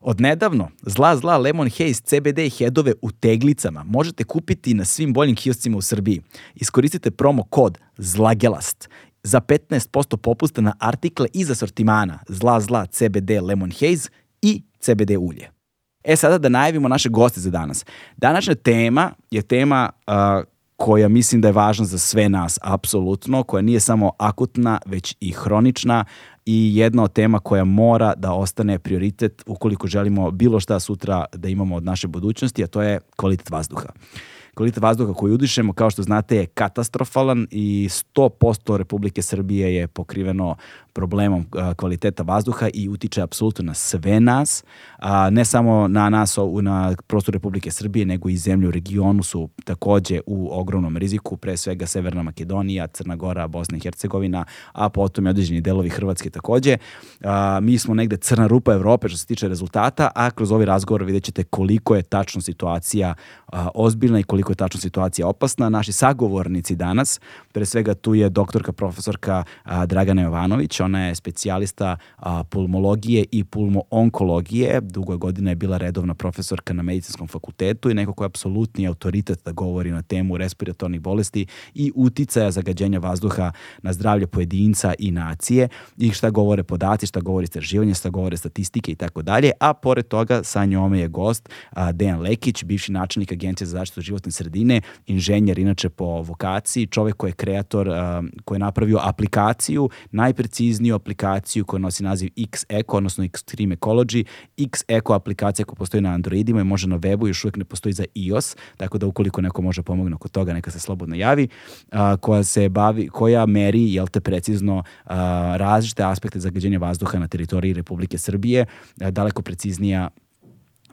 Odnedavno, zla zla Lemon Haze CBD headove u teglicama možete kupiti na svim boljim kioscima u Srbiji. Iskoristite promo kod ZLAGELAST za 15% popusta na artikle iz asortimana zla zla CBD Lemon Haze i CBD ulje. E sada da najavimo naše goste za danas. Današnja tema je tema uh, koja mislim da je važna za sve nas, apsolutno, koja nije samo akutna, već i hronična i jedna od tema koja mora da ostane prioritet ukoliko želimo bilo šta sutra da imamo od naše budućnosti, a to je kvalitet vazduha. Kvalitet vazduha koji udišemo, kao što znate, je katastrofalan i 100% Republike Srbije je pokriveno problemom kvaliteta vazduha i utiče apsolutno na sve nas, ne samo na nas na prostoru Republike Srbije, nego i zemlju u regionu su takođe u ogromnom riziku, pre svega Severna Makedonija, Crna Gora, Bosna i Hercegovina, a potom i određeni delovi Hrvatske takođe. Mi smo negde crna rupa Evrope što se tiče rezultata, a kroz ovaj razgovor vidjet ćete koliko je tačno situacija ozbiljna i koliko je tačno situacija opasna. Naši sagovornici danas Pre svega tu je doktorka profesorka a, Dragana Jovanović, ona je specijalista a, pulmologije i pulmoonkologije, dugo godina je bila redovna profesorka na medicinskom fakultetu i neko ko je apsolutni autoritet da govori na temu respiratornih bolesti i uticaja zagađenja vazduha na zdravlje pojedinca i nacije i šta govore podaci, šta govori istraživanje, šta govore statistike i tako dalje, a pored toga sa njome je gost a, Dejan Lekić, bivši načelnik Agencije za zaštitu životne sredine, inženjer inače po vokaciji, čovek koji je kreator um, koji je napravio aplikaciju, najprecizniju aplikaciju koja nosi naziv X-Eco, odnosno Extreme Ecology. X-Eco aplikacija koja postoji na Androidima i može na webu, još uvek ne postoji za iOS, tako da ukoliko neko može pomogne oko toga, neka se slobodno javi, uh, koja se bavi, koja meri, jel te precizno, uh, različite aspekte zagađenja vazduha na teritoriji Republike Srbije, uh, daleko preciznija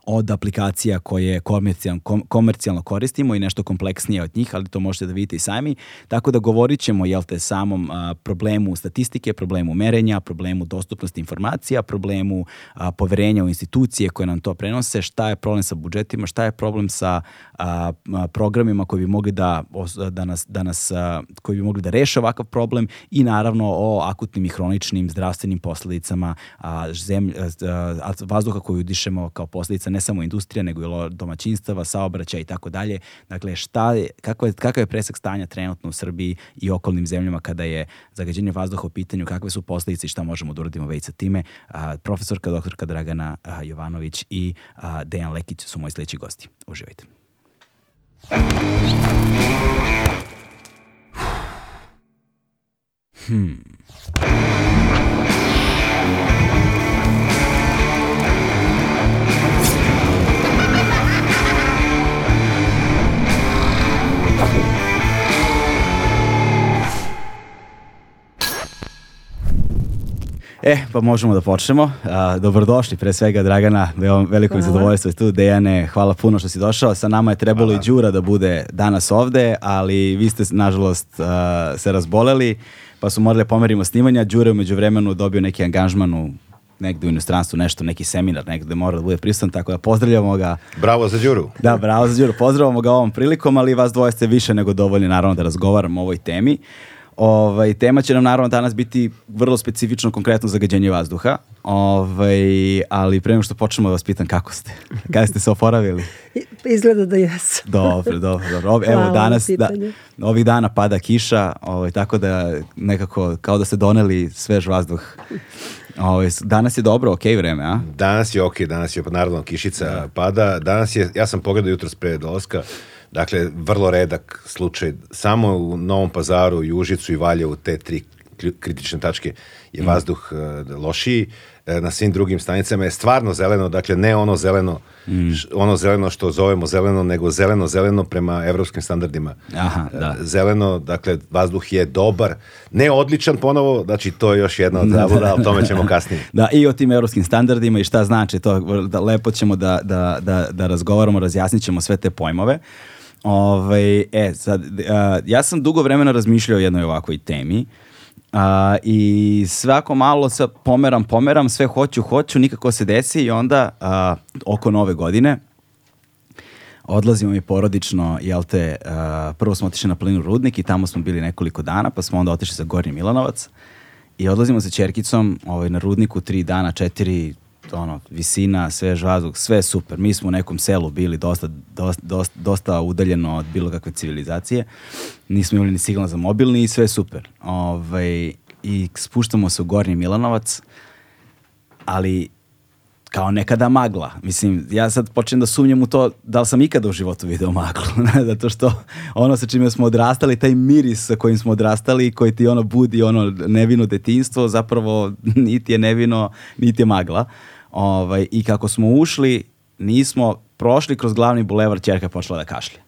od aplikacija koje komercijalno, komercijalno koristimo i nešto kompleksnije od njih, ali to možete da vidite i sami. Tako da govorit ćemo jel te, samom a, problemu statistike, problemu merenja, problemu dostupnosti informacija, problemu a, poverenja u institucije koje nam to prenose, šta je problem sa budžetima, šta je problem sa a, a, programima koji bi mogli da, da nas, da nas a, koji bi mogli da reše ovakav problem i naravno o akutnim i hroničnim zdravstvenim posledicama a, zemlj, a, a, vazduha koju dišemo kao posledica ne samo industrija, nego i domaćinstava, saobraćaja i tako dalje. Dakle, šta je, kako je, kakav je presek stanja trenutno u Srbiji i okolnim zemljama kada je zagađenje vazduha u pitanju, kakve su posledice i šta možemo da uradimo već sa time. A, profesorka, doktorka Dragana a, Jovanović i a, Dejan Lekić su moji sledeći gosti. Uživajte. Hmm. E, pa možemo da počnemo. A, dobrodošli pre svega Dragana, veliko mi zadovoljstvo je tu. Dejane, hvala puno što si došao. Sa nama je trebalo hvala. i Đura da bude danas ovde, ali vi ste nažalost a, se razboleli, pa su morali da pomerimo snimanja. Đura je umeđu vremenu dobio neki angažman u negde u inostranstvu nešto, neki seminar negde mora da bude prisutan, tako da pozdravljamo ga. Bravo za Đuru. Da, bravo za Đuru. Pozdravamo ga ovom prilikom, ali vas dvoje ste više nego dovoljni naravno da razgovaramo o ovoj temi. Ovaj, tema će nam naravno danas biti vrlo specifično, konkretno zagađenje vazduha, ovaj, ali pre nego što počnemo da vas pitam kako ste, kada ste se oporavili? Pa izgleda da jesam. Dobro, dobro, dobro. Ov, evo, danas, da, ovih dana pada kiša, ovaj, tako da nekako kao da ste doneli svež vazduh. Ovo, ovaj, danas je dobro, okay vreme, a? Danas je okay, danas je, pa naravno, kišica da. pada. Danas je, ja sam pogledao jutro pre dolaska, dakle, vrlo redak slučaj. Samo u Novom pazaru, Južicu i Valjevu, te tri kritične tačke je mhm. vazduh mm. lošiji, e, na svim drugim stanicama je stvarno zeleno, dakle ne ono zeleno, mm. ono zeleno što zovemo zeleno, nego zeleno, zeleno prema evropskim standardima. Aha, e, da. Zeleno, dakle vazduh je dobar, ne odličan ponovo, znači to je još jedna od zavoda, o tome ćemo kasnije. da, i o tim evropskim standardima i šta znači to, da, lepo ćemo da, da, da, da razgovaramo, razjasnićemo sve te pojmove. Ove, ovaj, e, sad, a, ja sam dugo vremena razmišljao o jednoj ovakvoj temi, A, I svako malo sa pomeram, pomeram, sve hoću, hoću, nikako se desi i onda a, oko nove godine odlazimo mi porodično, jel te, a, prvo smo otišli na planinu Rudnik i tamo smo bili nekoliko dana, pa smo onda otišli za Gornji Milanovac i odlazimo sa Čerkicom ovaj, na Rudniku tri dana, četiri, ono, visina, svež vazduh, sve super. Mi smo u nekom selu bili dosta, dosta, dosta, dosta udaljeno od bilo kakve civilizacije. Nismo imali ni signal za mobilni i sve super. Ove, ovaj, I spuštamo se u Gornji Milanovac, ali kao nekada magla. Mislim, ja sad počnem da sumnjam u to da li sam ikada u životu video maglu, zato što ono sa čime smo odrastali, taj miris sa kojim smo odrastali, koji ti ono budi ono nevino detinstvo, zapravo niti je nevino, niti je magla. Uh, Ovaj, I kako smo ušli, nismo prošli kroz glavni bulevar, čerka je počela da kašlje.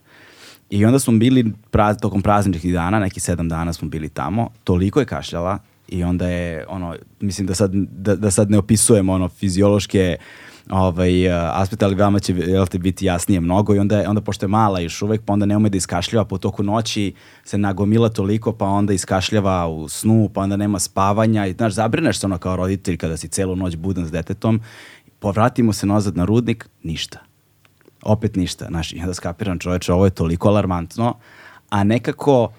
I onda smo bili praz, tokom prazničnih dana, neki sedam dana smo bili tamo, toliko je kašljala i onda je, ono, mislim da sad, da, da sad ne opisujemo ono, fiziološke uh, ovaj, e, aspekt, ali vama će jel te, biti jasnije mnogo i onda, onda pošto je mala još uvek, pa onda ne ume da iskašljava po toku noći, se nagomila toliko, pa onda iskašljava u snu, pa onda nema spavanja i znaš, zabrineš se ono kao roditelj kada si celu noć budan s detetom, povratimo se nazad na rudnik, ništa. Opet ništa, znaš, i onda skapiram čoveče, ovo je toliko alarmantno, a nekako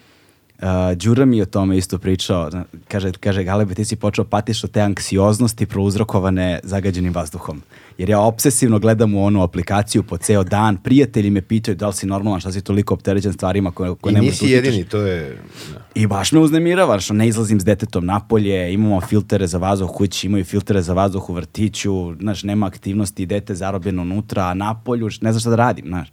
Uh, Đura mi je o tome isto pričao. Kaže, kaže Galebe, ti si počeo patiš od te anksioznosti prouzrokovane zagađenim vazduhom. Jer ja obsesivno gledam u onu aplikaciju po ceo dan. Prijatelji me pitaju da li si normalan, šta si toliko opteređen stvarima koje, koje I nisi da jedini, to je... Da. I baš me uznemirava, što ne izlazim s detetom napolje, imamo filtere za vazduh u kući, imaju filtere za vazduh u vrtiću, znaš, nema aktivnosti, dete zarobljeno unutra, a napolju, ne znaš šta da radim, znaš.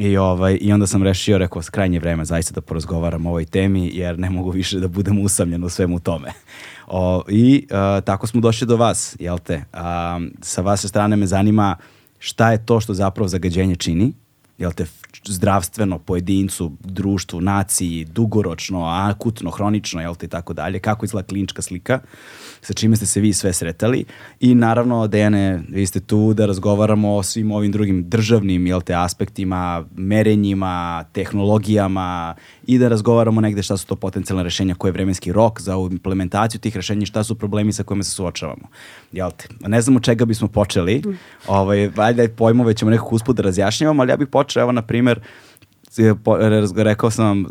I, ovaj, I onda sam rešio, rekao, skrajnje vreme zaista da porazgovaram o ovoj temi, jer ne mogu više da budem usamljen u svemu tome. O, I uh, tako smo došli do vas, jel te? Um, sa vaše strane me zanima šta je to što zapravo zagađenje čini, jel te, zdravstveno pojedincu, društvu, naciji, dugoročno, akutno, hronično, jel te i tako dalje, kako izgleda klinička slika, sa čime ste se vi sve sretali i naravno, Dejane, vi ste tu da razgovaramo o svim ovim drugim državnim, jel te, aspektima, merenjima, tehnologijama, i da razgovaramo negde šta su to potencijalna rešenja, koji je vremenski rok za implementaciju tih rešenja, šta su problemi sa kojima se suočavamo. Jel te? Ne znamo čega bismo počeli, ovaj, valjda pojmove ćemo nekako usput da razjašnjavamo, ali ja bih počeo, evo, na primer, rekao sam vam,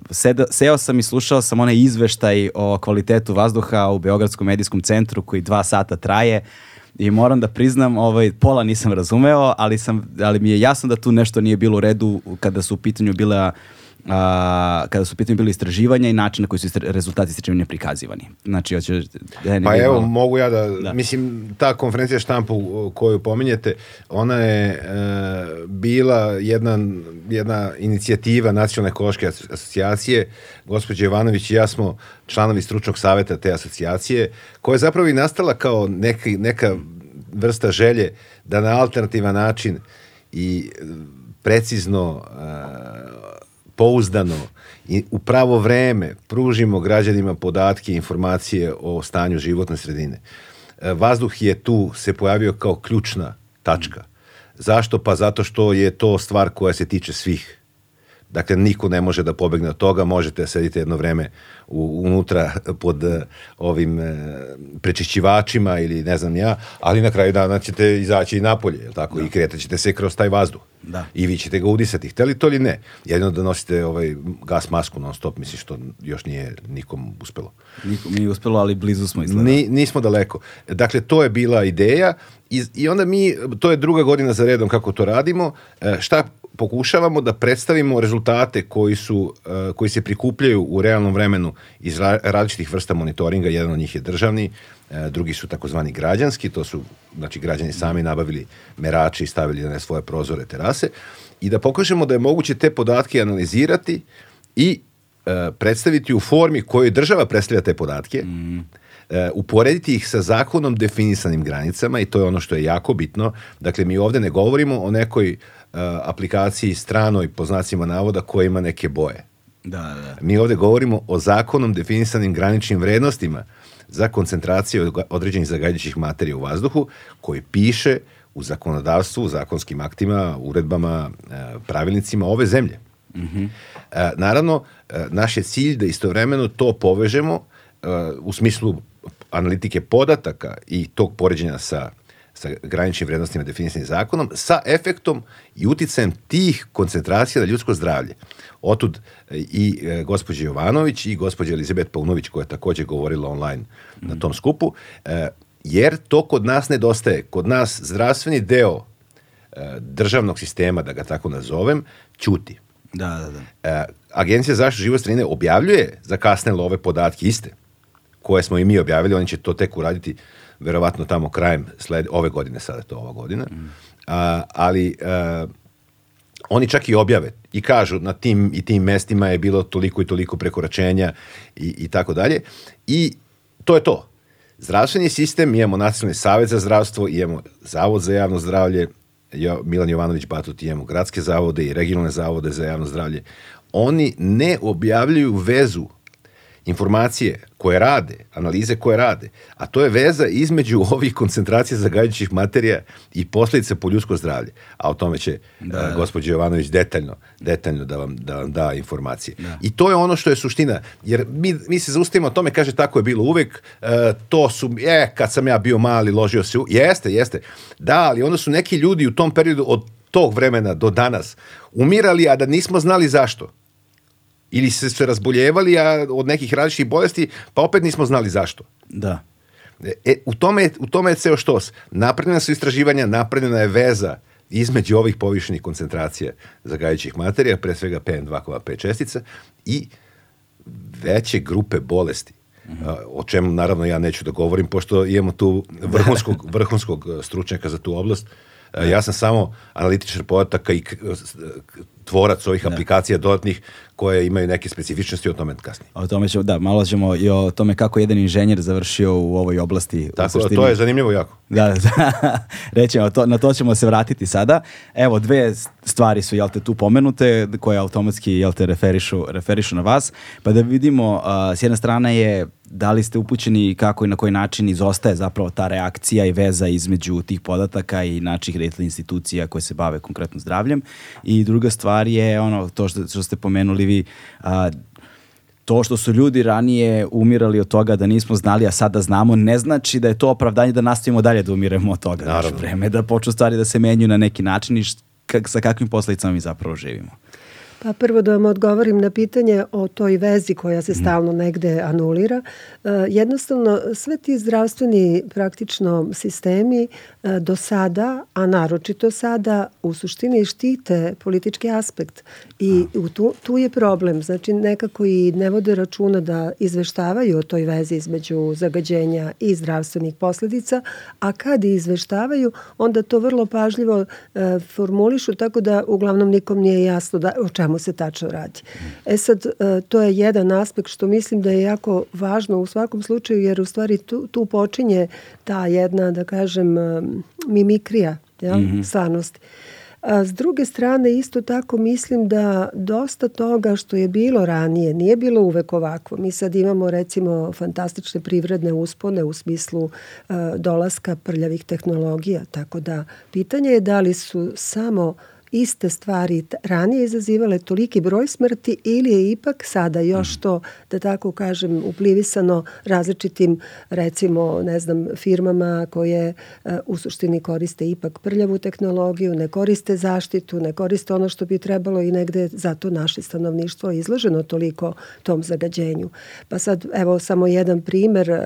seo sam i slušao sam onaj izveštaj o kvalitetu vazduha u Beogradskom medijskom centru koji dva sata traje i moram da priznam, ovaj, pola nisam razumeo, ali, sam, ali mi je jasno da tu nešto nije bilo u redu kada su u pitanju bila uh, a, kada su pitanje bili istraživanja i način na koji su istra, rezultati istraživanja prikazivani. Znači, hoće, ne, da pa evo, malo. mogu ja da, da, mislim, ta konferencija štampu koju pominjete, ona je e, bila jedna, jedna inicijativa Nacionalne ekološke asocijacije. Gospođa Jovanović i ja smo članovi stručnog saveta te asocijacije, koja je zapravo i nastala kao neki, neka vrsta želje da na alternativan način i e, precizno e, pouzdano i u pravo vreme pružimo građanima podatke i informacije o stanju životne sredine. E, vazduh je tu se pojavio kao ključna tačka. Zašto? Pa zato što je to stvar koja se tiče svih. Dakle, niko ne može da pobegne od toga, možete sedite jedno vreme u, unutra pod e, ovim e, prečišćivačima ili ne znam ja, ali na kraju dana ćete izaći i napolje, jel tako, da. i kretat ćete se kroz taj vazduh. Da. I vi ćete ga udisati, hteli to ili ne. Jedino da nosite ovaj gas masku non stop, mislim što još nije nikom uspelo. Nikom nije uspelo, ali blizu smo izgleda. Ni, nismo daleko. Dakle, to je bila ideja i, i onda mi, to je druga godina za redom kako to radimo. E, šta pokušavamo da predstavimo rezultate koji, su, eh, koji se prikupljaju u realnom vremenu iz različitih vrsta monitoringa, jedan od njih je državni, eh, drugi su takozvani građanski, to su znači, građani sami nabavili merači i stavili na svoje prozore, terase, i da pokažemo da je moguće te podatke analizirati i eh, predstaviti u formi kojoj država predstavlja te podatke, mm. uporediti ih sa zakonom definisanim granicama i to je ono što je jako bitno. Dakle, mi ovde ne govorimo o nekoj aplikaciji stranoj, po znacima navoda, koja ima neke boje. Da, da. Mi ovde govorimo o zakonom definisanim graničnim vrednostima za koncentraciju određenih zagađujućih materija u vazduhu, koji piše u zakonodavstvu, u zakonskim aktima, uredbama, e, pravilnicima ove zemlje. Mm -hmm. Naravno, e, naš je cilj da istovremeno to povežemo u smislu analitike podataka i tog poređenja sa sa graničnim vrednostima definisanim zakonom, sa efektom i uticajem tih koncentracija na ljudsko zdravlje. Otud e, i e, gospođa Jovanović i gospođa Elizabet Paunović, koja je takođe govorila online mm. na mhm. tom skupu, e, jer to kod nas nedostaje. Kod nas zdravstveni deo e, državnog sistema, da ga tako nazovem, ćuti. Da, da, da. E, Agencija za zaštitu život sredine objavljuje zakasnelo love podatke iste, koje smo i mi objavili, oni će to tek uraditi uh, verovatno tamo krajem sled, ove godine, sada je to ova godina, mm. a, ali a, oni čak i objave i kažu na tim i tim mestima je bilo toliko i toliko prekoračenja i, i tako dalje i to je to. Zdravstveni sistem, imamo Nacionalni savet za zdravstvo, imamo Zavod za javno zdravlje, Milan Jovanović Batut, imamo gradske zavode i regionalne zavode za javno zdravlje. Oni ne objavljuju vezu informacije koje rade, analize koje rade, a to je veza između ovih koncentracija zagađujućih materija i posljedice po ljudsko zdravlje. A o tome će da, eh, da. Jovanović detaljno, detaljno da, vam, da vam da informacije. Da. I to je ono što je suština, jer mi, mi se zaustavimo o tome, kaže tako je bilo uvek, uh, to su, e, kad sam ja bio mali, ložio se u... Jeste, jeste. Da, ali onda su neki ljudi u tom periodu od tog vremena do danas umirali, a da nismo znali zašto. Ili se, se razboljevali a, od nekih različitih bolesti, pa opet nismo znali zašto. Da. E, u, tome, u tome je ceo štos. Napravljena su istraživanja, napravljena je veza između ovih povišenih koncentracija zagajućih materija, pre svega PM2,5 čestica i veće grupe bolesti. Uh mhm. -huh. O čemu naravno ja neću da govorim, pošto imamo tu vrhunskog, vrhunskog e, stručnjaka za tu oblast. E, da. Ja sam samo analitičar podataka i tvorac ovih ne. Da. aplikacija dodatnih koje imaju neke specifičnosti o tome kasnije. O tome ćemo, da, malo ćemo i o tome kako jedan inženjer završio u ovoj oblasti. Tako, to je zanimljivo jako. Da, da. Rećemo, to, na to ćemo se vratiti sada. Evo, dve stvari su, jel te, tu pomenute, koje automatski, jel te, referišu, referišu na vas. Pa da vidimo, a, s jedne strane je da li ste upućeni kako i na koji način izostaje zapravo ta reakcija i veza između tih podataka i naših retail institucija koje se bave konkretno zdravljem. I druga stvar je ono, to što, što ste pomenuli živi, a, to što su ljudi ranije umirali od toga da nismo znali, a sada znamo, ne znači da je to opravdanje da nastavimo dalje da umiremo od toga. Naravno. Znači, vreme da počnu stvari da se menjuju na neki način i kak, sa kakvim posledicama mi zapravo živimo. Pa prvo da vam odgovorim na pitanje o toj vezi koja se mhm. stalno negde anulira. E, jednostavno, sve ti zdravstveni praktično sistemi E, do sada, a naročito sada, u suštini štite politički aspekt i u tu, tu je problem. Znači, nekako i ne vode računa da izveštavaju o toj vezi između zagađenja i zdravstvenih posledica, a kad izveštavaju, onda to vrlo pažljivo e, formulišu, tako da uglavnom nikom nije jasno da, o čemu se tačno radi. E sad, e, to je jedan aspekt što mislim da je jako važno u svakom slučaju, jer u stvari tu, tu počinje ta jedna, da kažem, mimikrija, ja? mm -hmm. stvarnost. A s druge strane, isto tako mislim da dosta toga što je bilo ranije, nije bilo uvek ovako. Mi sad imamo recimo fantastične privredne uspone u smislu e, dolaska prljavih tehnologija, tako da pitanje je da li su samo iste stvari ranije izazivale toliki broj smrti ili je ipak sada još to, da tako kažem, uplivisano različitim, recimo, ne znam, firmama koje e, u suštini koriste ipak prljavu tehnologiju, ne koriste zaštitu, ne koriste ono što bi trebalo i negde zato naše stanovništvo je izloženo toliko tom zagađenju. Pa sad, evo, samo jedan primer, e,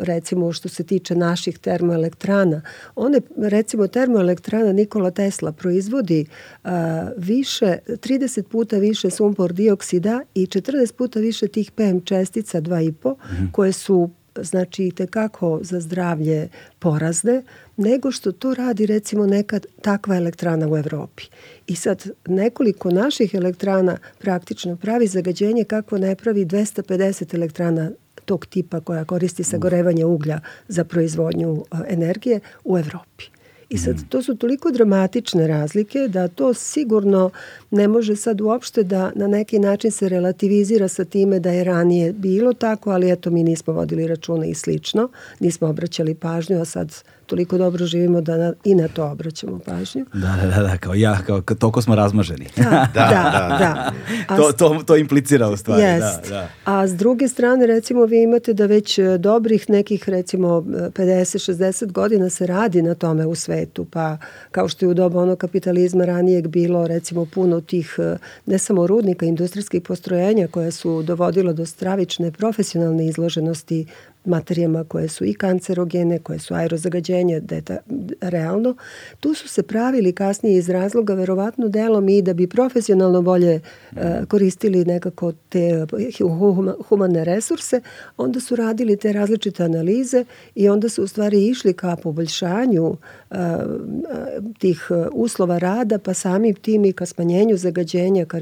recimo, što se tiče naših termoelektrana. One, recimo, termoelektrana Nikola Tesla proizvodi Eh, više, 30 puta više sumpor dioksida i 40 puta više tih PM čestica 2,5 mm. koje su znači tekako za zdravlje porazne, nego što to radi recimo neka takva elektrana u Evropi. I sad nekoliko naših elektrana praktično pravi zagađenje kako ne pravi 250 elektrana tog tipa koja koristi sagorevanje uglja za proizvodnju eh, energije u Evropi. I sad, mhm. to su toliko dramatične razlike da to sigurno ne može sad uopšte da na neki način se relativizira sa time da je ranije bilo tako, ali eto mi nismo vodili računa i slično, nismo obraćali pažnju, a sad toliko dobro živimo da na, i na to obraćamo pažnju. Da, da, da, da kao ja, kao toliko smo razmaženi. Da, da, da, da. da. A, to, to, to implicira u stvari. Da, Jest. Da, da. A s druge strane, recimo, vi imate da već e, dobrih nekih, recimo, 50-60 e, godina se radi na tome u svetu, pa kao što je u doba onog kapitalizma ranijeg bilo, recimo, puno tih, e, ne samo rudnika, industrijskih postrojenja koje su dovodilo do stravične profesionalne izloženosti materijama koje su i kancerogene, koje su aerozagađenje, da je deta, realno. Tu su se pravili kasnije iz razloga, verovatno delom i da bi profesionalno bolje uh, koristili nekako te e, humane resurse, onda su radili te različite analize i onda su u stvari išli ka poboljšanju uh, tih uslova rada, pa samim tim i ka smanjenju zagađenja, ka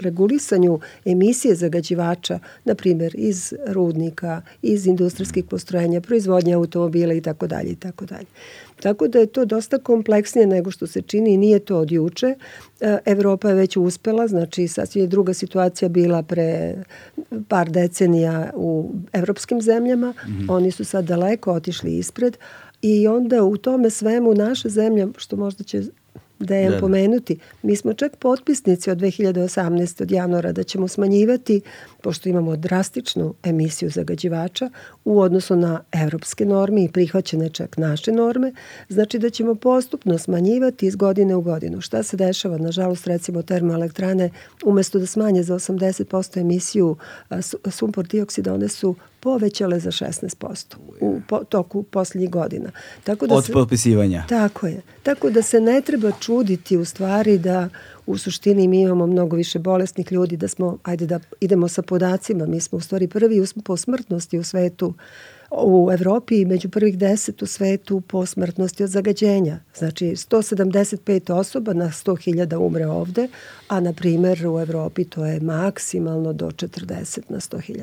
regulisanju emisije zagađivača, na primer iz rudnika, iz industrijskih postrojenja, proizvodnja automobila i tako dalje i tako dalje. Tako da je to dosta kompleksnije nego što se čini i nije to od juče. E, Evropa je već uspela, znači sasvim je druga situacija bila pre par decenija u evropskim zemljama. Mm -hmm. Oni su sad daleko otišli ispred i onda u tome svemu naša zemlja, što možda će da je da. pomenuti, mi smo čak potpisnici od 2018. od januara da ćemo smanjivati uh, pošto imamo drastičnu emisiju zagađivača u odnosu na evropske norme i prihvaćene čak naše norme, znači da ćemo postupno smanjivati iz godine u godinu. Šta se dešava? Nažalost, recimo termoelektrane, umesto da smanje za 80% emisiju sumpor dioksida, one su povećale za 16% u po, toku poslednjih godina. Tako da Od se, popisivanja. Tako je. Tako da se ne treba čuditi u stvari da u suštini mi imamo mnogo više bolesnih ljudi da smo, ajde da idemo sa podacima, mi smo u stvari prvi u, po smrtnosti u svetu u Evropi među prvih 10 u svetu po smrtnosti od zagađenja. Znači 175 osoba na 100.000 umre ovde, a na primer u Evropi to je maksimalno do 40 na 100.000.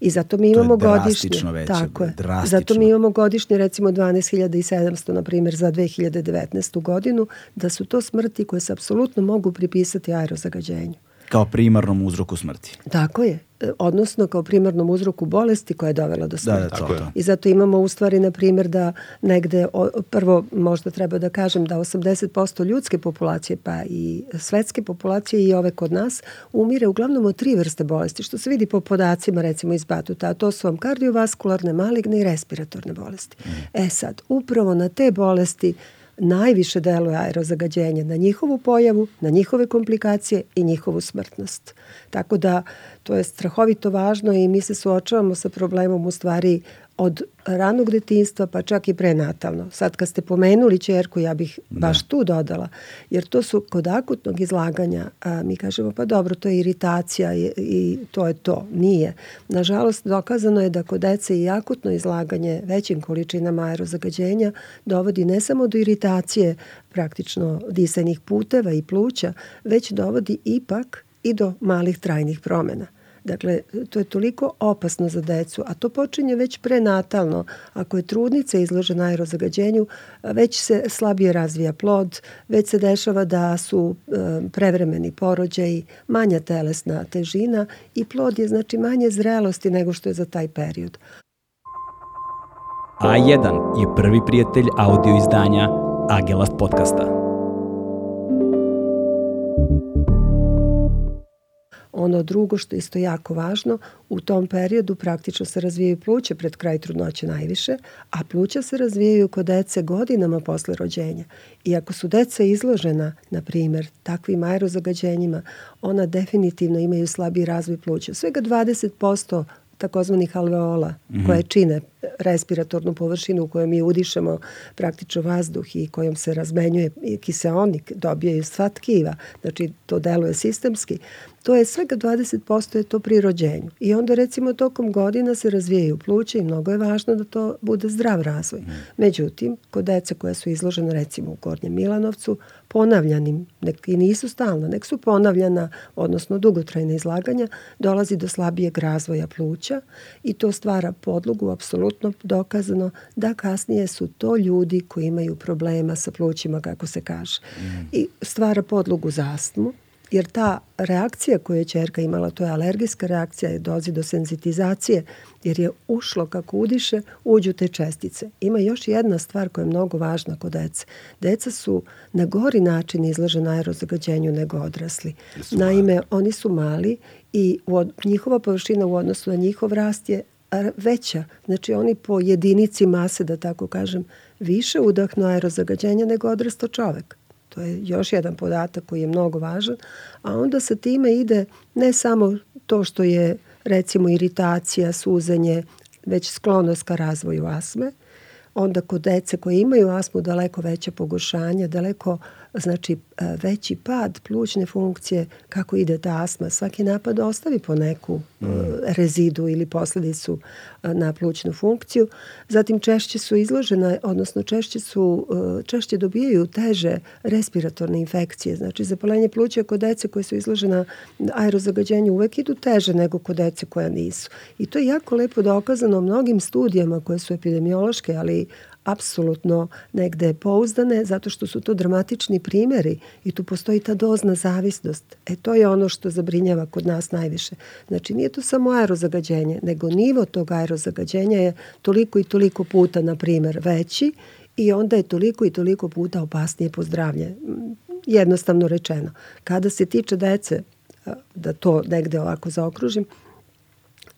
I zato mi imamo to je godišnje veće, tako je. Drastično. Zato mi imamo godišnje recimo 12.700 na primer za 2019. godinu da su to smrti koje se apsolutno mogu pripisati aerozagađenju. Kao primarnom uzroku smrti. Tako je. E, odnosno kao primarnom uzroku bolesti koja je dovela do smrti. Da, da, to, to. I zato imamo u stvari na primjer da negde, prvo možda treba da kažem da 80% ljudske populacije pa i svetske populacije i ove kod nas umire uglavnom od tri vrste bolesti što se vidi po podacima recimo iz Batuta. A to su vam kardiovaskularne, maligne i respiratorne bolesti. Mm. E sad, upravo na te bolesti najviše deluje aerozagađenje na njihovu pojavu, na njihove komplikacije i njihovu smrtnost. Tako da to je strahovito važno i mi se suočavamo sa problemom u stvari od ranog detinstva pa čak i prenatalno. Sad kad ste pomenuli čerku ja bih da. baš da. tu dodala jer to su kod akutnog izlaganja a, mi kažemo pa dobro to je iritacija i, i to je to. Nije. Nažalost dokazano je da kod dece i akutno izlaganje većim količinama aerozagađenja dovodi ne samo do iritacije praktično disanih puteva i pluća već dovodi ipak i do malih trajnih promena. Dakle, to je toliko opasno za decu, a to počinje već prenatalno. Ako je trudnica izložena aerozagađenju, već se slabije razvija plod, već se dešava da su e, prevremeni porođaj, manja telesna težina i plod je znači manje zrelosti nego što je za taj period. A1 je prvi prijatelj audio izdanja Agelast podcasta. ono drugo što je isto jako važno, u tom periodu praktično se razvijaju pluća pred kraj trudnoće najviše, a pluća se razvijaju kod dece godinama posle rođenja. I ako su deca izložena, na primer, takvim aerozagađenjima, ona definitivno imaju slabiji razvoj pluća. Svega 20% takozvanih alveola mm -hmm. koje čine respiratornu površinu u kojoj mi udišemo praktično vazduh i kojom se razmenjuje kiseonik, dobijaju sva tkiva, znači to deluje sistemski, To je svega 20% je to pri rođenju. I onda recimo tokom godina se razvijaju pluće i mnogo je važno da to bude zdrav razvoj. Mm. Međutim, kod dece koja su izložena recimo u Gornjem Milanovcu, ponavljanim, nek i nisu stalno, nek su ponavljana, odnosno dugotrajna izlaganja, dolazi do slabijeg razvoja pluća i to stvara podlogu, apsolutno dokazano da kasnije su to ljudi koji imaju problema sa plućima, kako se kaže. Mm. I stvara podlogu za astmu, jer ta reakcija koju je čerka imala, to je alergijska reakcija, dozi do senzitizacije, jer je ušlo kako udiše, uđu te čestice. Ima još jedna stvar koja je mnogo važna kod dece. Deca su na gori način izložena aerozagađenju nego odrasli. Naime, oni su mali i od, njihova površina u odnosu na njihov rast je veća. Znači oni po jedinici mase, da tako kažem, više udahnu aerozagađenja nego odrasto čovek. To je još jedan podatak koji je mnogo važan. A onda sa time ide ne samo to što je recimo iritacija, suzenje, već sklonost ka razvoju asme. Onda kod dece koje imaju asmu daleko veće pogoršanja, daleko znači e, veći pad plućne funkcije kako ide ta asma. Svaki napad ostavi po neku e, mm. rezidu ili posljedicu e, na plućnu funkciju. Zatim češće su izložene, odnosno češće su, češće dobijaju teže respiratorne infekcije. Znači zapalenje pluća kod dece koje su izložena aerozagađenju uvek idu teže nego kod dece koja nisu. I to je jako lepo dokazano mnogim studijama koje su epidemiološke, ali apsolutno negde pouzdane zato što su to dramatični primeri i tu postoji ta dozna zavisnost. E to je ono što zabrinjava kod nas najviše. Znači nije to samo aerozagađenje, nego nivo tog aerozagađenja je toliko i toliko puta, na primer, veći i onda je toliko i toliko puta opasnije po zdravlje. Jednostavno rečeno. Kada se tiče dece, da to negde ovako zaokružim,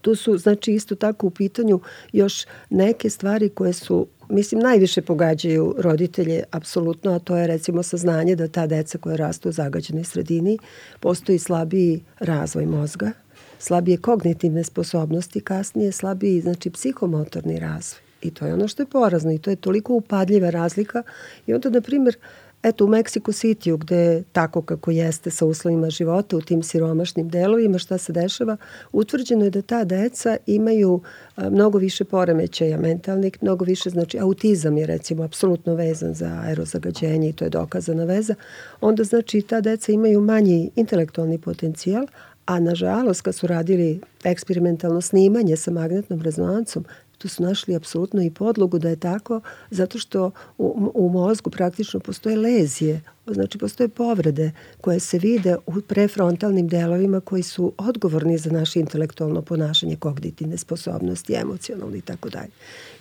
Tu su, znači, isto tako u pitanju još neke stvari koje su mislim, najviše pogađaju roditelje, apsolutno, a to je recimo saznanje da ta deca koja rastu u zagađenoj sredini postoji slabiji razvoj mozga, slabije kognitivne sposobnosti, kasnije slabiji, znači, psihomotorni razvoj. I to je ono što je porazno i to je toliko upadljiva razlika. I onda, na primjer, Eto, u Meksiko City, gde tako kako jeste sa uslovima života u tim siromašnim delovima, šta se dešava, utvrđeno je da ta deca imaju mnogo više poremećaja mentalnih, mnogo više, znači, autizam je recimo apsolutno vezan za aerozagađenje i to je dokazana veza, onda znači ta deca imaju manji intelektualni potencijal, a nažalost kad su radili eksperimentalno snimanje sa magnetnom rezonancom, tu su našli apsolutno i podlogu da je tako, zato što u, u mozgu praktično postoje lezije, znači postoje povrede koje se vide u prefrontalnim delovima koji su odgovorni za naše intelektualno ponašanje, kognitivne sposobnosti, emocionalne i tako dalje.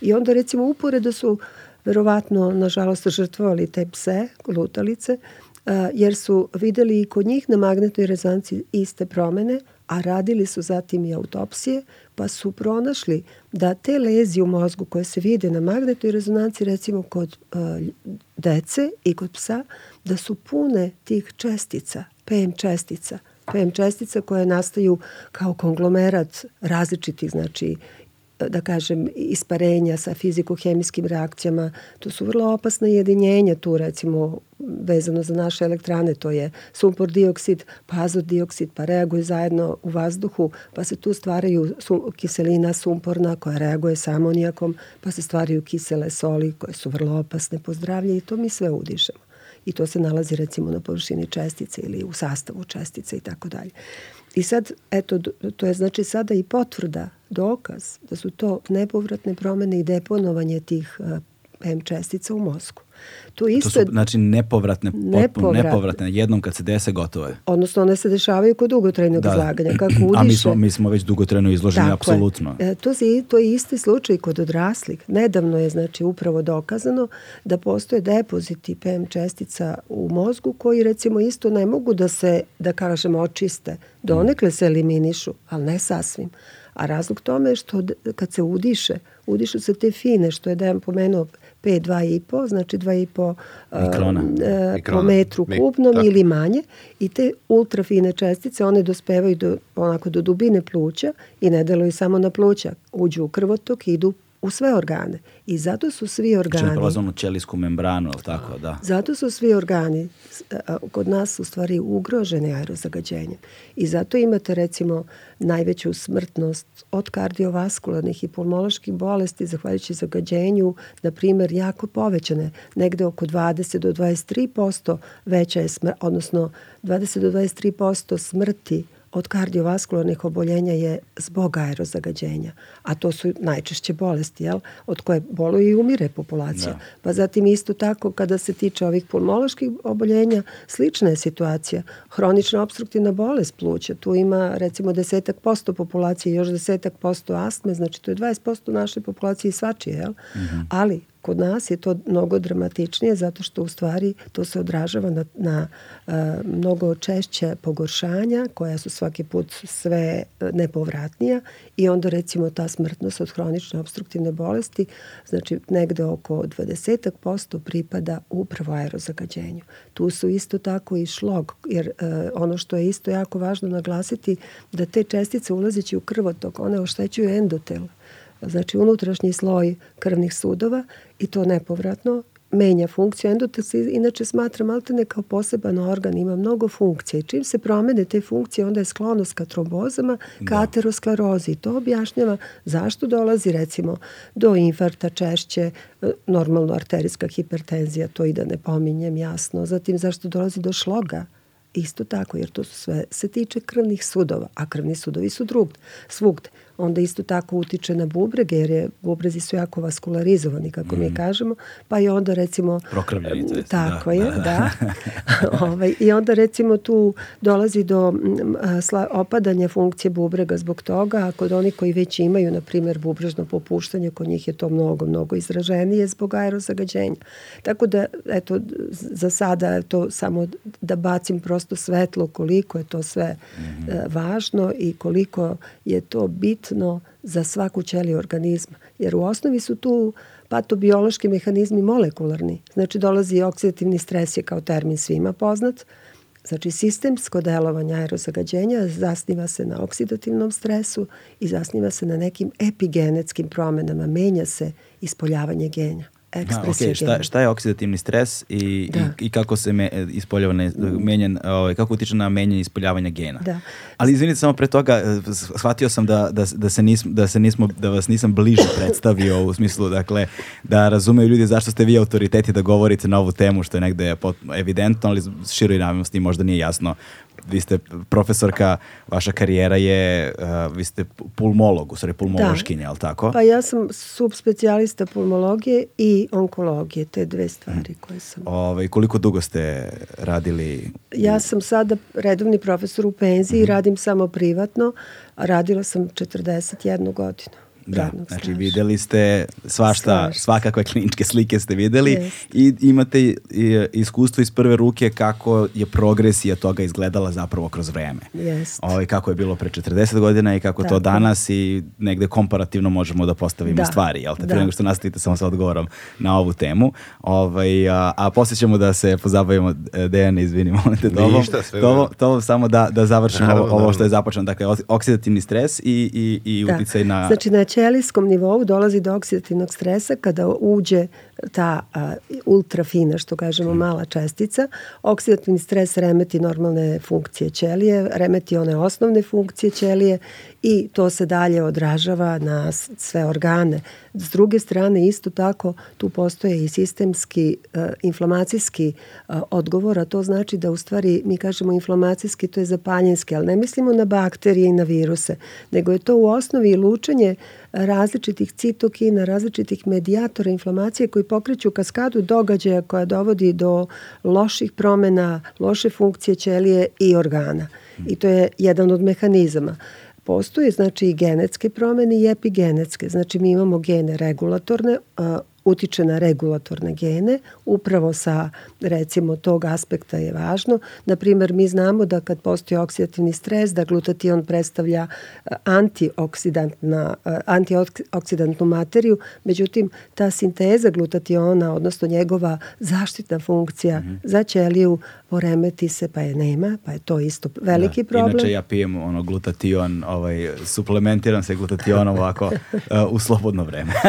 I onda recimo uporedo su verovatno, nažalost, žrtvovali te pse, lutalice, jer su videli i kod njih na magnetnoj rezonanci iste promene, a radili su zatim i autopsije, pa su pronašli da te lezije u mozgu koje se vide na magnetnoj rezonanci, recimo kod uh, dece i kod psa, da su pune tih čestica, PM čestica, PM čestica koje nastaju kao konglomerat različitih, znači, da kažem, isparenja sa fiziko-hemijskim reakcijama. To su vrlo opasne jedinjenja tu, recimo, vezano za naše elektrane, to je sumpor dioksid, pa azot dioksid, pa reaguju zajedno u vazduhu, pa se tu stvaraju kiselina sumporna koja reaguje sa amonijakom, pa se stvaraju kisele soli koje su vrlo opasne po zdravlje i to mi sve udišemo. I to se nalazi recimo na površini čestice ili u sastavu čestice i tako dalje. I sad, eto, to je znači sada i potvrda dokaz da su to nepovratne promene i deponovanje tih PM e, čestica u mozgu. To, isto, to su, znači, nepovratne, potpuno nepovratne. nepovratne. Jednom kad se dese, gotove. Odnosno, one se dešavaju kod dugotrajnog da. izlaganja. Kako udiše, A mi smo, mi smo već dugotrajno izloženi, apsolutno. E, to, je, to je isti slučaj kod odraslih. Nedavno je, znači, upravo dokazano da postoje depoziti PM čestica u mozgu koji, recimo, isto ne mogu da se, da kažemo, očiste. Donekle se eliminišu, ali ne sasvim. A razlog tome je što kad se udiše, udišu se te fine, što je Dejan pomenuo, 5, 2,5, znači 2,5 mikrona. Uh, mikrona. po e, metru kubnom Mik, ili manje. I te ultrafine čestice, one dospevaju do, onako do dubine pluća i ne deluju samo na pluća. Uđu u krvotok i idu u sve organe. I zato su svi znači, da organi... Znači prolaze onu čelijsku membranu, ali tako, da. Zato su svi organi kod nas u stvari ugroženi aerozagađenjem. I zato imate recimo najveću smrtnost od kardiovaskularnih i pulmoloških bolesti zahvaljujući zagađenju, na primjer, jako povećane. Negde oko 20 do 23% veća je smrt, odnosno 20 do 23% smrti od kardiovaskularnih oboljenja je zbog aerozagađenja, a to su najčešće bolesti, jel? od koje boluje i umire populacija. Da. Pa zatim isto tako kada se tiče ovih pulmoloških oboljenja, slična je situacija. Hronična obstruktivna bolest pluća, tu ima recimo desetak posto populacije, još desetak posto astme, znači to je 20% naše populacije i svačije, jel? Mm -hmm. ali Kod nas je to mnogo dramatičnije zato što u stvari to se odražava na, na uh, mnogo češće pogoršanja koja su svaki put sve e, nepovratnija i onda recimo ta smrtnost od hronične obstruktivne bolesti, znači negde oko 20% pripada upravo aerozagađenju. Tu su isto tako i šlog, jer uh, ono što je isto jako važno naglasiti da te čestice ulazeći u krvotok, one oštećuju endotel znači unutrašnji sloj krvnih sudova i to nepovratno menja funkciju. Endotel se inače smatra maltene kao poseban organ, ima mnogo funkcija i čim se promene te funkcije, onda je sklonost ka trombozama, ka da. aterosklerozi. To objašnjava zašto dolazi recimo do infarta češće, e, normalno arterijska hipertenzija, to i da ne pominjem jasno. Zatim zašto dolazi do šloga, isto tako, jer to su sve se tiče krvnih sudova, a krvni sudovi su drugde, svugde onda isto tako utiče na bubrege, jer je bubrezi su jako vaskularizovani, kako mm. mi kažemo, pa i onda recimo... Prokravljeni, Tako da, je, da. da. da. ovaj, I onda recimo tu dolazi do sla, opadanja funkcije bubrega zbog toga, a kod onih koji već imaju, na primjer, bubrežno popuštanje, kod njih je to mnogo, mnogo izraženije zbog aerozagađenja. Tako da, eto, za sada to samo da bacim prosto svetlo koliko je to sve mm važno i koliko je to bitno bitno za svaku ćeliju organizma. Jer u osnovi su tu patobiološki mehanizmi molekularni. Znači dolazi oksidativni stres je kao termin svima poznat. Znači sistemsko delovanje aerozagađenja zasniva se na oksidativnom stresu i zasniva se na nekim epigenetskim promenama. Menja se ispoljavanje genja. Da, ekspresivno. okay. šta, šta je oksidativni stres i, da. i, i kako se me, e, ispoljavane, menjen, ovaj, kako utiče na menjanje ispoljavanja gena. Da. Ali izvinite, samo pre toga, e, shvatio sam da, da, da, se nis, da, se nismo, da vas nisam bliže predstavio u smislu, dakle, da razumeju ljudi zašto ste vi autoriteti da govorite na ovu temu, što je negde evidentno, ali široj javnosti možda nije jasno vi ste profesorka, vaša karijera je, uh, vi ste pulmolog, u stvari da. pulmološkinja, da. ali tako? Pa ja sam subspecijalista pulmologije i onkologije, te dve stvari mm. koje sam... Ove, koliko dugo ste radili? Ja sam sada redovni profesor u penziji, mm -hmm. radim samo privatno, a radila sam 41 godinu. Da, radnog znači staža. videli ste svašta, Slažite. svakakve kliničke slike ste videli Jest. i imate iskustvo iz prve ruke kako je progresija toga izgledala zapravo kroz vreme. Jest. O, ovaj, kako je bilo pre 40 godina i kako da, to danas i negde komparativno možemo da postavimo da. stvari, jel te? Da. Prije nego što nastavite samo sa odgovorom na ovu temu. Ovaj, a, a poslije ćemo da se pozabavimo, e, Dejan, izvini, molim te, tobom, Ništa, sve tobom, samo da, da završimo ovo, ovo što je započeno. Dakle, oksidativni stres i, i, i da. uticaj na... Znači, znači ćelijskom nivou dolazi do oksidativnog stresa kada uđe ta a, ultrafina, što kažemo, mm. mala čestica. Oksidativni stres remeti normalne funkcije ćelije, remeti one osnovne funkcije ćelije i to se dalje odražava na sve organe. S druge strane, isto tako, tu postoje i sistemski e, inflamacijski e, odgovor, a to znači da u stvari mi kažemo inflamacijski, to je zapaljenski, ali ne mislimo na bakterije i na viruse, nego je to u osnovi lučenje različitih citokina, različitih medijatora inflamacije koji pokreću kaskadu događaja koja dovodi do loših promena, loše funkcije ćelije i organa. I to je jedan od mehanizama. Postoje znači i genetske promene i epigenetske. Znači mi imamo gene regulatorne, utiče na regulatorne gene, upravo sa recimo tog aspekta je važno. Na primer, mi znamo da kad postoji oksidativni stres, da glutation predstavlja eh, antioksidantna eh, antioksidantnu materiju, međutim ta sinteza glutationa, odnosno njegova zaštitna funkcija mm -hmm. za ćeliju poremeti se pa je nema, pa je to isto veliki da. problem. Inače ja pijem ono glutation, ovaj, suplementiram se glutationom ovako uh, u slobodno vreme.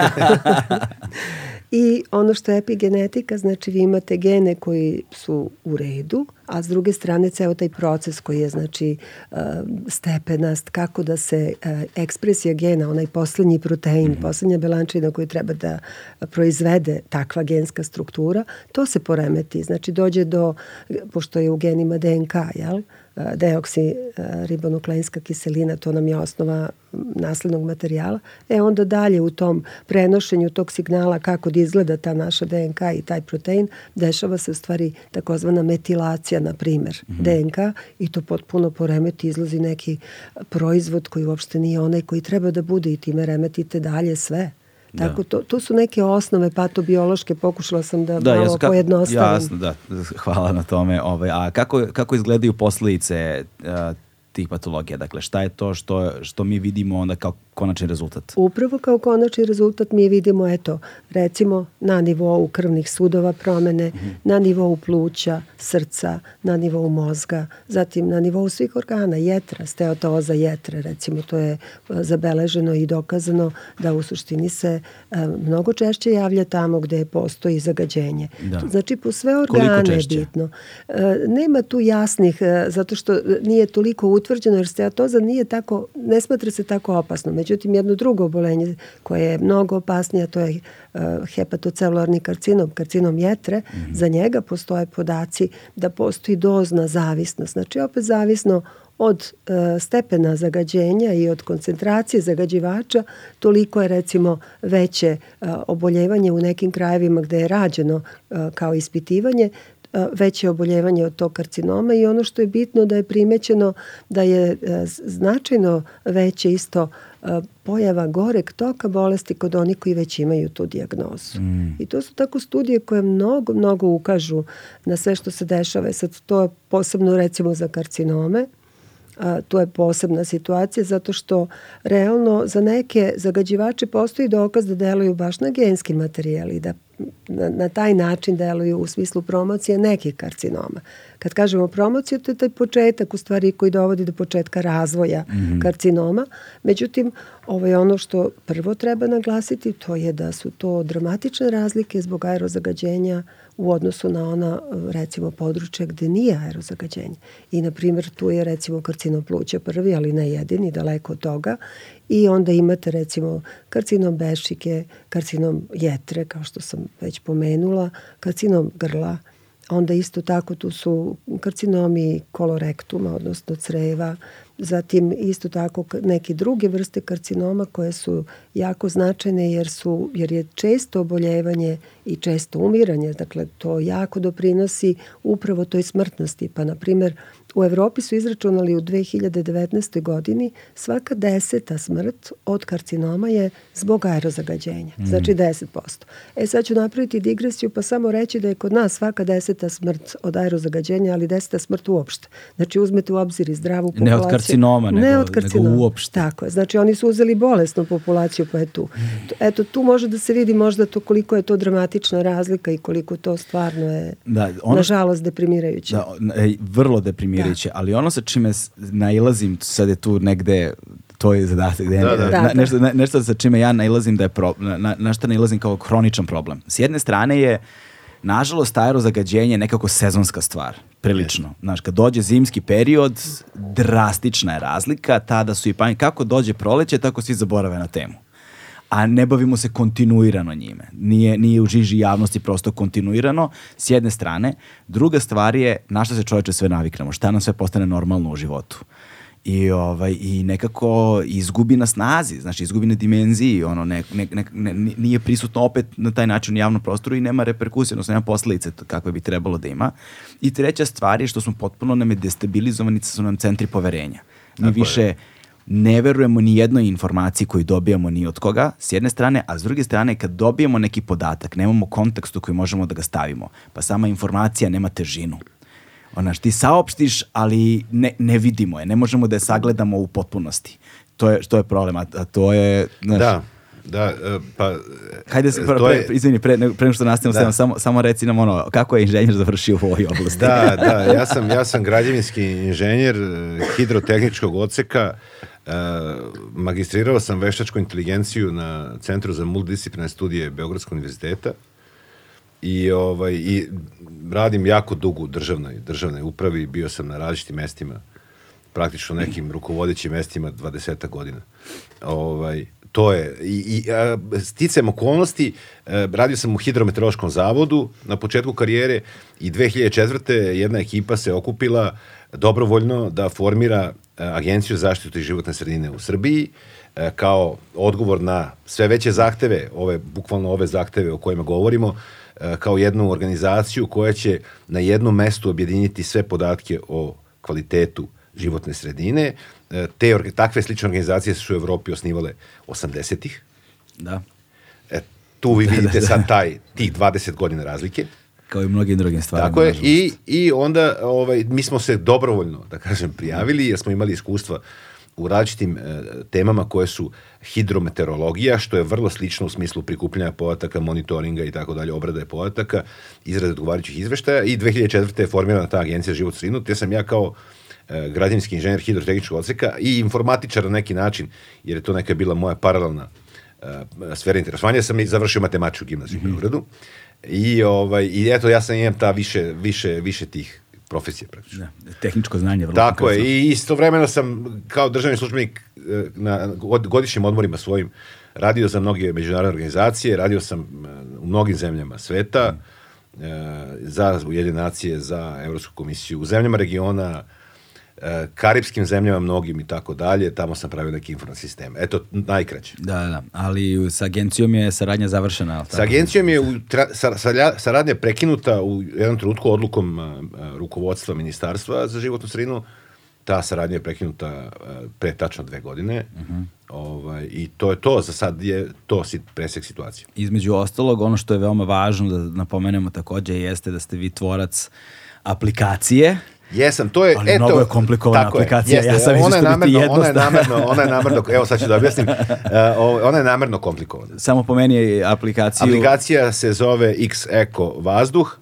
I ono što je epigenetika, znači vi imate gene koji su u redu, a s druge strane ceo taj proces koji je znači e, stepenast, kako da se e, ekspresija gena, onaj poslednji protein, mhm. poslednja belančina koju treba da proizvede takva genska struktura, to se poremeti. Znači dođe do, pošto je u genima DNK, jel? deoksi ribonukleinska kiselina, to nam je osnova naslednog materijala, e onda dalje u tom prenošenju tog signala kako da izgleda ta naša DNK i taj protein, dešava se u stvari takozvana metilacija, na primer, mm -hmm. DNK i to potpuno poremeti, izlazi neki proizvod koji uopšte nije onaj koji treba da bude i time remetite dalje sve. Da. Tako da. to, to su neke osnove patobiološke, pokušala sam da, da malo jasno, ka, pojednostavim. Jasno, da, hvala na tome. Ovaj, a kako, kako izgledaju posledice uh, tih patologija? Dakle, šta je to što, što mi vidimo onda kao konačni rezultat? Upravo kao konačni rezultat mi vidimo, eto, recimo na nivou krvnih sudova promene, mm -hmm. na nivou pluća, srca, na nivou mozga, zatim na nivou svih organa, jetra, steotoza jetre, recimo, to je e, zabeleženo i dokazano da u suštini se e, mnogo češće javlja tamo gde postoji zagađenje. Da. Znači, po sve organe je bitno. E, nema tu jasnih, e, zato što nije toliko utvrđeno, jer steatoza nije tako, ne smatra se tako opasno. Međutim, međutim jedno drugo obolenje koje je mnogo opasnije, to je uh, hepatocelularni karcinom, karcinom jetre, mm -hmm. za njega postoje podaci da postoji dozna zavisnost. Znači opet zavisno od e, stepena zagađenja i od koncentracije zagađivača toliko je recimo veće e, oboljevanje u nekim krajevima gdje je rađeno e, kao ispitivanje veće oboljevanje od tog karcinoma i ono što je bitno da je primećeno da je e, značajno veće isto e, pojava goreg toka bolesti kod onih koji već imaju tu dijagnozu. Mm. I to su tako studije koje mnogo, mnogo ukažu na sve što se dešava. E sad to je posebno recimo za karcinome to je posebna situacija zato što realno za neke zagađivače postoji dokaz da deluju baš na genski materijal i da na, na taj način deluju u smislu promocije nekih karcinoma. Kad kažemo promociju, to je taj početak u stvari koji dovodi do početka razvoja mm -hmm. karcinoma. Međutim, ovo je ono što prvo treba naglasiti, to je da su to dramatične razlike zbog aerozagađenja u odnosu na ona recimo područja gde nije aerozagađenje. I na primjer tu je recimo karcinom pluća prvi, ali ne jedini, daleko od toga. I onda imate recimo karcinom bešike, karcinom jetre, kao što sam već pomenula, karcinom grla, onda isto tako tu su karcinomi kolorektuma, odnosno creva, zatim isto tako neke druge vrste karcinoma koje su jako značajne jer, su, jer je često oboljevanje i često umiranje, dakle to jako doprinosi upravo toj smrtnosti. Pa na primjer U Evropi su izračunali u 2019. godini svaka deseta smrt od karcinoma je zbog aerozagađenja, mm. znači 10%. E sad ću napraviti digresiju pa samo reći da je kod nas svaka deseta smrt od aerozagađenja, ali deseta smrt uopšte. Znači uzmete u obzir i zdravu populaciju. Ne od karcinoma, nego, od karcinoma. nego uopšte. Tako je, znači oni su uzeli bolesnu populaciju pa je tu. Mm. Eto, tu može da se vidi možda to koliko je to dramatična razlika i koliko to stvarno je, da, ono, nažalost, deprimirajuće. Da, vrlo deprimirajuće Pavelića, ali ono sa čime nailazim sad je tu negde to je zadatak gde da, da. Na, da, da. nešto, na, nešto sa čime ja nailazim da je pro, na, na šta nailazim kao kroničan problem. S jedne strane je nažalost aerozagađenje je nekako sezonska stvar, prilično. Znaš, kad dođe zimski period, drastična je razlika, tada su i panj, kako dođe proleće, tako svi zaborave na temu a ne bavimo se kontinuirano njime. Nije, nije u žiži javnosti prosto kontinuirano, s jedne strane. Druga stvar je na šta se čoveče sve naviknemo, šta nam sve postane normalno u životu. I, ovaj, I nekako izgubi na snazi, znači izgubi na dimenziji, ono, ne, ne, ne, ne, nije prisutno opet na taj način u javnom prostoru i nema reperkusije, odnosno nema posledice kakve bi trebalo da ima. I treća stvar je što smo potpuno nam je destabilizovani, su nam centri poverenja. Mi Tako više je ne verujemo ni jednoj informaciji koju dobijamo ni od koga, s jedne strane, a s druge strane, kad dobijemo neki podatak, nemamo kontekst u koji možemo da ga stavimo, pa sama informacija nema težinu. Ona što ti saopštiš, ali ne, ne vidimo je, ne možemo da je sagledamo u potpunosti. To je, to je problem, a to je... Znaš, da Da, e, pa... Hajde da se e, prvo, je... pre, izvini, pre, pre, pre što nastavimo da. samo, samo reci nam ono, kako je inženjer završio u ovoj oblasti? da, da, ja sam, ja sam građevinski inženjer e, hidrotehničkog odseka, Uh, magistrirao sam veštačku inteligenciju na Centru za multidisciplinarne studije Beogradskog univerziteta i, ovaj, i radim jako dugo u državnoj, državnoj upravi, bio sam na različitim mestima, praktično nekim rukovodećim mestima 20 godina. Ovaj, To je. I, i a, sticam okolnosti, a, e, radio sam u Hidrometeorološkom zavodu na početku karijere i 2004. jedna ekipa se okupila dobrovoljno da formira e, Agenciju za zaštitu životne sredine u Srbiji a, e, kao odgovor na sve veće zahteve, ove, bukvalno ove zahteve o kojima govorimo, a, kao jednu organizaciju koja će na jednom mestu objediniti sve podatke o kvalitetu životne sredine. Uh, E, te, takve slične organizacije su u Evropi osnivale 80-ih. Da. E, tu vi da, da, vidite da, da, sad taj, tih 20 godina razlike. Kao i mnogim drugim stvarima. Tako je, i, i onda ovaj, mi smo se dobrovoljno, da kažem, prijavili, jer smo imali iskustva u različitim e, temama koje su hidrometeorologija, što je vrlo slično u smislu prikupljanja podataka, monitoringa i tako dalje, obrade podataka, izrade odgovarajućih izveštaja i 2004. je formirana ta agencija Život sredinu, te sam ja kao E, građevinski inženjer hidrotehničkog odseka i informatičar na neki način, jer je to neka bila moja paralelna e, sfera interesovanja, sam i završio matematičku gimnaziju mm -hmm. u mhm. Beogradu. I, ovaj, I eto, ja sam imam ta više, više, više tih profesije praktično. Da, tehničko znanje. Vrlo Tako je, i istovremeno sam kao državni službenik e, na godišnjim odmorima svojim radio za mnoge međunarodne organizacije, radio sam u mnogim zemljama sveta, mm. za Ujedine nacije, za Evropsku komisiju, u zemljama regiona, E, karibskim zemljama mnogim i tako dalje, tamo sam pravio neki informni sistem. Eto, najkraće. Da, da, da, ali sa agencijom je saradnja završena. Tako? Sa agencijom je tra, sa, sa, saradnja prekinuta u jednom trenutku odlukom uh, rukovodstva ministarstva za životnu sredinu. Ta saradnja je prekinuta uh, pre tačno dve godine. Uh mhm. -huh. Ovaj, I to je to, za sad je to sit, presek situacije. Između ostalog, ono što je veoma važno da napomenemo takođe jeste da ste vi tvorac aplikacije Jesam, to je... Ali eto, mnogo je komplikovana aplikacija, jeste, ja sam ona je namerno, ona je namerno, ona je namerno, evo sad ću da objasnim, uh, ona je namerno komplikovana. Samo pomeni aplikaciju... Aplikacija se zove X-Eco Vazduh,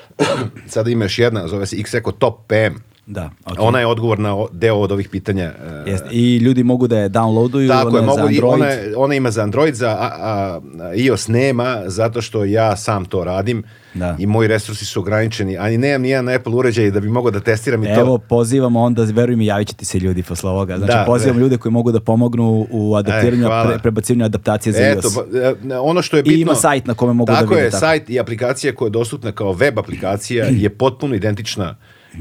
sada imaš jedna, zove se X-Eco Top PM. Da, okay. Ona je odgovor na deo od ovih pitanja. Uh, jeste. I ljudi mogu da je downloaduju, Tako ona je, mogu, za Android. Ona, ona ima za Android, za a, a, iOS nema, zato što ja sam to radim Da. I moji resursi su ograničeni, a nemam nijedan Apple uređaj da bi mogao da testiram i Evo, to. Evo, pozivamo onda, veruj mi, javit će ti se ljudi posle ovoga. Znači, da, pozivam ve. ljude koji mogu da pomognu u adaptiranju, e, pre, prebacivanju adaptacije za Eto, iOS. Ba, e, ono što je bitno... I ima sajt na kome mogu da vide. Tako je, sajt i aplikacija koja je dostupna kao web aplikacija je potpuno identična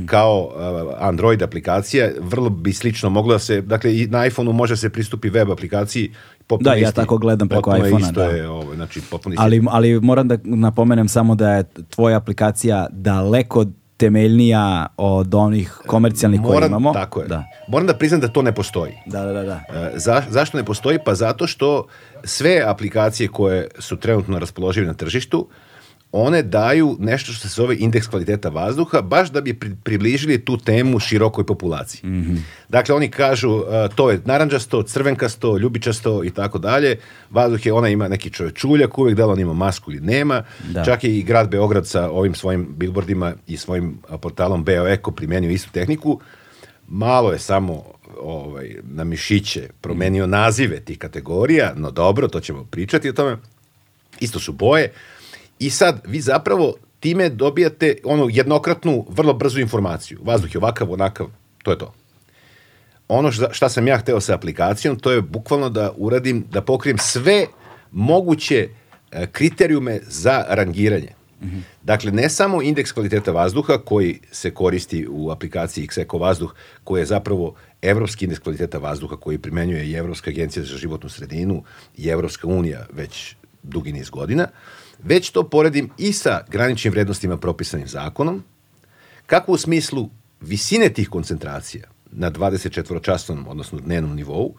kao uh, Android aplikacija, vrlo bi slično moglo da se, dakle i na iPhoneu može da se pristupi web aplikaciji. Da, isti, ja tako gledam preko iPhonea Da. Je, ovo, znači, ali, ali moram da napomenem samo da je tvoja aplikacija daleko temeljnija od onih komercijalnih koje imamo. Tako je. Da. Moram da priznam da to ne postoji. Da, da, da, da. E, za, zašto ne postoji? Pa zato što sve aplikacije koje su trenutno raspoložive na tržištu one daju nešto što se zove indeks kvaliteta vazduha, baš da bi približili tu temu širokoj populaciji. Mm -hmm. Dakle, oni kažu uh, to je naranđasto, crvenkasto, ljubičasto i tako dalje. Vazduh je, ona ima neki čuljak uvek, da li on ima masku ili nema. Da. Čak je i grad Beograd sa ovim svojim billboardima i svojim e, portalom BioEko primenio istu tehniku. Malo je samo ovaj, na mišiće promenio nazive tih kategorija, no dobro, to ćemo pričati o tome. Isto su boje, I sad, vi zapravo time dobijate ono jednokratnu, vrlo brzu informaciju. Vazduh je ovakav, onakav, to je to. Ono šta, šta sam ja hteo sa aplikacijom, to je bukvalno da uradim, da pokrijem sve moguće e, kriterijume za rangiranje. Mm Dakle, ne samo indeks kvaliteta vazduha koji se koristi u aplikaciji XECO vazduh, koji je zapravo evropski indeks kvaliteta vazduha koji primenjuje i Evropska agencija za životnu sredinu i Evropska unija već dugi niz godina, uh, već to poredim i sa graničnim vrednostima propisanim zakonom, kako u smislu visine tih koncentracija na 24-časnom, odnosno dnevnom nivou,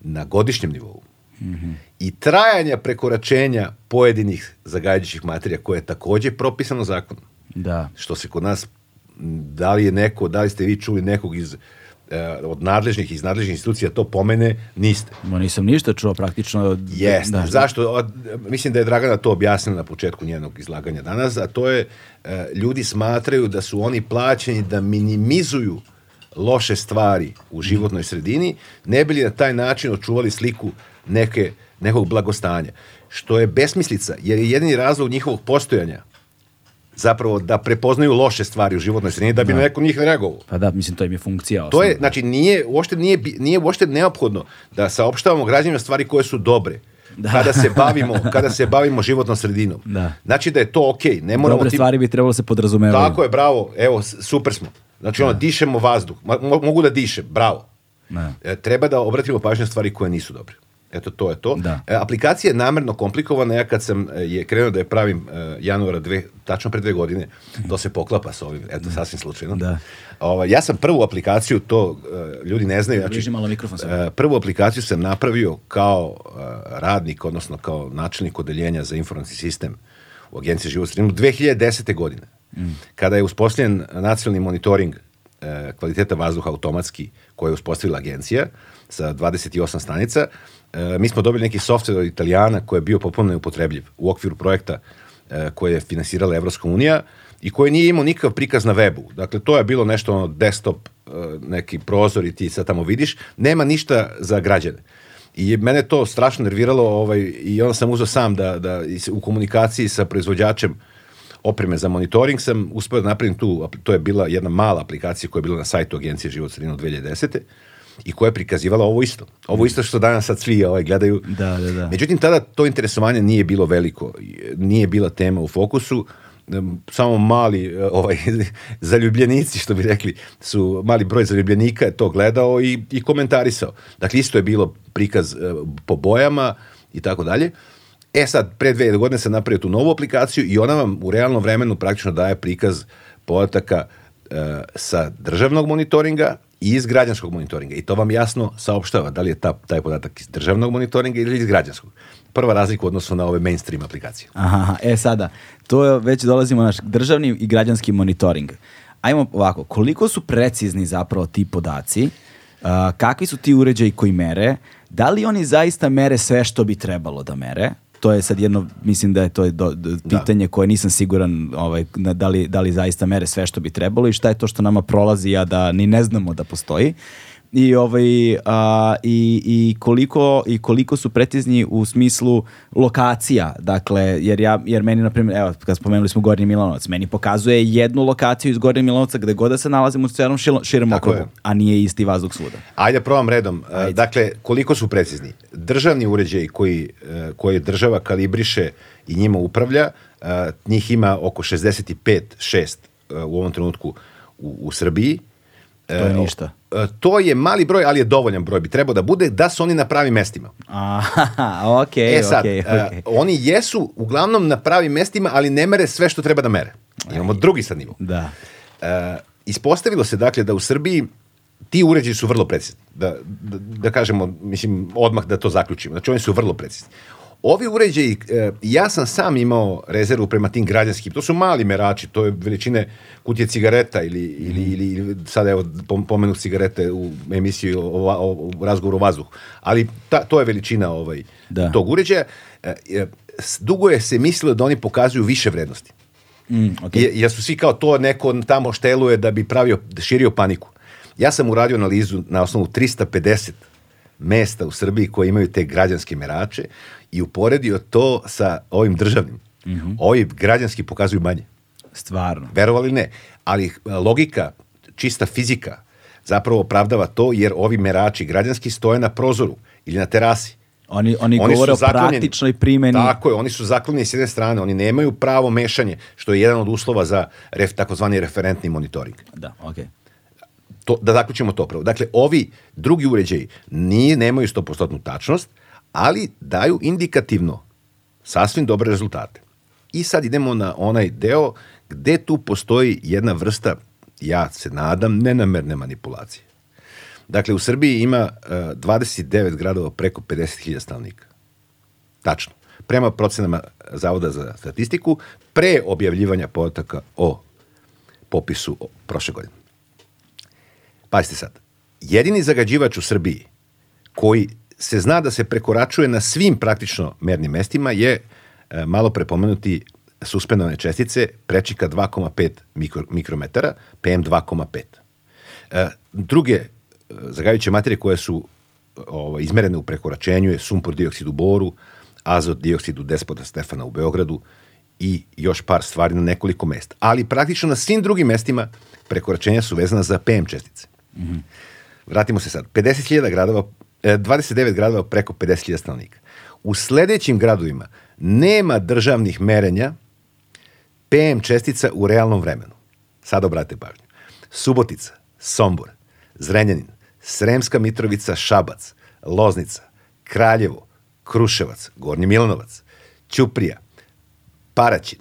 na godišnjem nivou, Mm -hmm. i trajanja prekoračenja pojedinih zagađujućih materija koje je takođe propisano zakonom. Da. Što se kod nas, da li je neko, da li ste vi čuli nekog iz Eh, od nadležnih iz nadležnih institucija to pomene, niste. Ma nisam ništa čuo praktično. Yes, da, zašto? Mislim da je Dragana to objasnila na početku njenog izlaganja danas, a to je eh, ljudi smatraju da su oni plaćeni da minimizuju loše stvari u životnoj mhm. sredini, ne bili na taj način očuvali sliku neke, nekog blagostanja. Što je besmislica, jer je jedini razlog njihovog postojanja zapravo da prepoznaju loše stvari u životnoj sredini da bi da. neko njih reagovao. Pa da, mislim to im je funkcija. Osnovna. To je da. znači nije uopšte nije nije uopšte neophodno da saopštavamo građanima stvari koje su dobre. Da. kada se bavimo kada se bavimo životnom sredinom. Da. Znači da je to okay. Ne moramo Dobre ti... stvari bi trebalo se podrazumevati. Tako je, bravo. Evo, super smo. Znači ono, da. dišemo vazduh. mogu da diše, bravo. Ne. Da. E, treba da obratimo pažnju na stvari koje nisu dobre. Eto, to je to. Da. E, aplikacija je namerno komplikovana. Ja kad sam e, je krenuo da je pravim e, januara dve, tačno pre dve godine, to se poklapa sa ovim, eto, da. sasvim slučajno. Da. Ovo, ja sam prvu aplikaciju, to e, ljudi ne znaju. Znači, malo mikrofon sam. E, prvu aplikaciju sam napravio kao e, radnik, odnosno kao načelnik odeljenja za informacijski sistem u Agenciji život sredinu 2010. godine, mm. kada je uspostavljen nacionalni monitoring e, kvaliteta vazduha automatski koje je uspostavila agencija, sa 28 stranica. E, mi smo dobili neki software od Italijana koji je bio popolno neupotrebljiv u okviru projekta e, koje je finansirala Evropska unija i koji nije imao nikakav prikaz na webu. Dakle, to je bilo nešto ono desktop, e, neki prozor i ti sad tamo vidiš. Nema ništa za građane. I mene to strašno nerviralo ovaj, i onda sam uzao sam da, da u komunikaciji sa proizvođačem opreme za monitoring sam uspeo da napravim tu, to je bila jedna mala aplikacija koja je bila na sajtu Agencije život sredina 2010 i koja je prikazivala ovo isto. Ovo mm. isto što danas sad svi ovaj, gledaju. Da, da, da. Međutim, tada to interesovanje nije bilo veliko, nije bila tema u fokusu, samo mali eh, ovaj, zaljubljenici, što bi rekli, su mali broj zaljubljenika je to gledao i, i komentarisao. Dakle, isto je bilo prikaz eh, po bojama i tako dalje. E sad, pre dve godine sam napravio tu novu aplikaciju i ona vam u realnom vremenu praktično daje prikaz podataka eh, sa državnog monitoringa, iz građanskog monitoringa. I to vam jasno saopštava da li je ta, taj podatak iz državnog monitoringa ili iz građanskog. Prva razlika u odnosu na ove mainstream aplikacije. Aha, e sada, to je, već dolazimo naš državni i građanski monitoring. Ajmo ovako, koliko su precizni zapravo ti podaci, uh, kakvi su ti uređaji koji mere, da li oni zaista mere sve što bi trebalo da mere, to je sad jedno, mislim da je to do, do, da. pitanje da. koje nisam siguran ovaj, na, da, li, da li zaista mere sve što bi trebalo i šta je to što nama prolazi, a da ni ne znamo da postoji i ovaj a, i, i koliko i koliko su precizni u smislu lokacija. Dakle, jer ja jer meni na primjer, evo kad spomenuli smo Gornji Milanovac, meni pokazuje jednu lokaciju iz Gornjeg Milanovca gde god da se nalazimo u celom širem okrugu, a nije isti vazduh svuda. Ajde probam redom. E, Ajde. Dakle, koliko su precizni? Državni uređaji koji e, koje država kalibriše i njima upravlja, e, njih ima oko 65 6 u ovom trenutku u, u Srbiji To e, je ništa. E, to je mali broj, ali je dovoljan broj. Bi trebao da bude da su oni na pravim mestima. Aha, okay, e sad, okay, e, okay. oni jesu uglavnom na pravim mestima, ali ne mere sve što treba da mere. Imamo Aj, drugi sad nivo. Da. ispostavilo se dakle da u Srbiji ti uređaji su vrlo precizni. Da, da, da kažemo, mislim, odmah da to zaključimo. Znači, oni su vrlo precizni. Ovi uređaji, e, ja sam sam imao rezervu prema tim građanskim, to su mali merači, to je veličine kutije cigareta ili, ili, mhm. ili, ili sada evo pomenu cigarete u emisiji o, o, o razgovoru o vazduhu, ali ta, to je veličina ovaj, da. tog uređaja. E, e, Dugo je se mislilo da oni pokazuju više vrednosti. Mm, okay. Ja su svi kao to neko tamo šteluje da bi pravio, da širio paniku. Ja sam uradio analizu na osnovu 350 mesta u Srbiji koje imaju te građanske merače i uporedio to sa ovim državnim. Mm -hmm. Ovi građanski pokazuju manje. Stvarno. Verovali ne. Ali eh, logika, čista fizika, zapravo opravdava to jer ovi merači građanski stoje na prozoru ili na terasi. Oni, oni, oni govore o praktičnoj primjeni. Tako je, oni su zaklonjeni s jedne strane, oni nemaju pravo mešanje, što je jedan od uslova za ref, takozvani referentni monitoring. Da, okej. Okay to, da zaključimo to prvo. Dakle, ovi drugi uređaji nije, nemaju 100% tačnost, ali daju indikativno sasvim dobre rezultate. I sad idemo na onaj deo gde tu postoji jedna vrsta, ja se nadam, nenamerne manipulacije. Dakle, u Srbiji ima uh, eh, 29 gradova preko 50.000 stanovnika. Tačno. Prema procenama Zavoda za statistiku, pre objavljivanja podataka o popisu prošle godine. Pazite sad, jedini zagađivač u Srbiji koji se zna da se prekoračuje na svim praktično mernim mestima je e, malo prepomenuti suspendovane čestice prečika 2,5 mikro, mikrometara, PM 2,5. E, druge e, zagajuće materije koje su ovo, ovaj, izmerene u prekoračenju je sumpor dioksid u boru, azot dioksid u despota Stefana u Beogradu i još par stvari na nekoliko mesta. Ali praktično na svim drugim mestima prekoračenja su vezana za PM čestice. Mm -hmm. Vratimo se sad. 50.000 gradova, 29 e, gradova preko 50.000 stanovnika. U sledećim gradovima nema državnih merenja PM čestica u realnom vremenu. Sad obratite pažnju. Subotica, Sombor, Zrenjanin, Sremska Mitrovica, Šabac, Loznica, Kraljevo, Kruševac, Gornji Milanovac, Ćuprija, Paraćin,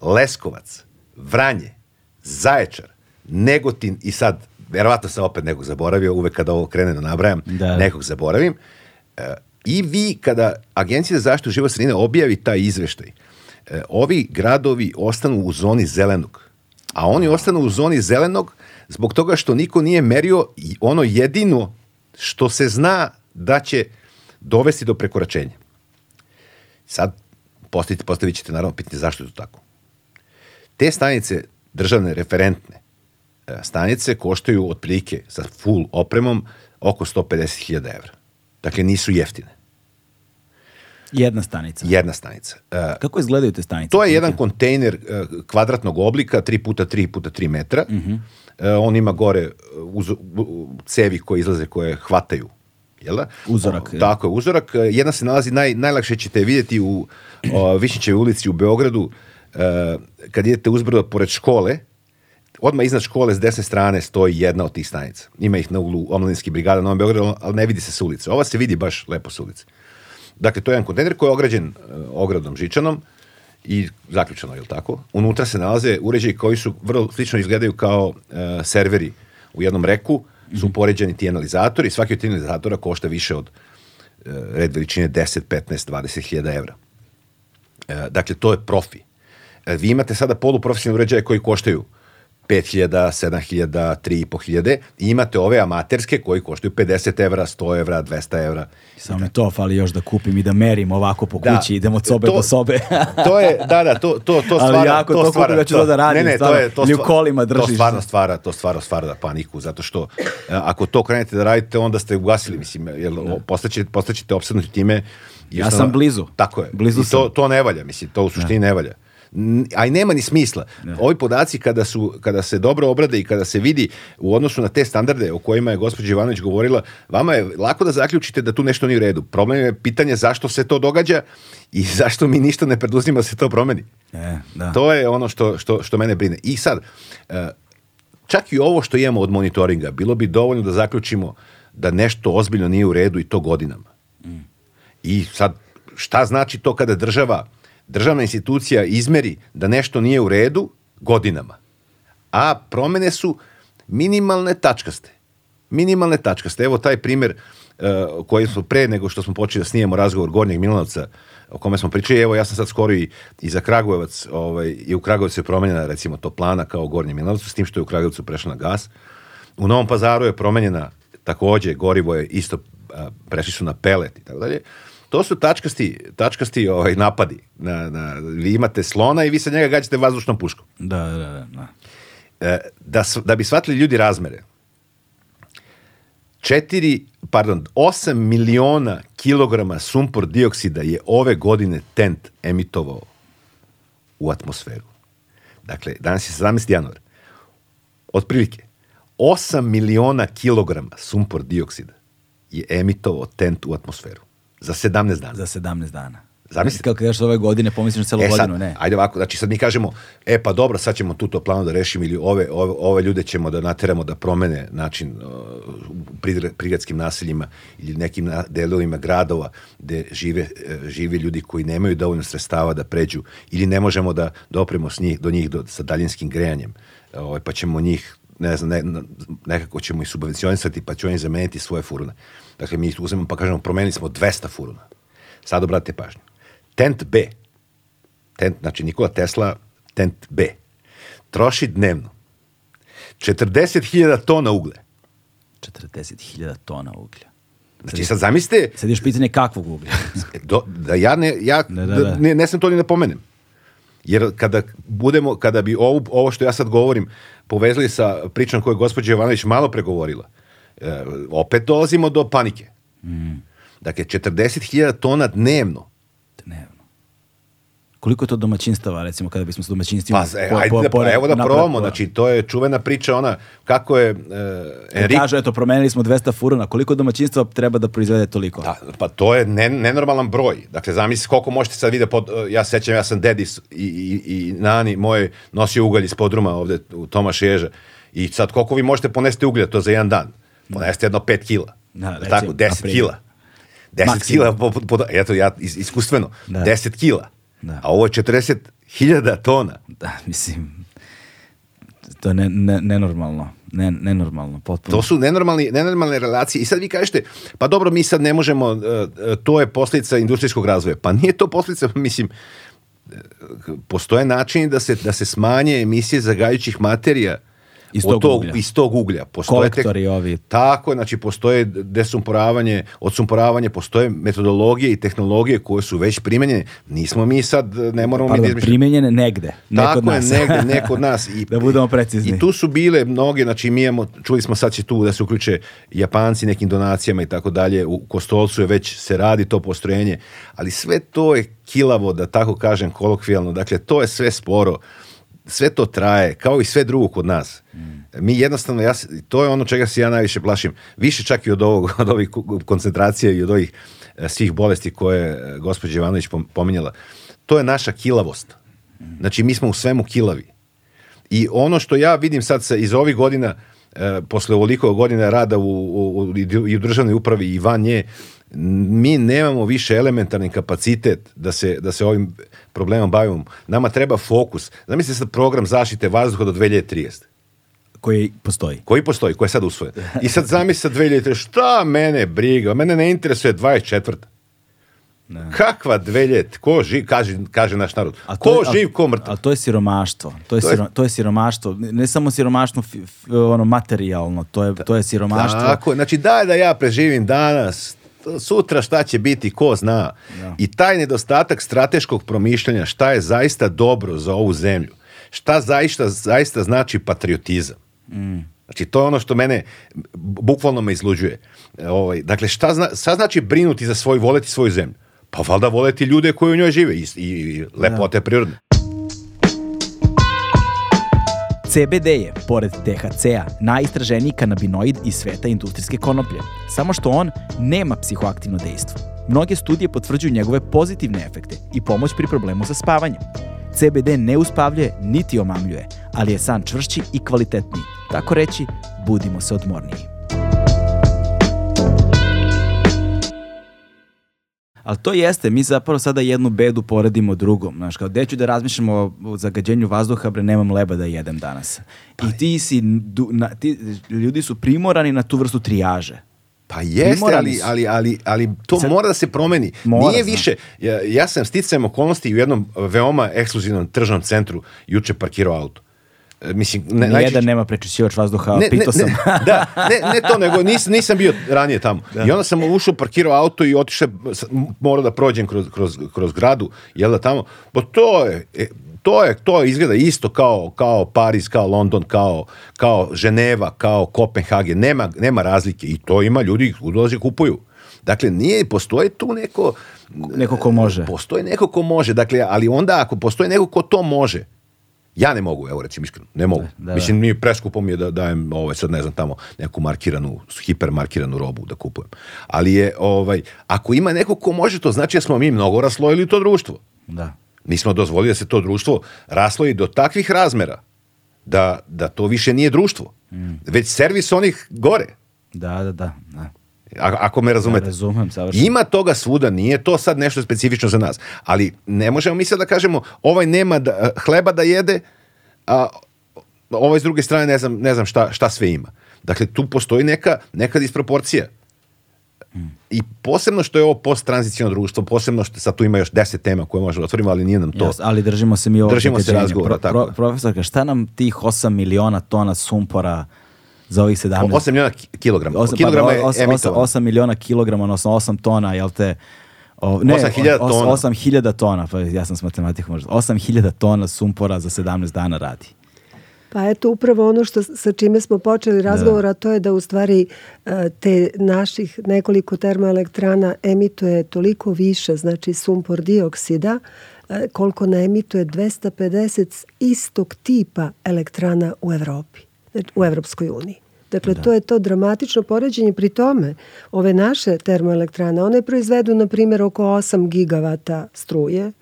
Leskovac, Vranje, Zaječar, Negotin i sad verovatno sam opet nekog zaboravio, uvek kada ovo krene da nabrajam, da. nekog zaboravim. E, I vi, kada Agencija za zaštitu život sredine objavi taj izveštaj, e, ovi gradovi ostanu u zoni zelenog. A oni ostanu u zoni zelenog zbog toga što niko nije merio ono jedino što se zna da će dovesti do prekoračenja. Sad postavite, postavit ćete naravno pitanje zašto je to tako. Te stanice državne referentne E, stanice koštaju otprilike sa full opremom oko 150.000 evra. Dakle, nisu jeftine. Jedna stanica. Jedna stanica. E, Kako izgledaju te stanice? To je jedan kontejner e, kvadratnog oblika, 3 puta 3 puta 3 metra. Uh mhm. -huh. On ima gore uz, cevi koje izlaze, koje hvataju. Jel da? Uzorak. O, Tako je, uzorak. Jedna se nalazi, naj, najlakše ćete vidjeti u o, Višićevoj ulici u Beogradu, kad idete uzbrdo pored škole, odmah iznad škole s desne strane stoji jedna od tih stanica. Ima ih na uglu omladinskih brigada na Novom Beogradu, ali ne vidi se s ulice. Ova se vidi baš lepo s ulice. Dakle, to je jedan kontejner koji je ograđen uh, ogradom žičanom i zaključano, je li tako? Unutra se nalaze uređaji koji su vrlo slično izgledaju kao uh, serveri u jednom reku, su mhm. poređeni ti analizatori, svaki od ti analizatora košta više od uh, red veličine 10, 15, 20 hiljada evra. Dakle, to je profi. Vi imate sada poluprofesionalne uređaje koji koštaju uh, 5000, 7000, 3500 i imate ove amaterske koji koštaju 50 evra, 100 evra, 200 evra. Samo to fali još da kupim i da merim ovako po da, kući, idem od sobe to, do sobe. to je, da, da, to, to, to stvara. Ali jako to, to stvara, kupim, ću to da radim, ne, ne, stvarno, to je, to stvara, u kolima držiš. To stvarno stvara, to stvarno stvara da paniku, zato što e, ako to krenete da radite, onda ste ugasili, mislim, jer da. postaćete, postaćete obsednuti time. Ja sam blizu. Tako je. Blizu I to, sam. to ne valja, mislim, to u suštini da. ne valja a i nema ni smisla. Ne. Ovi podaci kada, su, kada se dobro obrade i kada se vidi u odnosu na te standarde o kojima je gospođa Ivanović govorila, vama je lako da zaključite da tu nešto nije u redu. Problem je pitanje zašto se to događa i zašto mi ništa ne preduzima da se to promeni. E, da. To je ono što, što, što mene brine. I sad, e, čak i ovo što imamo od monitoringa, bilo bi dovoljno da zaključimo da nešto ozbiljno nije u redu i to godinama. Mm. I sad, šta znači to kada država državna institucija izmeri da nešto nije u redu godinama. A promene su minimalne tačkaste. Minimalne tačkaste. Evo taj primer uh, koji smo pre nego što smo počeli da snijemo razgovor Gornjeg Milanovca o kome smo pričali, evo ja sam sad skoro i, i za Kragujevac, ovaj, i u Kragujevcu je promenjena recimo to plana kao u Gornjem Milanovcu, s tim što je u Kragujevcu prešla na gas. U Novom pazaru je promenjena takođe, gorivo je isto, prešli su na pelet i tako dalje. To su tačkasti, tačkasti ovaj, napadi. Na, na, vi imate slona i vi se njega gađate vazdušnom puškom. Da, da, da. Da, e, da, da bi shvatili ljudi razmere, 4, pardon, 8 miliona kilograma sumpor dioksida je ove godine tent emitovao u atmosferu. Dakle, danas je 17. januar. Otprilike, 8 miliona kilograma sumpor dioksida je emitovao tent u atmosferu. Za 17 dana. Za 17 dana. Zamislite. Kako kažeš ove godine, pomisliš celu e, sad, godinu, ne. Ajde ovako, znači sad mi kažemo, e pa dobro, sad ćemo tu to planu da rešimo ili ove, ove, ove ljude ćemo da nateramo da promene način uh, u prigradskim naseljima ili nekim delovima gradova gde žive, uh, žive ljudi koji nemaju dovoljno sredstava da pređu ili ne možemo da dopremo s njih, do njih do, sa daljinskim grejanjem, ove, ovaj, pa ćemo njih ne znam, ne, nekako ćemo ih subvencionisati, pa će oni zameniti svoje furune. Dakle, mi uzmemo pa kažemo, promenili smo 200 furuna. Sad obratite pažnju. Tent B, tent, znači Nikola Tesla, tent B, troši dnevno 40.000 tona uglja. 40.000 tona uglja. Znači, sad zamislite... Sad još pitanje kakvog uglja. E, do, da ja, ne, ja ne, da da, da, da. Ne, ne sam to ni napomenem. Da Jer kada budemo, kada bi ovo, ovo što ja sad govorim povezali sa pričom koju je gospođa Jovanović malo pregovorila, e, opet dolazimo do panike. Mm. Dakle, 40.000 tona dnevno. Dnevno. Koliko je to domaćinstava, recimo, kada bismo s domaćinstvima... Pa, e, po, ajde, po, da- pa, po, evo da probamo, znači, to je čuvena priča, ona, kako je... E, Enrik... Kažu, eto, promenili smo 200 furuna, koliko domaćinstva treba da proizvede toliko? Da, pa to je ne, nenormalan broj. Dakle, zamisli koliko možete sad vidjeti, pod, e, ja sećam, ja sam dedis i, i, i nani moje nosio ugalj iz podruma ovde u Tomaš Ježa. I sad koliko vi možete ponesti uglja to za jedan dan? jeste jedno 5 kila. Da, recimo, tako, 10 kila. 10 Maksimum. kila, po, po, eto ja is, iskustveno, da. 10 kila. Da. A ovo je 40.000 tona. Da, mislim, to je ne, ne, nenormalno. Ne, nenormalno, potpuno. To su nenormalni, nenormalne relacije. I sad vi kažete, pa dobro, mi sad ne možemo, e, e, to je posljedica industrijskog razvoja. Pa nije to posljedica, mislim, e, postoje načini da se, da se smanje emisije zagajućih materija Iz tog, tog uglja. Iz tog uglja. Postoje Kolektori tek, ovi. Tako, znači postoje desumporavanje, odsumporavanje, postoje metodologije i tehnologije koje su već primenjene. Nismo mi sad, ne moramo Pardon, mi... Pardon, da primenjene negde. Tako je, negde, neko od nas. I, da budemo precizni. I tu su bile mnoge, znači mi imamo, čuli smo sad će tu da se uključe Japanci nekim donacijama i tako dalje, u Kostolcu je već se radi to postrojenje, ali sve to je kilavo, da tako kažem kolokvijalno, dakle to je sve sporo sve to traje, kao i sve drugo kod nas. Mm. Mi jednostavno, ja, to je ono čega se ja najviše plašim. Više čak i od, ovog, od ovih koncentracija i od ovih e, svih bolesti koje je gospođa Ivanović pominjala. To je naša kilavost. Mm. Znači, mi smo u svemu kilavi. I ono što ja vidim sad sa, iz ovih godina, e, posle ovoliko godina rada u, u, u, i u državnoj upravi i van nje, mi nemamo više elementarni kapacitet da se, da se ovim problemom bavimo. Nama treba fokus. Zamislite sad program zaštite vazduha do 2030 koji postoji. Koji postoji, koji je sad usvojen. I sad zamisli sa 2003, šta mene briga, mene ne interesuje 24. Ne. Kakva dveljet, ko živ, kaže, kaže naš narod. A ko je, živ, ko mrtav. A to je siromaštvo. To je, to je, to je siromaštvo. Ne samo siromaštvo f, f, ono, materijalno, to je, to je siromaštvo. Tako, znači daj da ja preživim danas sutra šta će biti, ko zna. Ja. Da. I taj nedostatak strateškog promišljanja šta je zaista dobro za ovu zemlju, šta zaista, zaista znači patriotizam. Mm. Znači, to je ono što mene bukvalno me izluđuje. Ovaj, dakle, šta, zna, šta znači brinuti za svoj, voleti svoju zemlju? Pa valjda voleti ljude koji u njoj žive i, i, i lepote ja. Da. prirodne. CBD je, pored THC-a, najistraženiji kanabinoid iz sveta industrijske konoplje, samo što on nema psihoaktivno dejstvo. Mnoge studije potvrđuju njegove pozitivne efekte i pomoć pri problemu sa spavanjem. CBD ne uspavljuje niti omamljuje, ali je san čvršći i kvalitetniji. Tako reći, budimo se odmorniji. Ali to jeste, mi zapravo sada jednu bedu poredimo drugom. Znaš, kao, gde ću da razmišljamo o zagađenju vazduha, bre, nemam leba da jedem danas. Pa I ti si, du, na, ti, ljudi su primorani na tu vrstu trijaže. Pa jeste, ali, ali, ali, ali to Sad, mora da se promeni. Mora, Nije više, ja, ja sam sticajem okolnosti u jednom veoma ekskluzivnom tržnom centru juče parkirao auto E, mislim, ne, Nijedan najčešće... nema prečišćivač vazduha, ne, pitao sam. Ne, da, ne, ne to, nego nisam nisam bio ranije tamo. Da. I onda sam ušao, parkirao auto i otišao, morao da prođem kroz, kroz, kroz gradu, jel da tamo, pa to je, e, to je, to izgleda isto kao, kao Pariz, kao London, kao, kao Ženeva, kao Kopenhagen, nema, nema razlike i to ima ljudi koji dolaze kupuju. Dakle, nije, postoji tu neko... Neko ko može. Postoji neko ko može, dakle, ali onda ako postoji neko ko to može, Ja ne mogu, evo recimo iskreno, ne mogu. Da, da, Mislim, mi da. preskupo mi je da dajem, ovaj, sad ne znam, tamo neku markiranu, hipermarkiranu robu da kupujem. Ali je, ovaj, ako ima neko ko može to, znači da smo mi mnogo raslojili to društvo. Da. Nismo dozvolili da se to društvo rasloji do takvih razmera da, da to više nije društvo. Mm. Već servis onih gore. Da, da, da. da. Ako me razumete. Ja razumem, savršen. Ima toga svuda, nije to sad nešto specifično za nas. Ali ne možemo mi sad da kažemo ovaj nema da, hleba da jede, a ovaj s druge strane ne znam, ne znam šta, šta sve ima. Dakle, tu postoji neka, neka disproporcija. I posebno što je ovo post-tranzicijno društvo, posebno što sad tu ima još deset tema koje možemo da otvorimo, ali nije nam to. Yes, ali držimo se mi ovo. Držimo se razgovora, pro, pro, profesorka, šta nam tih 8 miliona tona sumpora za ovih 17... 8 miliona kilograma. 8, pa da, kilograma pa, 8, je 8, 8 miliona kilograma, odnosno 8 tona, jel te... O, ne, 8000 tona. 8000 tona, pa ja sam s matematikom možda. 8000 tona sumpora za 17 dana radi. Pa eto upravo ono što sa čime smo počeli razgovor, da. a to je da u stvari e, te naših nekoliko termoelektrana emituje toliko više, znači sumpor dioksida, e, koliko ne emituje 250 istog tipa elektrana u Evropi u Evropskoj uniji. Dakle, da. to je to dramatično poređenje. Pri tome, ove naše termoelektrane, one proizvedu, na primjer, oko 8 gigavata struje,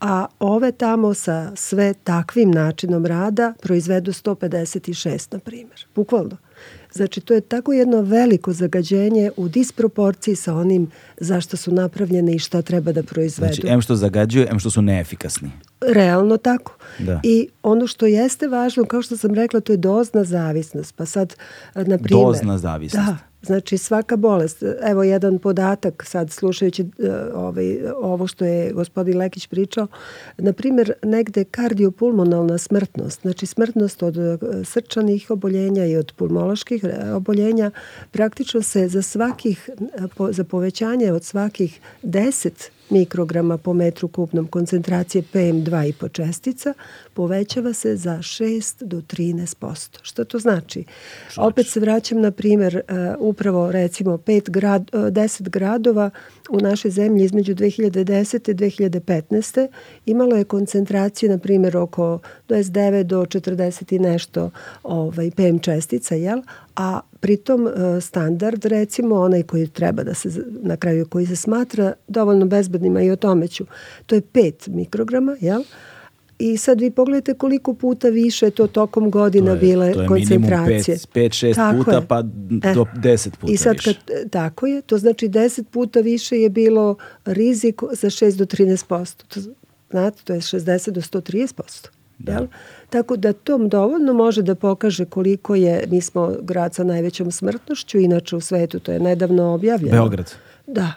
a ove tamo sa sve takvim načinom rada proizvedu 156, na primjer. Bukvalno. Znači, to je tako jedno veliko zagađenje u disproporciji sa onim zašto su napravljene i šta treba da proizvedu. Znači, em što zagađuju, em što su neefikasni realno tako. Da. I ono što jeste važno, kao što sam rekla, to je dozna zavisnost. Pa sad, na primer... Dozna da, zavisnost. Da. Znači svaka bolest, evo jedan podatak sad slušajući e, ovaj, ovo što je gospodin Lekić pričao, na primer, negde kardiopulmonalna smrtnost, znači smrtnost od e, srčanih oboljenja i od pulmoloških e, oboljenja praktično se za svakih, za povećanje od svakih 10 mikrograma po metru kubnom koncentracije PM2 i po čestica povećava se za 6 do 13%. Što to znači? znači. Opet se vraćam na primer e, upravo recimo 5 grad, 10 e, gradova u našoj zemlji između 2010. i 2015. imalo je koncentracije na primer oko 29 do 40 i nešto ovaj, PM čestica, jel? a pritom e, standard recimo onaj koji treba da se na kraju koji se smatra dovoljno bezbednima i o tome ću to je 5 mikrograma jel i sad vi pogledajte koliko puta više to tokom godina to je, bile to je koncentracije. To je minimum 5-6 puta je. pa e, do 10 e. puta I sad kad, više. Tako je, to znači 10 puta više je bilo rizik za 6 do 13%. To, znate, to je 60 do 130%. Da. Jel? Tako da tom dovoljno može da pokaže koliko je, mi smo grad sa najvećom smrtnošću, inače u svetu to je nedavno objavljeno. Beograd. Da,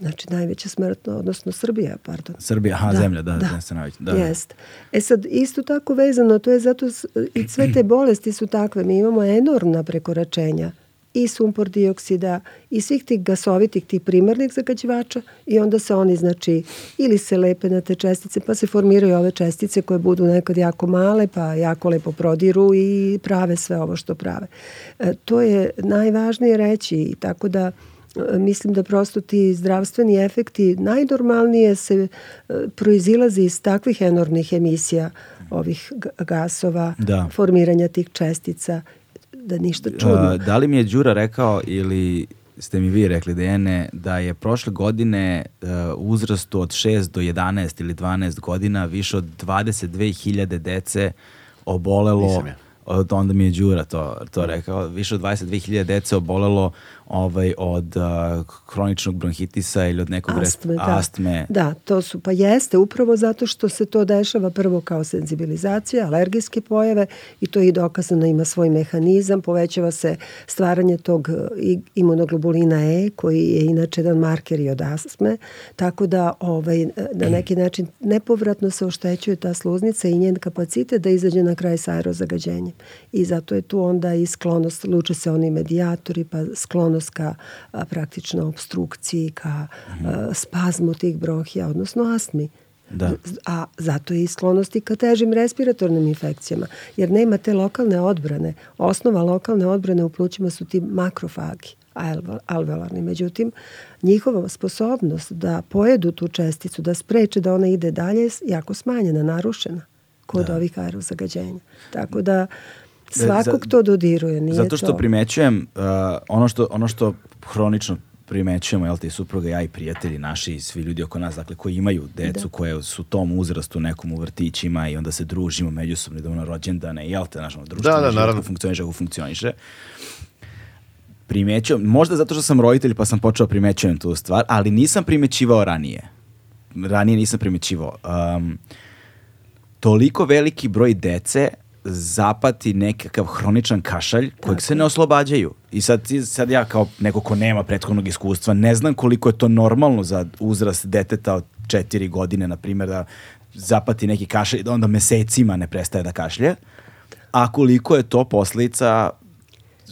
Znači najveća smrtno, odnosno Srbija, pardon. Srbija, aha, da, zemlja, da, da, da, da. Jest. E sad, isto tako vezano, to je zato i sve te bolesti su takve. Mi imamo enormna prekoračenja i sumpor dioksida i svih tih gasovitih, tih primarnih zagađivača i onda se oni, znači, ili se lepe na te čestice, pa se formiraju ove čestice koje budu nekad jako male, pa jako lepo prodiru i prave sve ovo što prave. E, to je najvažnije reći, tako da e, mislim da prosto ti zdravstveni efekti najnormalnije se e, proizilazi iz takvih enormnih emisija ovih gasova, da. formiranja tih čestica da ništa čudno. E, da li mi je Đura rekao ili ste mi vi rekli, Dejane, da je prošle godine uh, uzrastu od 6 do 11 ili 12 godina više od 22.000 dece obolelo Nisam ja od onda mi je Đura to, to rekao, više od 22.000 dece obolelo ovaj, od uh, kroničnog bronhitisa ili od nekog astme, da. astme. Da, to su, pa jeste, upravo zato što se to dešava prvo kao senzibilizacija, alergijske pojave i to je dokazano ima svoj mehanizam, povećava se stvaranje tog uh, imunoglobulina E koji je inače jedan marker i od astme, tako da ovaj, uh, na neki način nepovratno se oštećuje ta sluznica i njen kapacitet da izađe na kraj sa aerozagađenjem. I zato je tu onda i sklonost, luče se oni medijatori, pa sklon sklonost ka a, praktično obstrukciji, ka a, spazmu tih bronhija, odnosno astmi. Da. A zato je i sklonosti ka težim respiratornim infekcijama, jer nema te lokalne odbrane. Osnova lokalne odbrane u plućima su ti makrofagi alveolarni. Međutim, njihova sposobnost da pojedu tu česticu, da spreče da ona ide dalje, je jako smanjena, narušena kod da. ovih aerozagađenja. Tako da E, Svakog to dodiruje, nije Zato što to. primećujem, uh, ono, što, ono što hronično primećujemo, jel te, supruga, ja i prijatelji naši, svi ljudi oko nas, dakle, koji imaju decu, da. koje su tom uzrastu nekom u vrtićima i onda se družimo međusobno, idemo na rođendane, jel te, znaš, ono, društvo, da, da, naravno. funkcioniše, kako funkcioniše. Primećujem, možda zato što sam roditelj pa sam počeo primećujem tu stvar, ali nisam primećivao ranije. Ranije nisam primećivao. Um, toliko veliki broj dece zapati nekakav hroničan kašalj kojeg se ne oslobađaju. I sad, sad ja kao neko ko nema prethodnog iskustva ne znam koliko je to normalno za uzrast deteta od četiri godine, na primjer, da zapati neki kašalj, da onda mesecima ne prestaje da kašlje, a koliko je to posljedica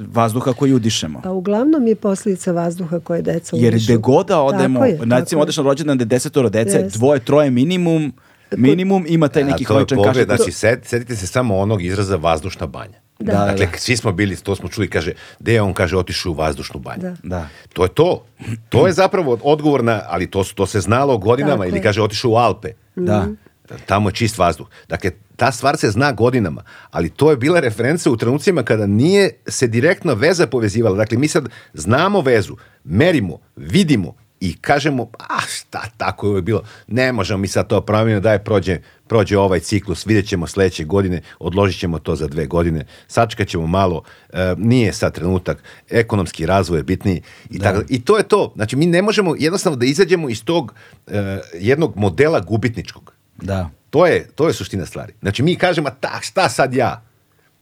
vazduha koji udišemo. Pa uglavnom je posljedica vazduha koje deca udišu. Jer gde god da odemo, je, recimo odeš na rođendan gde desetoro dece, yes. dvoje, troje minimum, minimum, ima taj neki hlojčan kašalj. Pogled, znači, da sed, sedite se samo onog izraza vazdušna banja. Da. da dakle, da. svi smo bili, to smo čuli, kaže, gde on, kaže, otišao u vazdušnu banju. Da. To je to. To je zapravo odgovor na, ali to, to se znalo godinama, Tako ili kaže, otišao u Alpe. Da. Tamo je čist vazduh. Dakle, ta stvar se zna godinama, ali to je bila referenca u trenucima kada nije se direktno veza povezivala. Dakle, mi sad znamo vezu, merimo, vidimo, i kažemo, a šta, tako je bilo, ne možemo mi sad to promijeniti, daj prođe, prođe ovaj ciklus, vidjet ćemo sledeće godine, odložit ćemo to za dve godine, sačkat ćemo malo, e, nije sad trenutak, ekonomski razvoj je bitniji i, da. tako, i to je to. Znači, mi ne možemo jednostavno da izađemo iz tog e, jednog modela gubitničkog. Da. To je, to je suština stvari. Znači, mi kažemo, tak, šta sad ja?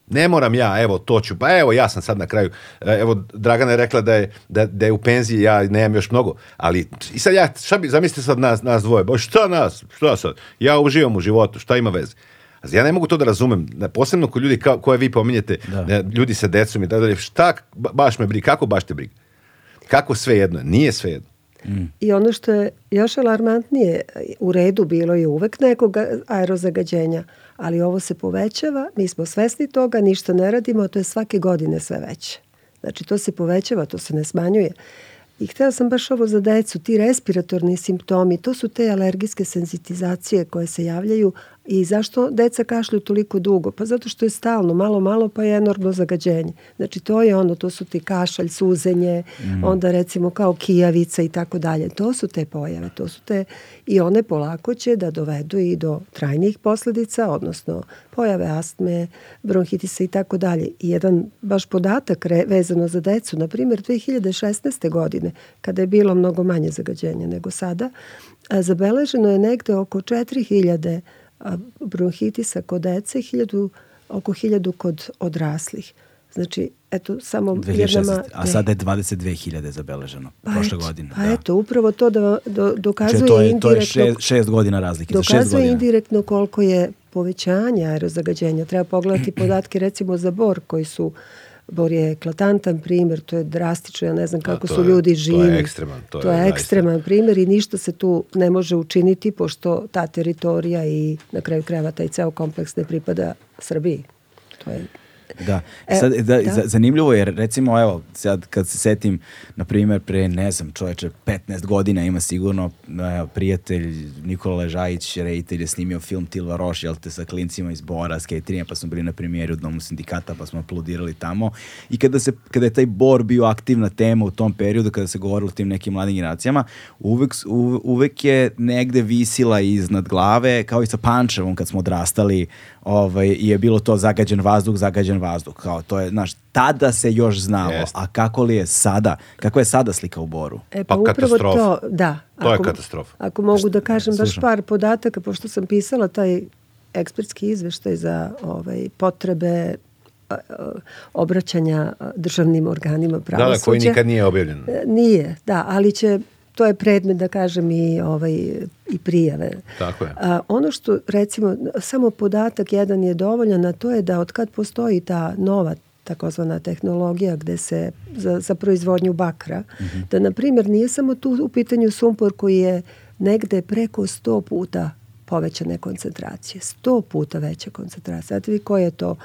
Ne moram ja, evo to ću, pa evo ja sam sad na kraju, e, evo Dragana je rekla da je, da, da je u penziji, ja nemam još mnogo, ali i sad ja, šta bi, zamislite sad nas, nas dvoje, ba, šta nas, šta sad, ja uživam u životu, šta ima veze? Ja ne mogu to da razumem, posebno ko ljudi kao, koje vi pominjete, da. ljudi sa decom i tako dalje, šta baš me briga, kako baš te briga? Kako sve jedno? Nije sve jedno. I ono što je još alarmantnije, u redu bilo je uvek nekog aerozagađenja, ali ovo se povećava, mi smo svesni toga, ništa ne radimo, a to je svake godine sve veće. Znači to se povećava, to se ne smanjuje. I htela sam baš ovo za decu, ti respiratorni simptomi, to su te alergijske senzitizacije koje se javljaju, I zašto deca kašlju toliko dugo? Pa zato što je stalno, malo, malo, pa je enormno zagađenje. Znači to je ono, to su ti kašalj, suzenje, mm. onda recimo kao kijavica i tako dalje. To su te pojave, to su te i one polako će da dovedu i do trajnih posledica, odnosno pojave astme, bronhitisa i tako dalje. I jedan baš podatak re, vezano za decu, na primjer 2016. godine, kada je bilo mnogo manje zagađenja nego sada, a zabeleženo je negde oko 4000 bronhitisa kod dece, hiljadu, oko hiljadu kod odraslih. Znači, eto, samo 2016. Jednama, a sada je 22.000 zabeleženo, pa prošle eto, godine. Pa da. eto, upravo to da, do, dokazuje znači, to je, indirektno... To je šest, šest godina razlike. Dokazuje šest indirektno koliko je povećanja aerozagađenja. Treba pogledati podatke recimo za bor koji su Bor je eklatantan primjer, to je drastično, ja ne znam da, kako su ljudi živi. To je ekstreman. To, to je, je ekstreman primjer i ništa se tu ne može učiniti pošto ta teritorija i na kraju krajeva taj ceo kompleks ne pripada Srbiji. To je Da. E, sad, da, da. Zanimljivo je, recimo, evo, sad kad se setim, na primer, pre, ne znam, čoveče, 15 godina ima sigurno evo, prijatelj Nikola Ležajić, reditelj, je snimio film Tilva Roš, jel te, sa klincima iz Bora, s pa smo bili na premijeri u Domu sindikata, pa smo aplodirali tamo. I kada, se, kada je taj Bor bio aktivna tema u tom periodu, kada se govorilo o tim nekim mladim generacijama, uvek, uvek je negde visila iznad glave, kao i sa Pančevom kad smo odrastali, ovaj, je bilo to zagađen vazduh, zagađen vazduh, razlog, kao to je, znaš, tada se još znalo, Jest. a kako li je sada, kako je sada slika u Boru? E, pa, pa upravo to, da. To ako, je katastrofa. Ako mogu da kažem baš par podataka, pošto sam pisala taj ekspertski izveštaj za ovaj, potrebe obraćanja državnim organima pravosuđa. Da, da, koji nikad nije objavljen. E, nije, da, ali će to je predmet, da kažem, i, ovaj, i prijave. Tako je. A, ono što, recimo, samo podatak jedan je dovoljan, a to je da od kad postoji ta nova takozvana tehnologija gde se za, za proizvodnju bakra, mm -hmm. da, na primjer, nije samo tu u pitanju sumpor koji je negde preko 100 puta povećane koncentracije. 100 puta veća koncentracija. Znate vi koja je to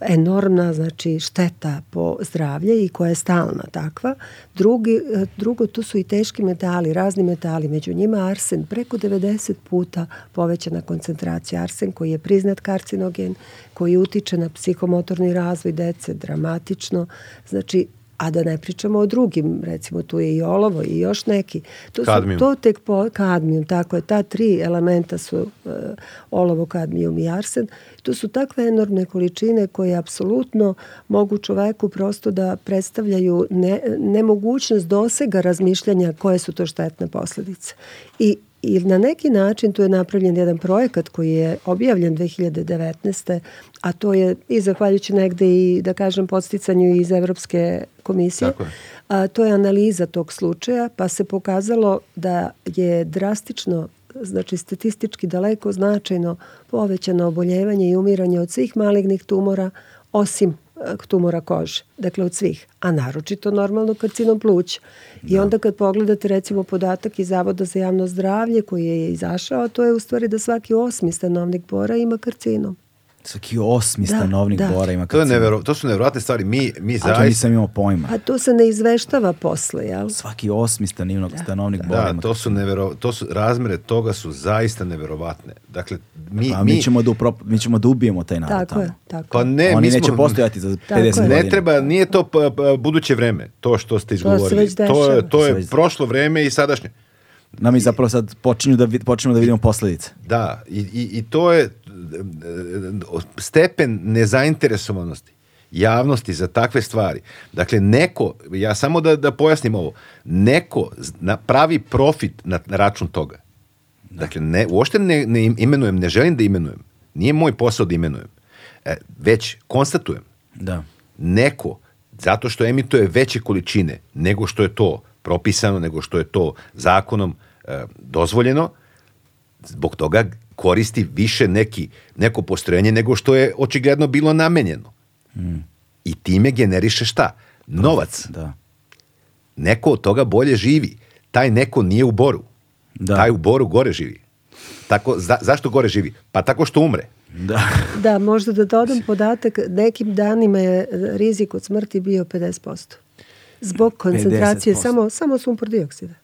enormna znači, šteta po zdravlje i koja je stalna takva. Drugi, drugo, tu su i teški metali, razni metali, među njima arsen, preko 90 puta povećana koncentracija. Arsen koji je priznat karcinogen, koji utiče na psihomotorni razvoj dece dramatično. Znači, a da ne pričamo o drugim, recimo tu je i olovo i još neki. To kadmijum. Su, to tek po, kadmijum, tako je, ta tri elementa su e, olovo, kadmijum i arsen. To su takve enormne količine koje apsolutno mogu čoveku prosto da predstavljaju ne, nemogućnost dosega razmišljanja koje su to štetne posljedice. I i na neki način tu je napravljen jedan projekat koji je objavljen 2019. a to je i zahvaljujući negde i da kažem podsticanju iz Evropske komisije. Tako je. A, to je analiza tog slučaja pa se pokazalo da je drastično znači statistički daleko značajno povećano oboljevanje i umiranje od svih malignih tumora osim E, tumora kože, dakle od svih, a naročito normalno karcinom pluća. I da. onda kad pogledate recimo podatak iz Zavoda za javno zdravlje koji je izašao, to je u stvari da svaki osmi stanovnik Bora ima karcinom. Svaki osmi da, stanovnik da. Bora ima kacinu. To, je nevjero, to su nevjerojatne stvari. Mi, mi zaista... A to nisam imao pojma. A to se ne izveštava posle, jel? Svaki osmi stanovnik, da, stanovnik da. Bora da, ima to su, nevjero, to su razmere toga su zaista neverovatne. Dakle, mi, pa, mi, mi, ćemo da uprop, mi ćemo da ubijemo taj narod tako tamo. Je, tako. Pa ne, Oni mi neće smo, postojati za 50 godina. Ne treba, nije to p, buduće vreme, to što ste izgovorili. To, to, je, to je prošlo vreme i sadašnje. Nam i zapravo sad počinju da, počinju da vidimo posledice. Da, i, i, i to je, stepen nezainteresovanosti javnosti za takve stvari. Dakle, neko, ja samo da, da pojasnim ovo, neko pravi profit na, račun toga. Da. Dakle, ne, uopšte ne, ne imenujem, ne želim da imenujem. Nije moj posao da imenujem. E, već konstatujem. Da. Neko, zato što emituje veće količine nego što je to propisano, nego što je to zakonom e, dozvoljeno, zbog toga koristi više neki, neko postrojenje nego što je očigledno bilo namenjeno. Mm. I time generiše šta? Novac. Da. Neko od toga bolje živi. Taj neko nije u boru. Da. Taj u boru gore živi. Tako, za, zašto gore živi? Pa tako što umre. Da. da, možda da dodam podatak, nekim danima je e, rizik od smrti bio 50%. Zbog koncentracije 50%. samo, samo sumpor dioksida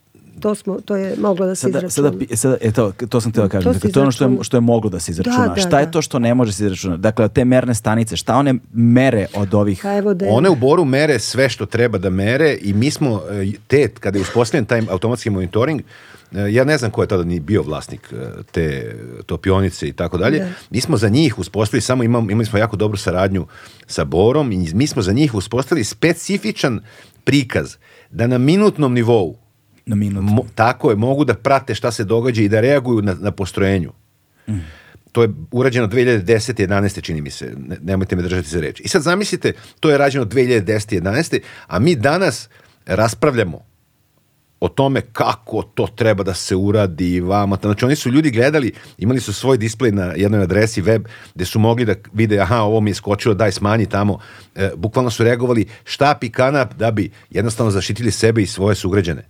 to, smo, to je moglo da se sada, izračuna. Sada, sada, e, to, to sam teo da kažem. To, dakle, to je ono što je, što je moglo da se da, izračuna. Da, da, šta je da. to što ne može se izračunati? Dakle, te merne stanice, šta one mere od ovih? Da, evo da je... One u Boru mere sve što treba da mere i mi smo, e, te, kada je uspostavljen taj automatski monitoring, e, ja ne znam ko je tada ni bio vlasnik e, te topionice i tako dalje. Mi smo za njih uspostavili, samo imam, imali smo jako dobru saradnju sa Borom i mi smo za njih uspostavili specifičan prikaz da na minutnom nivou na minut. Mo, tako je, mogu da prate šta se događa i da reaguju na, na postrojenju. Mm. To je urađeno 2010. 11. čini mi se, ne, nemojte me držati za reč. I sad zamislite, to je rađeno 2010. 11. a mi danas raspravljamo o tome kako to treba da se uradi vama. Znači oni su ljudi gledali, imali su svoj displej na jednoj adresi web gde su mogli da vide aha ovo mi je skočilo, daj smanji tamo. E, bukvalno su reagovali štap i kanap da bi jednostavno zaštitili sebe i svoje sugrađane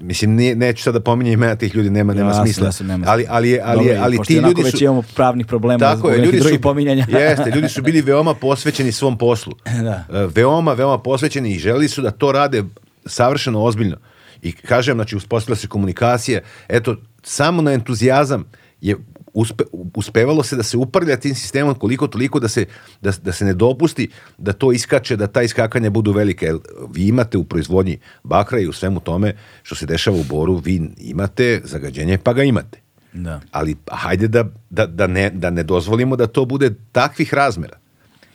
mislim nije, neću sada da pominjem imena tih ljudi nema nema Jasne, smisla. Jasne, nema. Ali ali ali Dobre, ali ti ljudi su već imamo pravnih problema tako je, ljudi su pominjanja. jeste, ljudi su bili veoma posvećeni svom poslu. da. E, veoma veoma posvećeni i želeli su da to rade savršeno ozbiljno. I kažem znači uspostavila se komunikacija, eto samo na entuzijazam je uspe, uspevalo se da se uprlja tim sistemom koliko toliko da se, da, da se ne dopusti da to iskače, da ta iskakanja budu velike. vi imate u proizvodnji bakra i u svemu tome što se dešava u boru, vi imate zagađenje pa ga imate. Da. Ali hajde da, da, da, ne, da ne dozvolimo da to bude takvih razmera.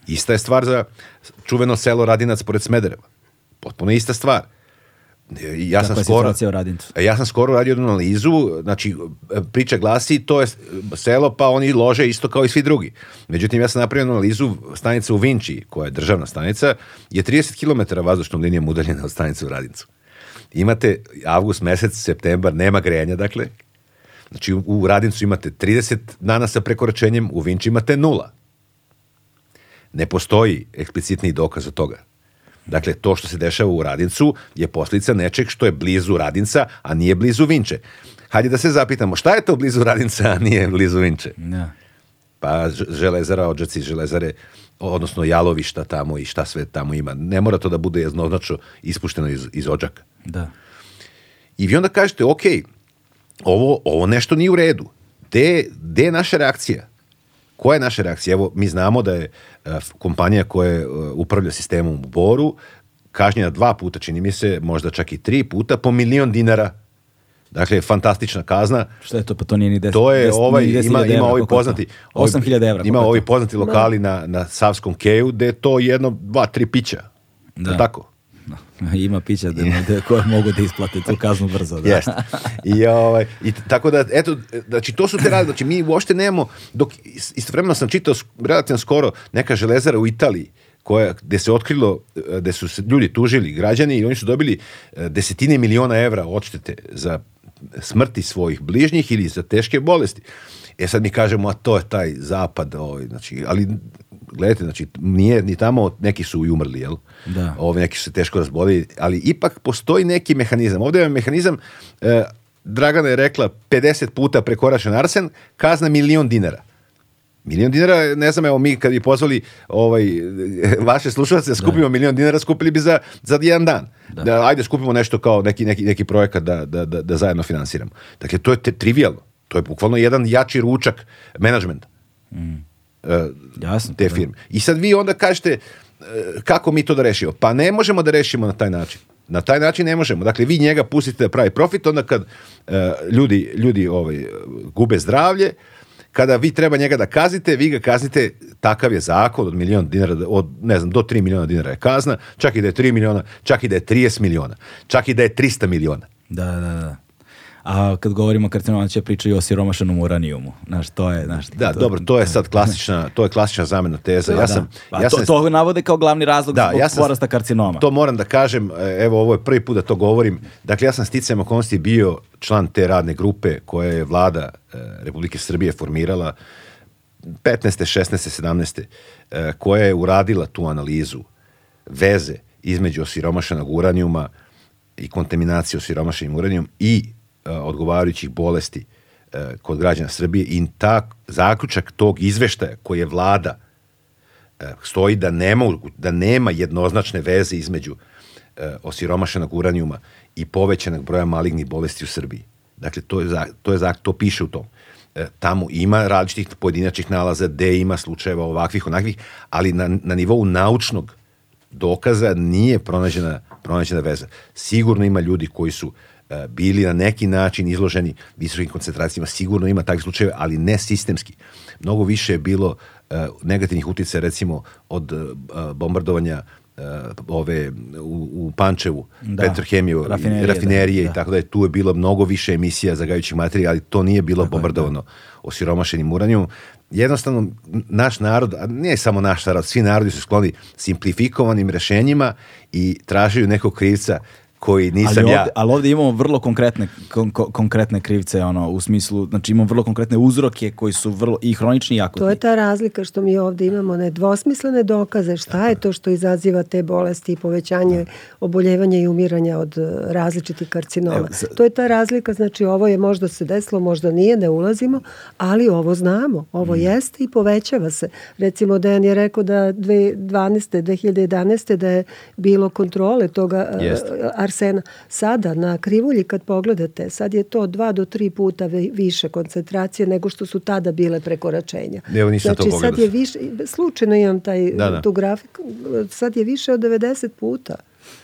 Ista je stvar za čuveno selo Radinac pored Smedereva. Potpuno ista stvar ja sam skoro e, Ja sam skoro radio jednu analizu, znači e, priča glasi to je e, selo pa oni lože isto kao i svi drugi. Međutim ja sam napravio analizu stanice u Vinči, koja je državna stanica, je 30 km vazdušnom linijom udaljena od stanice u Radincu. Imate avgust, mesec, septembar, nema grejanja, dakle. Znači u Radincu imate 30 dana sa prekoračenjem, u Vinči imate nula. Ne postoji eksplicitni dokaz za toga. Dakle, to što se dešava u Radincu je posljedica nečeg što je blizu Radinca, a nije blizu Vinče. Hajde da se zapitamo, šta je to blizu Radinca, a nije blizu Vinče? Ja. Pa železara, ođaci železare, odnosno jalovišta tamo i šta sve tamo ima. Ne mora to da bude jednoznačno ispušteno iz, iz ođaka. Da. I vi onda kažete, ok, ovo, ovo nešto nije u redu. Gde je naša reakcija? Koja je naša reakcija? Evo, mi znamo da je e, kompanija koja e, upravlja sistemom u Boru kažnjena dva puta, čini mi se, možda čak i tri puta, po milion dinara Dakle, fantastična kazna. Šta je to? Pa to nije ni 10. To je ovaj, ima, ima ovi poznati... 8000 evra. Ima ovi poznati da. lokali na, na Savskom keju, gde je to jedno, dva, tri pića. Da. Tako? apsolutno. Ima pića da, da koje mogu da isplate tu kaznu brzo. Da. Jeste. I, ovaj, i tako da, eto, znači to su te razlike. Znači mi uopšte nemamo, dok istovremeno sam čitao relativno skoro neka železara u Italiji koja, gde se otkrilo, eh, gde su se ljudi tužili, građani, i oni su dobili eh, desetine miliona evra odštete za smrti svojih bližnjih ili za teške bolesti. E sad mi kažemo, a to je taj zapad, ovaj, znači, ali gledajte, znači, nije ni tamo, neki su i umrli, jel? Da. Ovi neki su se teško razboli, ali ipak postoji neki mehanizam. Ovde je mehanizam, eh, Dragana je rekla, 50 puta prekoračen arsen, kazna milion dinara. Milion dinara, ne znam, evo mi kad bi pozvali ovaj, vaše slušalce, da. skupimo da. milion dinara, skupili bi za, za jedan dan. Da. da. ajde, skupimo nešto kao neki, neki, neki projekat da, da, da, da zajedno finansiramo. Dakle, to je te, trivialno. To je bukvalno jedan jači ručak menadžmenta. Mm. Jasno, te pa da. firme. I sad vi onda kažete e, kako mi to da rešimo? Pa ne možemo da rešimo na taj način. Na taj način ne možemo. Dakle, vi njega pustite da pravi profit, onda kad e, ljudi, ljudi ovaj, gube zdravlje, kada vi treba njega da kaznite, vi ga kaznite, takav je zakon od milion dinara, od, ne znam, do 3 miliona dinara je kazna, čak i da je 3 miliona, čak i da je 30 miliona, čak i da je 300 miliona. Da, da, da. A kad govorimo o karcinomaći, pričaju o siromašenom uranijumu. Znaš, to je, znaš, da, to, dobro, to je sad klasična, to je klasična zamena teza. Da, ja da. sam, da. ja to, sam, to navode kao glavni razlog da, zbog ja sam, porasta karcinoma. To moram da kažem, e, evo ovo je prvi put da to govorim. Dakle, ja sam sticajem okolnosti bio član te radne grupe koje je vlada e, Republike Srbije formirala 15. 16. 17. koja je uradila tu analizu veze između osiromašenog uranijuma i kontaminacije osiromašenim uranijom i E, odgovarajućih bolesti e, kod građana Srbije i ta, zaključak tog izveštaja koji je vlada e, stoji da nema, da nema jednoznačne veze između osiromašenog uranijuma i povećanog broja malignih bolesti u Srbiji. Dakle, to, je, to, je, to piše u tom. Tamo ima različitih pojedinačnih nalaza, gde ima slučajeva ovakvih, onakvih, ali na, na nivou naučnog dokaza nije pronađena, pronađena veza. Sigurno ima ljudi koji su uh, E, bili na neki način izloženi visokim koncentracijama. Sigurno ima takvih slučajeva, ali ne sistemski. Mnogo više je bilo e, negativnih utjecaja recimo od e, bombardovanja ove u, u Pančevu, da, Petrohemiju, rafinerije, da. rafinerije da, i tako da je tu je bilo mnogo više emisija zagajućih materija, ali to nije bilo tako bombardovano da. osiromašenim uranijom. Jednostavno, naš narod, a ne samo naš narod, svi narodi su skloni simplifikovanim rešenjima i tražaju nekog krivca koji nisam ali ovdje, ja. Ali ovdje imamo vrlo konkretne, kon, konkretne krivce, ono, u smislu, znači imamo vrlo konkretne uzroke koji su vrlo i hronični i akutni. To je ta razlika što mi ovdje imamo dvosmislene dokaze, šta je to što izaziva te bolesti i povećanje da. oboljevanja i umiranja od e, različitih karcinoma. Evo, za... To je ta razlika, znači ovo je možda se desilo, možda nije, ne ulazimo, ali ovo znamo, ovo mm. jeste i povećava se. Recimo, Dejan je rekao da 2012. 2011. da je bilo kontrole toga, e, arsena. Sada na krivulji kad pogledate, sad je to dva do tri puta više koncentracije nego što su tada bile prekoračenja. Evo nisam znači, to pogledao. Sad je više, slučajno imam taj, da, da. tu grafik, sad je više od 90 puta.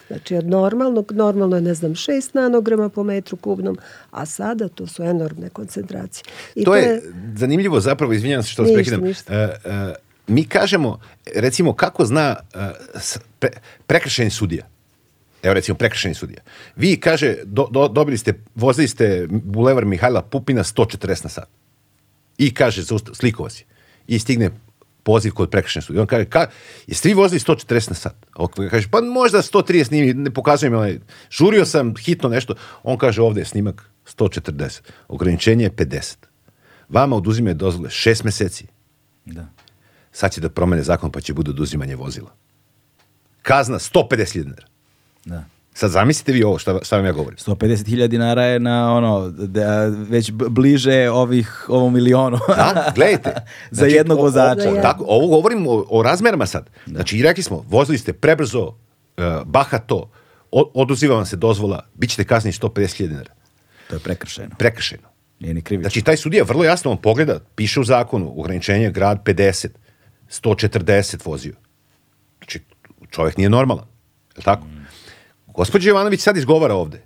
Znači od normalnog, normalno je ne znam 6 nanograma po metru kubnom, a sada to su enormne koncentracije. I to, to je, je zanimljivo zapravo, izvinjam se što vas prekidam. Ništa. Uh, uh, mi kažemo, recimo, kako zna uh, pre, prekršajni sudija? evo recimo prekršeni sudija, vi kaže, do, do, dobili ste, vozili ste bulevar Mihajla Pupina 140 na sat. I kaže, za slikova se. I stigne poziv kod prekršenja sudija. On kaže, ka, jeste vi vozili 140 na sat? On kaže, pa možda 130 nije, ne pokazujem, ali ovaj, žurio sam hitno nešto. On kaže, ovde je snimak 140. Ograničenje je 50. Vama oduzime dozvole 6 meseci. Da. Sad će da promene zakon, pa će bude oduzimanje vozila. Kazna 150 dinara. Da. Sad zamislite vi ovo, šta, šta vam ja govorim. 150.000 dinara je na ono, da, već bliže ovih, ovom milionu. da, gledajte. Za znači, jednog vozača. Ovo, tako, ovo govorim o, o razmerama sad. Da. Znači, rekli smo, vozili ste prebrzo, uh, e, bahato, oduziva vam se dozvola, bit ćete kazni 150.000 dinara. To je prekršeno. Prekršeno. Nije ni krivično. Znači, taj sudija vrlo jasno vam pogleda, piše u zakonu, ograničenje grad 50, 140 vozio. Znači, čovjek nije normalan. Je li tako? Mm. Gospodin Jovanović sad izgovara ovde.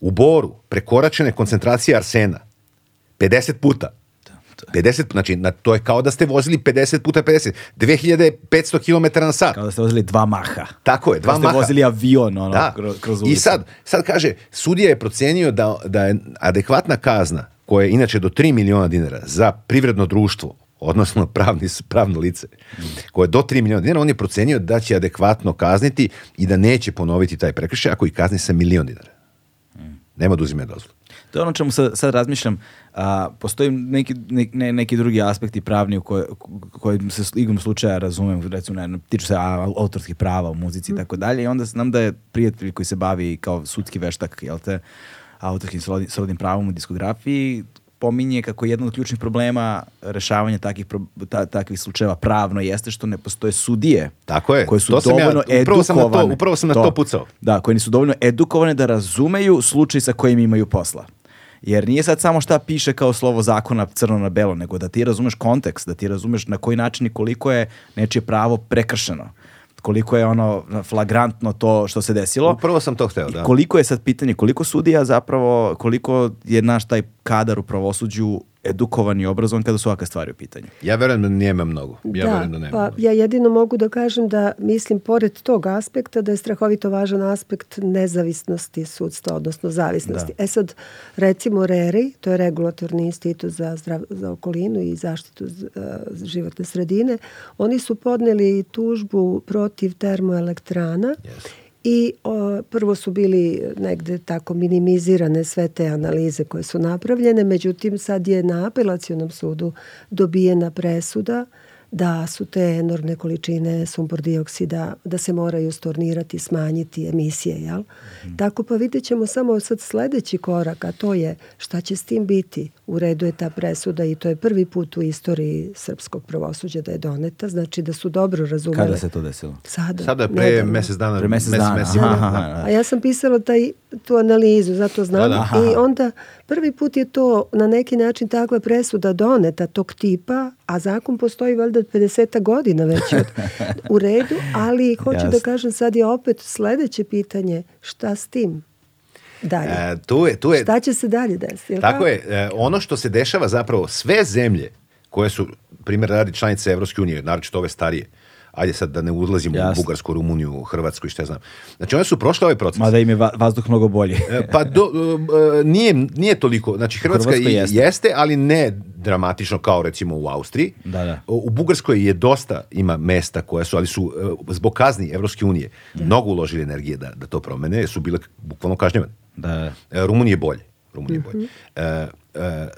U Boru prekoračene koncentracije arsena 50 puta. 50, da, da. znači na, to je kao da ste vozili 50 puta 50, 2500 km na sat. Kao da ste vozili dva maha. Tako je, da dva maha. Kao ste vozili avion ono, da. kroz ulicu. I sad, sad kaže, sudija je procenio da, da je adekvatna kazna koja je inače do 3 miliona dinara za privredno društvo odnosno pravni, pravno lice, koje do 3 miliona dinara, on je procenio da će adekvatno kazniti i da neće ponoviti taj prekršaj ako i kazni sa milion dinara. Nema da uzime dozvolu. To je ono čemu sad, sad razmišljam. A, postoji neki, ne, neki drugi aspekti pravni u koje, kojim se igrom slučaja razumem, recimo, ne, tiču se autorskih prava u muzici i mhm. tako dalje, i onda znam da je prijatelj koji se bavi kao sudski veštak, jel te, autorskim srodnim pravom u diskografiji, spominje kako jedan od ključnih problema rešavanja takvih, pro, ta, takvih slučajeva pravno jeste što ne postoje sudije Tako je. koje su to dovoljno ja, upravo edukovane. Sam to, upravo sam na to, to pucao. Da, koje nisu dovoljno edukovane da razumeju slučaj sa kojim imaju posla. Jer nije sad samo šta piše kao slovo zakona crno na belo, nego da ti razumeš kontekst, da ti razumeš na koji način i koliko je nečije pravo prekršeno koliko je ono flagrantno to što se desilo. Upravo sam to hteo, da. I koliko je sad pitanje, koliko sudija zapravo, koliko je naš taj kadar u pravosuđu edukovan i obrazovan kada su ovakve stvari u pitanju. Ja verujem da nema mnogo. Ja da, verujem da nema pa mnogo. ja jedino mogu da kažem da mislim pored tog aspekta da je strahovito važan aspekt nezavisnosti sudstva, odnosno zavisnosti. Da. E sad, recimo RERI, to je regulatorni institut za, zdrav, za okolinu i zaštitu z, uh, životne sredine, oni su podneli tužbu protiv termoelektrana yes i o, prvo su bili negde tako minimizirane sve te analize koje su napravljene, međutim sad je na apelacionom sudu dobijena presuda da su te enormne količine sumpor dioksida, da se moraju stornirati, smanjiti emisije, jel? Mm. Tako pa vidjet ćemo samo sad sledeći korak, a to je šta će s tim biti. U redu je ta presuda i to je prvi put u istoriji srpskog pravosuđa da je doneta, znači da su dobro razumeli. Kada se to desilo? Sada. Sada je pre nedavno. mjesec dana. Pre mesec dana. Mjesec, mjesec, aha, da. aha, aha. A ja sam pisala taj, tu analizu, zato znam. Da, da, I onda Prvi put je to na neki način takva presuda doneta tog tipa, a zakon postoji valjda od 50 godina već od, u redu, ali hoću Jasne. da kažem sad je opet sledeće pitanje šta s tim? dalje. E, tu je, tu je, Šta će se dalje desiti? Tako kao? je. E, ono što se dešava zapravo sve zemlje koje su, primjer radi članice Evropske unije, naročito ove starije, ajde sad da ne ulazimo u Bugarsku, Rumuniju, Hrvatsku i šta znam. Znači one su prošle ovaj proces. Mada im je vazduh mnogo bolji. E, pa do, e, nije, nije toliko, znači Hrvatska, Hrvatska jeste. jeste. ali ne dramatično kao recimo u Austriji. Da, da. U Bugarskoj je dosta ima mesta koja su, ali su e, zbog kazni Evropske unije mm. mnogo uložili energije da, da to promene, su bile bukvalno kažnjavane. Da. da. Rumunije bolje. Rumunije bolje. Uh, e,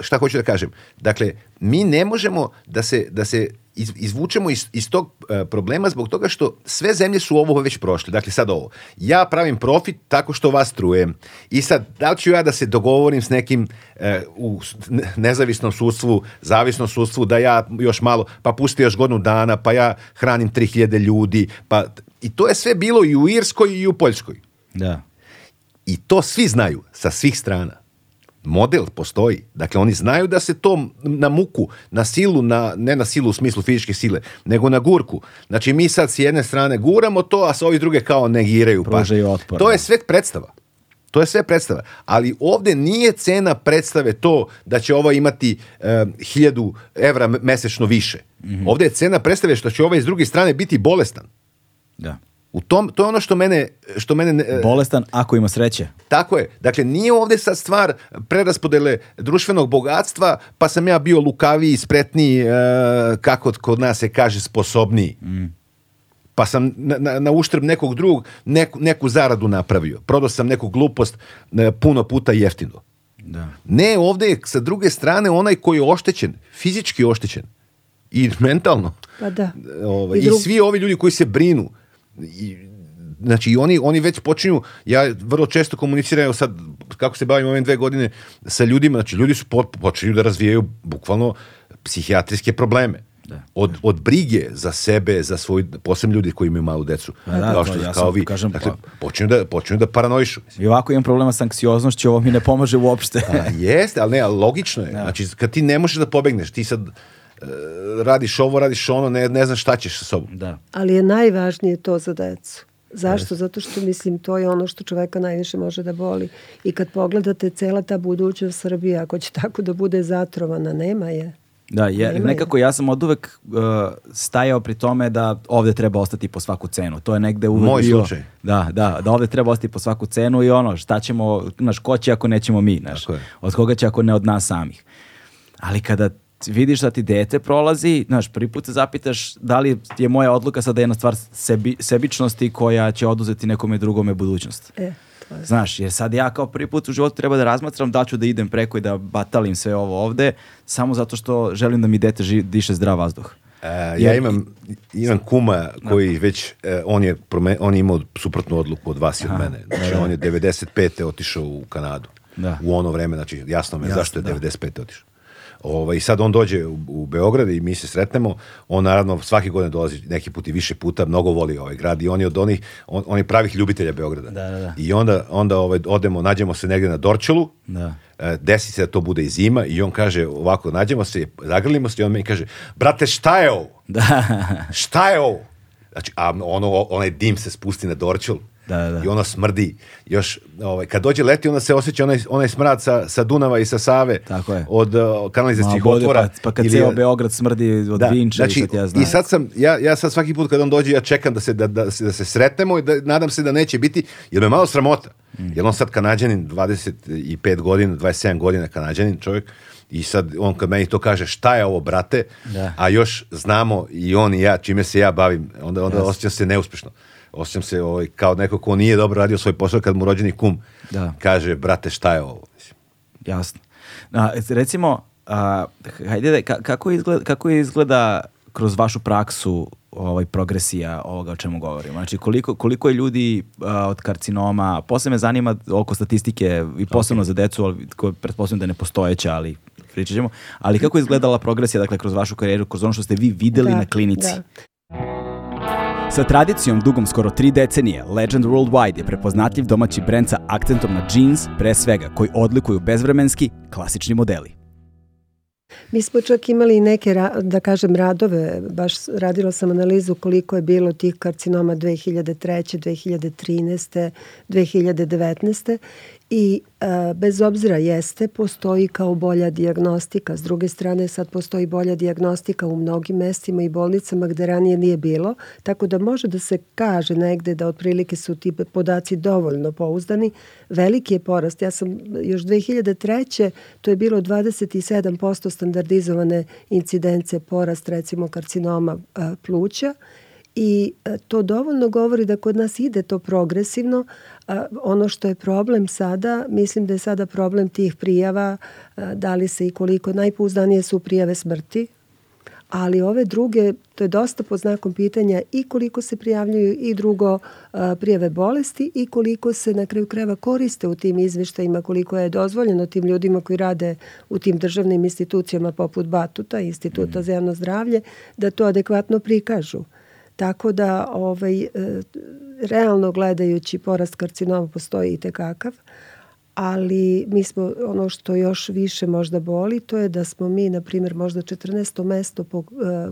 šta hoću da kažem? Dakle, mi ne možemo da se, da se iz, izvučemo iz, iz tog uh, problema zbog toga što sve zemlje su ovo već prošle. Dakle, sad ovo. Ja pravim profit tako što vas trujem. I sad, da li ću ja da se dogovorim s nekim uh, u nezavisnom sudstvu, zavisnom sudstvu, da ja još malo, pa pusti još godinu dana, pa ja hranim 3000 ljudi, pa... I to je sve bilo i u Irskoj i u Poljskoj. Da. I to svi znaju sa svih strana model postoji. Dakle, oni znaju da se to na muku, na silu, na, ne na silu u smislu fizičke sile, nego na gurku. Znači, mi sad s jedne strane guramo to, a sa ovi druge kao negiraju. Pa. Pružaju otpor. To je da. sve predstava. To je sve predstava. Ali ovde nije cena predstave to da će ovo ovaj imati eh, hiljadu e, evra mesečno više. Mm -hmm. Ovdje je cena predstave što će ovaj iz druge strane biti bolestan. Da. U tom, to je ono što mene... Što mene ne, e, Bolestan ako ima sreće. Tako je. Dakle, nije ovdje sad stvar preraspodele društvenog bogatstva, pa sam ja bio lukaviji, spretniji, e, kako kod nas se kaže, sposobniji. Mm. Pa sam na, na, na uštrb nekog drugog neku, neku zaradu napravio. Prodao sam neku glupost e, puno puta jeftino. Da. Ne, ovdje je sa druge strane onaj koji je oštećen, fizički oštećen i mentalno. Pa da. Ove, ovaj, I, drug... I svi ovi ljudi koji se brinu, I, znači oni, oni već počinju, ja vrlo često komuniciram, evo sad kako se bavim ove dve godine sa ljudima, znači ljudi su po, počinju da razvijaju bukvalno psihijatrijske probleme. Da. Od, od brige za sebe, za svoj, posebno ljudi koji imaju malu decu, pa da, kao što to, ja kao vi, kažem, dakle, pa- počinju da, počinju da paranoišu. I ovako imam problema sa anksioznošću, ovo mi ne pomaže uopšte. A, pa, jeste, ali ne, logično je. Da. Znači, kad ti ne možeš da pobegneš, ti sad, E, radiš ovo, radiš ono, ne, ne znaš šta ćeš sa sobom. Da. Ali je najvažnije to za decu. Zašto? Zato što mislim to je ono što čoveka najviše može da boli. I kad pogledate cela ta budućnost Srbije, ako će tako da bude zatrovana, nema je. Da, je, nema nekako je. ja sam od uvek uh, stajao pri tome da ovde treba ostati po svaku cenu. To je negde uvek Moj bio. slučaj. Da, da, da ovde treba ostati po svaku cenu i ono, šta ćemo, naš, ko će ako nećemo mi, znaš. Od koga će ako ne od nas samih. Ali kada vidiš da ti dete prolazi, znaš, prvi put se zapitaš da li je moja odluka sada jedna stvar sebi, sebičnosti koja će oduzeti nekome drugome budućnost. E, to je. Znaš, jer sad ja kao prvi put u životu treba da razmatram da ću da idem preko i da batalim sve ovo ovde, samo zato što želim da mi dete ži, diše zdrav vazduh. E, ja imam, imam kuma koji no. već, eh, on, je prome, on je imao suprotnu odluku od vas i od Aha. mene. Da, znači, da. on je 95. otišao u Kanadu. Da. U ono vreme, znači, jasno me jasno, zašto je da. 95. otišao. Ovaj, sad on dođe u, u Beograd i mi se sretnemo. On naravno svake godine dolazi neki put i više puta, mnogo voli ovaj grad i on je od onih, on, on je pravih ljubitelja Beograda. Da, da, da. I onda, onda ovaj, odemo, nađemo se negde na Dorćolu. da. E, desi se da to bude i zima i on kaže ovako, nađemo se, zagrlimo se i on meni kaže, brate šta je ovo? Da. šta je ovo? Znači, a ono, onaj dim se spusti na Dorčelu. Da, da, da. I ona smrdi. Još ovaj kad dođe leti onda se osjeća onaj onaj smrad sa, sa Dunava i sa Save Tako je. od uh, kanalizacijih otvora. Pa, pa kad ili, ceo Beograd smrdi od da, Vinča znači, i sad ja znam. I sad sam ja ja sad svaki put kad on dođe ja čekam da se da, da, se, da se sretnemo i da nadam se da neće biti jer me malo sramota. Mm. Jer on sad kanadjanin 25 godina, 27 godina kanadjanin čovjek. I sad on kad meni to kaže šta je ovo brate, da. a još znamo i on i ja čime se ja bavim, onda, onda yes. osjećam se neuspešno osjećam se ovaj, kao neko ko nije dobro radio svoj posao kad mu rođeni kum da. kaže, brate, šta je ovo? Jasno. Na, recimo, a, hajde, da, kako, izgleda, kako izgleda kroz vašu praksu ovaj progresija ovoga o čemu govorimo. Znači koliko, koliko je ljudi a, od karcinoma, posle me zanima oko statistike i posebno okay. za decu, ali koje pretpostavljam da je nepostojeća, ali pričat ćemo. Ali kako je izgledala progresija dakle kroz vašu karijeru, kroz ono što ste vi videli da, na klinici? Da. Sa tradicijom dugom skoro tri decenije, Legend Worldwide je prepoznatljiv domaći brend sa akcentom na jeans, pre svega, koji odlikuju bezvremenski, klasični modeli. Mi smo čak imali neke, da kažem, radove, baš radila sam analizu koliko je bilo tih karcinoma 2003. 2013. 2019 i e, bez obzira jeste, postoji kao bolja dijagnostika. S druge strane sad postoji bolja dijagnostika u mnogim mestima i bolnicama gde ranije nije bilo, tako da može da se kaže negde da otprilike su ti podaci dovoljno pouzdani. Veliki je porast. Ja sam još 2003. to je bilo 27% standardizovane incidence porast recimo karcinoma e, pluća i e, to dovoljno govori da kod nas ide to progresivno. E, ono što je problem sada, mislim da je sada problem tih prijava, e, da li se i koliko, najpouzdanije su prijave smrti, ali ove druge, to je dosta pod znakom pitanja i koliko se prijavljuju i drugo prijave bolesti i koliko se na kraju kreva koriste u tim izveštajima, koliko je dozvoljeno tim ljudima koji rade u tim državnim institucijama poput Batuta, Instituta mm. za javno zdravlje, da to adekvatno prikažu. Tako da ovaj, e, realno gledajući porast karcinoma postoji i tekakav, ali mi smo ono što još više možda boli, to je da smo mi, na primjer, možda 14. mesto po e,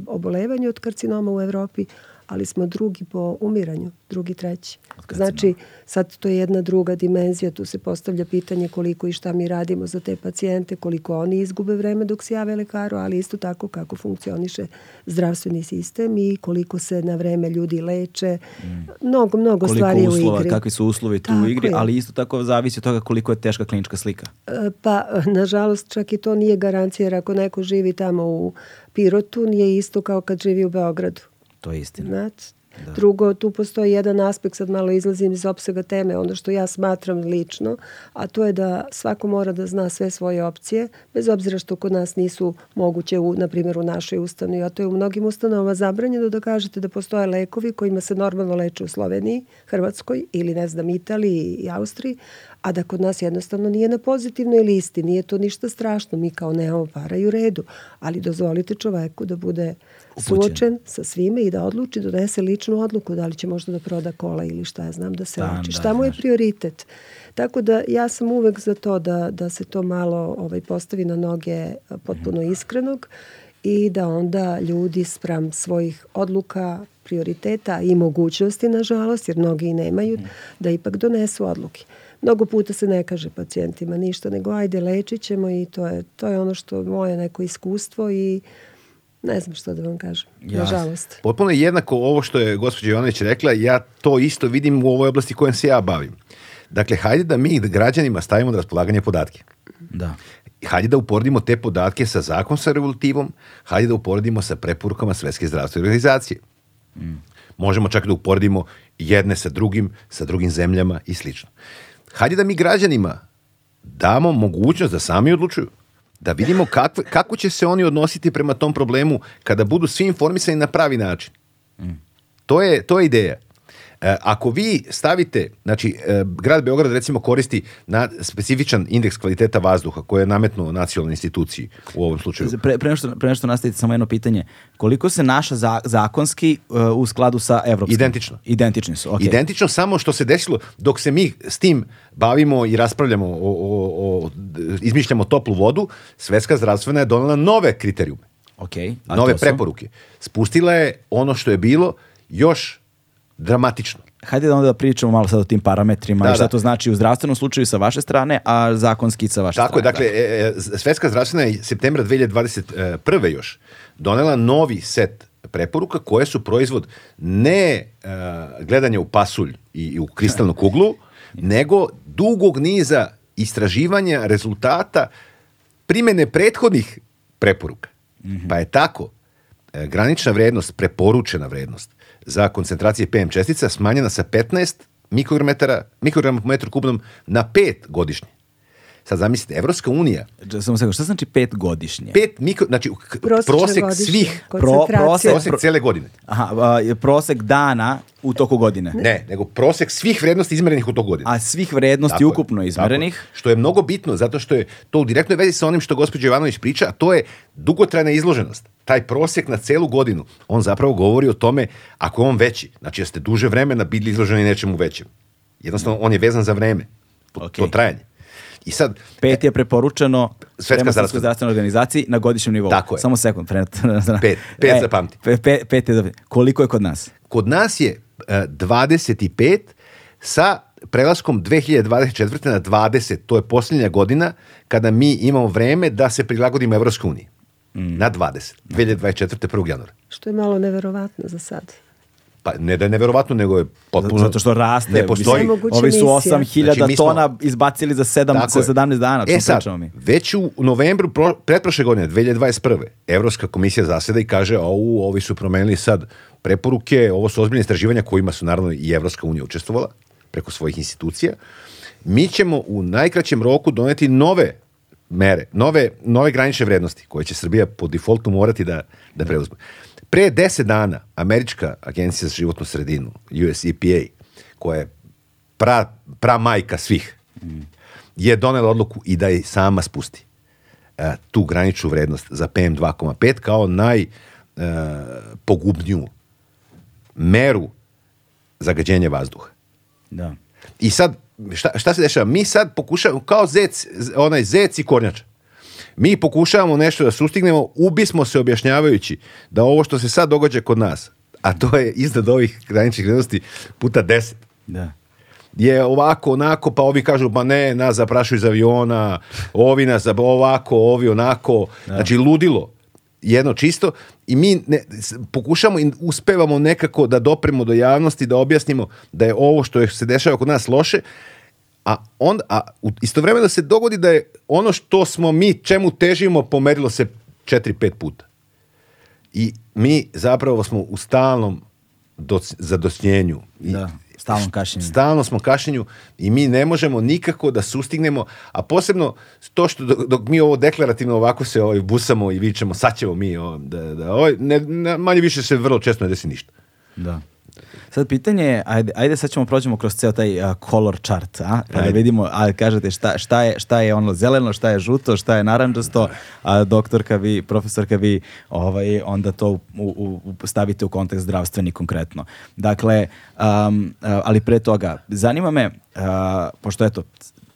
obolevanju od karcinoma u Evropi, ali smo drugi po umiranju, drugi treći. Znači, sad to je jedna druga dimenzija, tu se postavlja pitanje koliko i šta mi radimo za te pacijente, koliko oni izgube vreme dok se jave lekaru, ali isto tako kako funkcioniše zdravstveni sistem i koliko se na vreme ljudi leče. Mm. Mnogo, mnogo koliko stvari uslova, u igri. Koliko Kakvi su uslovi tu tako u igri, je. ali isto tako zavisi od toga koliko je teška klinička slika. E, pa, nažalost, čak i to nije garancija jer ako neko živi tamo u Pirotu, nije isto kao kad živi u Beogradu. To je istina. Znate? Da. Drugo, tu postoji jedan aspekt, sad malo izlazim iz opsega teme, ono što ja smatram lično, a to je da svako mora da zna sve svoje opcije, bez obzira što kod nas nisu moguće, u, na primjer, u našoj ustanovi, a to je u mnogim ustanovama zabranjeno da kažete da postoje lekovi kojima se normalno leče u Sloveniji, Hrvatskoj ili, ne znam, Italiji i Austriji, a da kod nas jednostavno nije na pozitivnoj listi, nije to ništa strašno, mi kao nemamo para i u redu, ali dozvolite čoveku da bude Upućen. suočen sa svime i da odluči, donese ličnu odluku da li će možda da proda kola ili šta ja znam da se da, oči. Da, šta mu je prioritet? Tako da ja sam uvek za to da, da se to malo ovaj, postavi na noge eh, potpuno mhm. iskrenog i da onda ljudi spram svojih odluka, prioriteta i mogućnosti, nažalost, jer mnogi i nemaju, mhm. da ipak donesu odluke. Mnogo puta se ne kaže pacijentima ništa, nego ajde lečit ćemo i to je, to je ono što moje neko iskustvo i uh, Ne znam što da vam kažem, ja, nažalost. Potpuno je jednako ovo što je gospođa Jovanović rekla, ja to isto vidim u ovoj oblasti kojom se ja bavim. Dakle, hajde da mi građanima stavimo na raspolaganje podatke. Da. Hajde da uporedimo te podatke sa zakon sa regulativom, hajde da uporedimo sa preporukama Svetske zdravstvene organizacije. Mm. Možemo čak da uporedimo jedne sa drugim, sa drugim zemljama i slično. Hajde da mi građanima damo mogućnost da sami odlučuju da vidimo kakve, kako će se oni odnositi prema tom problemu kada budu svi informisani na pravi način. Mm. To je, to je ideja. E, ako vi stavite, znači e, grad Beograd recimo koristi na specifičan indeks kvaliteta vazduha koji je nametnuo nacionalnoj instituciji u ovom slučaju. Pre, pre, što, pre što nastavite samo jedno pitanje. Koliko se naša za, zakonski e, u skladu sa evropskim? Identično. Identični su, okay. Identično samo što se desilo dok se mi s tim bavimo i raspravljamo o, o, o izmišljamo toplu vodu, Svetska zdravstvena je donela nove kriterijume. Okay, nove preporuke. Spustila je ono što je bilo još dramatično. Hajde da onda da pričamo malo sad o tim parametrima da, i šta da. to znači u zdravstvenom slučaju sa vaše strane, a zakonski sa vaše Tako, strane. Tako, dakle, da. e, e, Svetska zdravstvena je septembra 2021. E, još donela novi set preporuka koje su proizvod ne e, gledanja u pasulj i, i u kristalnu da. kuglu, nego dugog niza istraživanja rezultata primene prethodnih preporuka. Mm -hmm. Pa je tako granična vrednost, preporučena vrednost, za koncentracije PM čestica smanjena sa 15 mikrograma metara, po metru kubnom na 5 godišnje. Sad zamislite, Evropska unija... Samo sekund, šta znači pet godišnje? Pet mikro... Znači, prosek svih... Pro, prosek, prosek cele godine. Aha, a, prosek dana u toku godine. Ne, nego prosek svih vrednosti izmerenih u toku godine. A svih vrednosti tako, ukupno izmerenih? Tako. Što je mnogo bitno, zato što je to u direktnoj vezi sa onim što gospođa Jovanović priča, a to je dugotrajna izloženost. Taj prosek na celu godinu, on zapravo govori o tome ako on veći, znači da ste duže vremena bili izloženi nečemu većem. Jednostavno, on je vezan za vreme, to, okay. to trajanje. I sad... Pet je e, preporučeno Svetska zdravstvena, zdravstvena organizacija na godišnjem nivou. Tako je. Samo sekund. Pre... pet, pet e, zapamti. Pe, pet je da... Koliko je kod nas? Kod nas je uh, e, 25 sa prelaskom 2024. na 20. To je poslednja godina kada mi imamo vreme da se prilagodimo Evropskoj uniji. Mm. Na 20. 2024. 1. januara. Što je malo neverovatno za sad pa ne da je neverovatno, nego je potpuno... Zato što raste. Ne postoji. Ovi su 8000 znači, tona izbacili za 7, dakle, za 17 dana. E sad, mi. već u novembru pro, pretprošle godine, 2021. Evropska komisija zaseda i kaže, au, ovi su promenili sad preporuke, ovo su ozbiljne istraživanja kojima su naravno i Evropska unija učestvovala preko svojih institucija. Mi ćemo u najkraćem roku doneti nove mere, nove, nove granične vrednosti koje će Srbija po defaultu morati da, da preuzme. Pre 10 dana američka agencija za životnu sredinu, US EPA, koja je pra, pra majka svih, je donela odluku i da je sama spusti e, tu graničnu vrednost za PM2,5 kao najpogubniju e, pogubniju meru zagađenja vazduha. Da. I sad, šta, šta se dešava? Mi sad pokušamo, kao zec, onaj zec i kornjača. Mi pokušavamo nešto da sustignemo, ubismo se objašnjavajući da ovo što se sad događa kod nas, a to je iznad ovih graničnih vrednosti puta 10. Da je ovako, onako, pa ovi kažu, ba ne, nas zaprašuju iz aviona, ovi nas za ovako, ovi onako. Da. Znači, ludilo. Jedno čisto. I mi ne, pokušamo i uspevamo nekako da dopremo do javnosti, da objasnimo da je ovo što je, se dešava kod nas loše, a onda a istovremeno se dogodi da je ono što smo mi čemu težimo pomerilo se 4-5 puta. I mi zapravo smo u stalnom doc, zadosnjenju. I, da, stalnom kašenju. Stalno smo kašenju i mi ne možemo nikako da sustignemo, a posebno to što dok, dok mi ovo deklarativno ovako se ovaj, busamo i vičemo, sad ćemo mi, ovaj, da, da, ovaj, ne, ne, manje više se vrlo često ne desi ništa. Da. Sad pitanje je, ajde, ajde sad ćemo prođemo kroz ceo taj uh, color chart, a? pa da vidimo, a kažete šta, šta, je, šta je ono zeleno, šta je žuto, šta je naranđasto, da. a doktorka vi, profesorka vi, ovaj, onda to u, u, u, stavite u kontekst zdravstveni konkretno. Dakle, um, ali pre toga, zanima me, uh, pošto eto,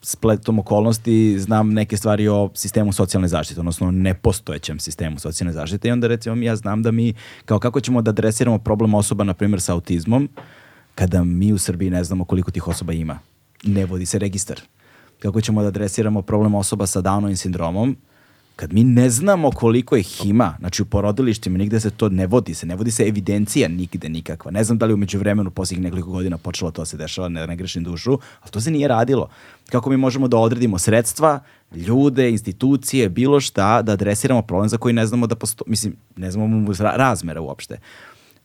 spletom okolnosti znam neke stvari o sistemu socijalne zaštite, odnosno nepostojećem sistemu socijalne zaštite i onda recimo ja znam da mi, kao kako ćemo da adresiramo problem osoba, na primjer, sa autizmom, kada mi u Srbiji ne znamo koliko tih osoba ima. Ne vodi se registar. Kako ćemo da adresiramo problem osoba sa Downovim sindromom, kad mi ne znamo koliko ih ima, znači u porodilištima nigde se to ne vodi se, ne vodi se evidencija nigde nikakva. Ne znam da li umeđu vremenu posljednjih nekoliko godina počelo to da se dešava, ne, ne grešim dušu, ali to se nije radilo. Kako mi možemo da odredimo sredstva, ljude, institucije, bilo šta, da adresiramo problem za koji ne znamo da postoji, mislim, ne znamo mu razmera uopšte.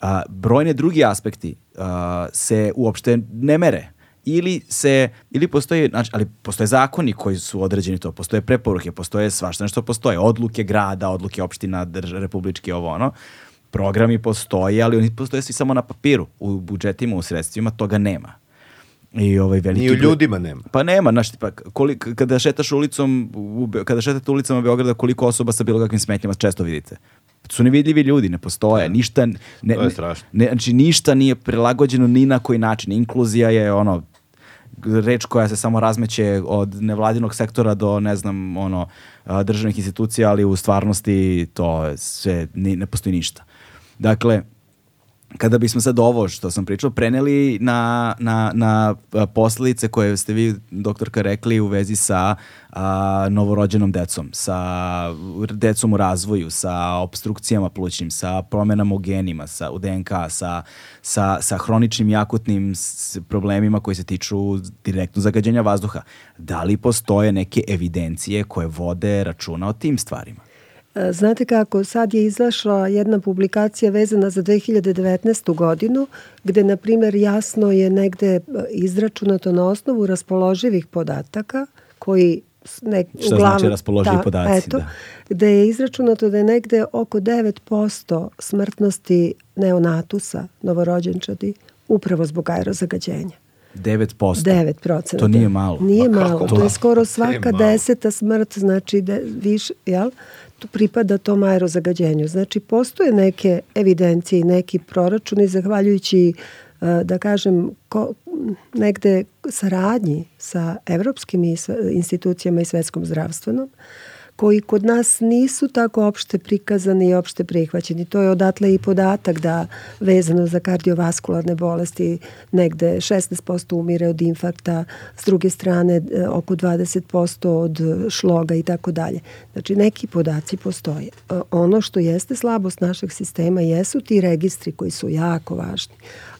A, brojne drugi aspekti a, se uopšte ne mere ili se, ili postoji, znači, ali postoje zakoni koji su određeni to, postoje preporuke, postoje svašta nešto znači, postoje, odluke grada, odluke opština, drža, republički, ovo ono, programi postoje, ali oni postoje svi samo na papiru, u budžetima, u sredstvima, toga nema. I ovaj veliki Ni u ljudima nema. Pa nema, znaš, pa koliko kada šetaš ulicom, u, kada šetate ulicama Beograda, koliko osoba sa bilo kakvim smetnjama često vidite su nevidljivi ljudi, ne postoje, da. ništa, ne, ne, znači ništa nije prilagođeno ni na koji način. Inkluzija je ono reč koja se samo razmeće od nevladinog sektora do, ne znam, ono, državnih institucija, ali u stvarnosti to sve, ne postoji ništa. Dakle, kada bismo sad ovo što sam pričao preneli na, na, na posledice koje ste vi, doktorka, rekli u vezi sa a, novorođenom decom, sa decom u razvoju, sa obstrukcijama plućnim, sa promenama u genima, sa, u DNK, sa, sa, sa hroničnim jakutnim problemima koji se tiču direktno zagađenja vazduha. Da li postoje neke evidencije koje vode računa o tim stvarima? Znate kako, sad je izašla jedna publikacija vezana za 2019. godinu, gde, na primjer, jasno je negde izračunato na osnovu raspoloživih podataka, koji ne, Šta uglavnom, znači raspoloživi da, podaci? Eto, da. Gde je izračunato da je negde oko 9% smrtnosti neonatusa, novorođenčadi, upravo zbog aerozagađenja. 9%. 9%. To nije malo. Nije Ma pa malo. To, je skoro svaka je deseta smrt, znači de, više, jel? Tu pripada tom aerozagađenju. Znači, postoje neke evidencije i neki proračuni zahvaljujući e, da kažem, ko, negde saradnji sa evropskim institucijama i svetskom zdravstvenom, koji kod nas nisu tako opšte prikazani i opšte prihvaćeni. To je odatle i podatak da vezano za kardiovaskularne bolesti negde 16% umire od infarkta, s druge strane e, oko 20% od šloga i tako dalje. Znači neki podaci postoje. E, ono što jeste slabost našeg sistema jesu ti registri koji su jako važni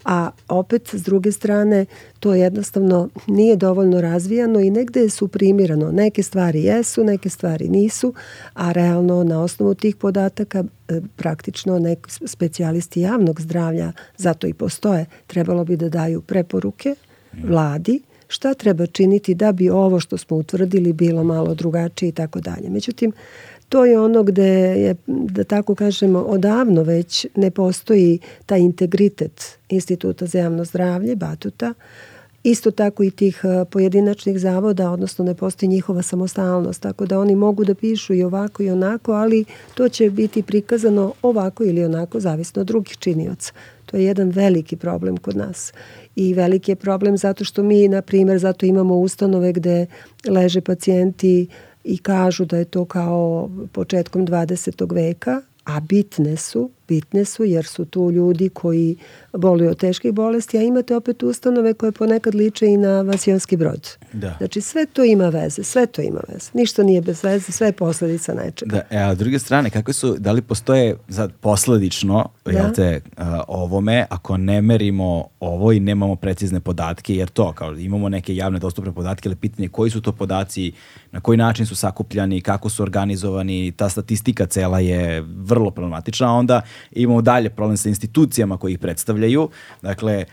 a opet s druge strane to jednostavno nije dovoljno razvijano i negde su primirano. Neke stvari jesu, neke stvari nisu, a realno na osnovu tih podataka e, praktično neki specijalisti javnog zdravlja, zato i postoje, trebalo bi da daju preporuke vladi šta treba činiti da bi ovo što smo utvrdili bilo malo drugačije i tako dalje. Međutim, To je ono gde je, da tako kažemo, odavno već ne postoji taj integritet Instituta za javno zdravlje, Batuta, isto tako i tih e, pojedinačnih zavoda, odnosno ne postoji njihova samostalnost, tako da oni mogu da pišu i ovako i onako, ali to će biti prikazano ovako ili onako, zavisno od drugih činioca. To je jedan veliki problem kod nas i veliki je problem zato što mi, na primjer, zato imamo ustanove gde leže pacijenti i kažu da je to kao početkom 20. veka, a bitne su bitne su jer su tu ljudi koji boluju od teških bolesti, a imate opet ustanove koje ponekad liče i na Vasijonski brod. Da. Znači sve to ima veze, sve to ima veze. Ništa nije bez veze, sve je posledica nečega. Da, e, a s druge strane, kako su, da li postoje sad posledično, da. jel te, a, ovome, ako ne merimo ovo i nemamo precizne podatke, jer to, kao imamo neke javne dostupne podatke, ali pitanje koji su to podaci, na koji način su sakupljani, kako su organizovani, ta statistika cela je vrlo problematična, a onda imamo dalje problem sa institucijama koji ih predstavljaju. Dakle,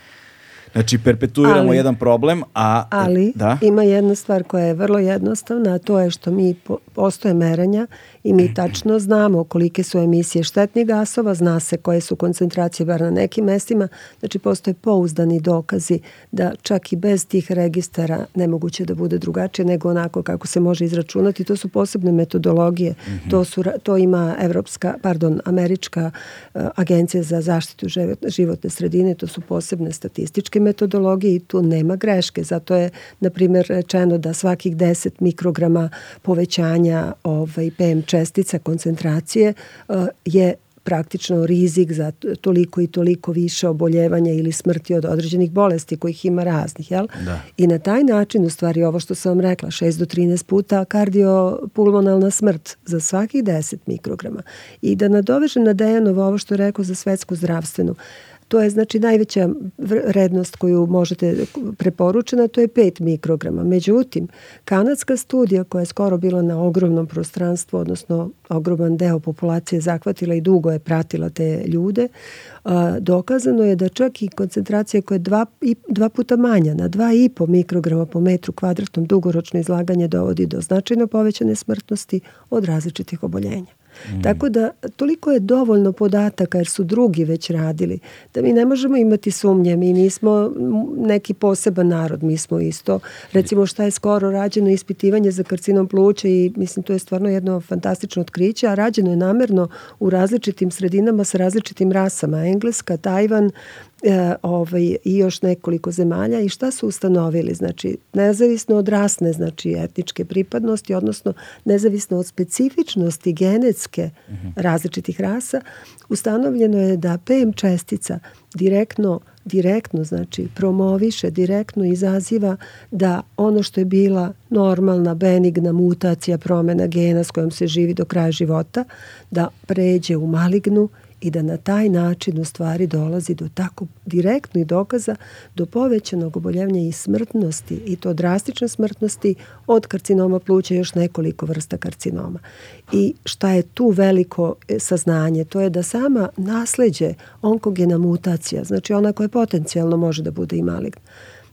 Znači, perpetuiramo ali, jedan problem, a... Ali, da? ima jedna stvar koja je vrlo jednostavna, a to je što mi postoje meranja i mi e. tačno znamo kolike su emisije štetnih gasova, zna se koje su koncentracije bar na nekim mestima, znači postoje pouzdani dokazi da čak i bez tih registara nemoguće da bude drugačije nego onako kako se može izračunati. To su posebne metodologije, mm -hmm. to, su, to ima evropska, pardon, američka uh, agencija za zaštitu životne sredine, to su posebne statističke metodologije i tu nema greške, zato je, na primjer, rečeno da svakih 10 mikrograma povećanja ovaj, PMČ čestica koncentracije e, je praktično rizik za toliko i toliko više oboljevanja ili smrti od određenih bolesti kojih ima raznih, jel? Da. I na taj način, u stvari, ovo što sam vam rekla, 6 do 13 puta kardiopulmonalna smrt za svakih 10 mikrograma. I da nadovežem na Dejanovo ovo što je rekao za svetsku zdravstvenu. Uh, To je znači najveća vrednost koju možete preporučena, to je 5 mikrograma. Međutim, kanadska studija koja je skoro bila na ogromnom prostranstvu, odnosno ogroman deo populacije zahvatila i dugo je pratila te ljude, dokazano je da čak i koncentracija koja je dva, dva puta manja, na 2,5 mikrograma po metru kvadratnom dugoročno izlaganje dovodi do značajno povećane smrtnosti od različitih oboljenja. Mm. Tako da toliko je dovoljno podataka jer su drugi već radili da mi ne možemo imati sumnje. Mi nismo neki poseban narod, mi smo isto. Recimo šta je skoro rađeno ispitivanje za karcinom pluća i mislim to je stvarno jedno fantastično otkriće, a rađeno je namerno u različitim sredinama sa različitim rasama. Engleska, Tajvan, e, ovaj, i još nekoliko zemalja i šta su ustanovili? Znači, nezavisno od rasne, znači etničke pripadnosti, odnosno nezavisno od specifičnosti genetske mhm. različitih rasa, ustanovljeno je da PM čestica direktno direktno znači promoviše, direktno izaziva da ono što je bila normalna, benigna mutacija promena gena s kojom se živi do kraja života, da pređe u malignu i da na taj način u stvari dolazi do tako direktnih dokaza do povećanog oboljevanja i smrtnosti i to drastične smrtnosti od karcinoma pluća i još nekoliko vrsta karcinoma. I šta je tu veliko e, saznanje? To je da sama nasleđe onkogena mutacija, znači ona koja potencijalno može da bude i maligna,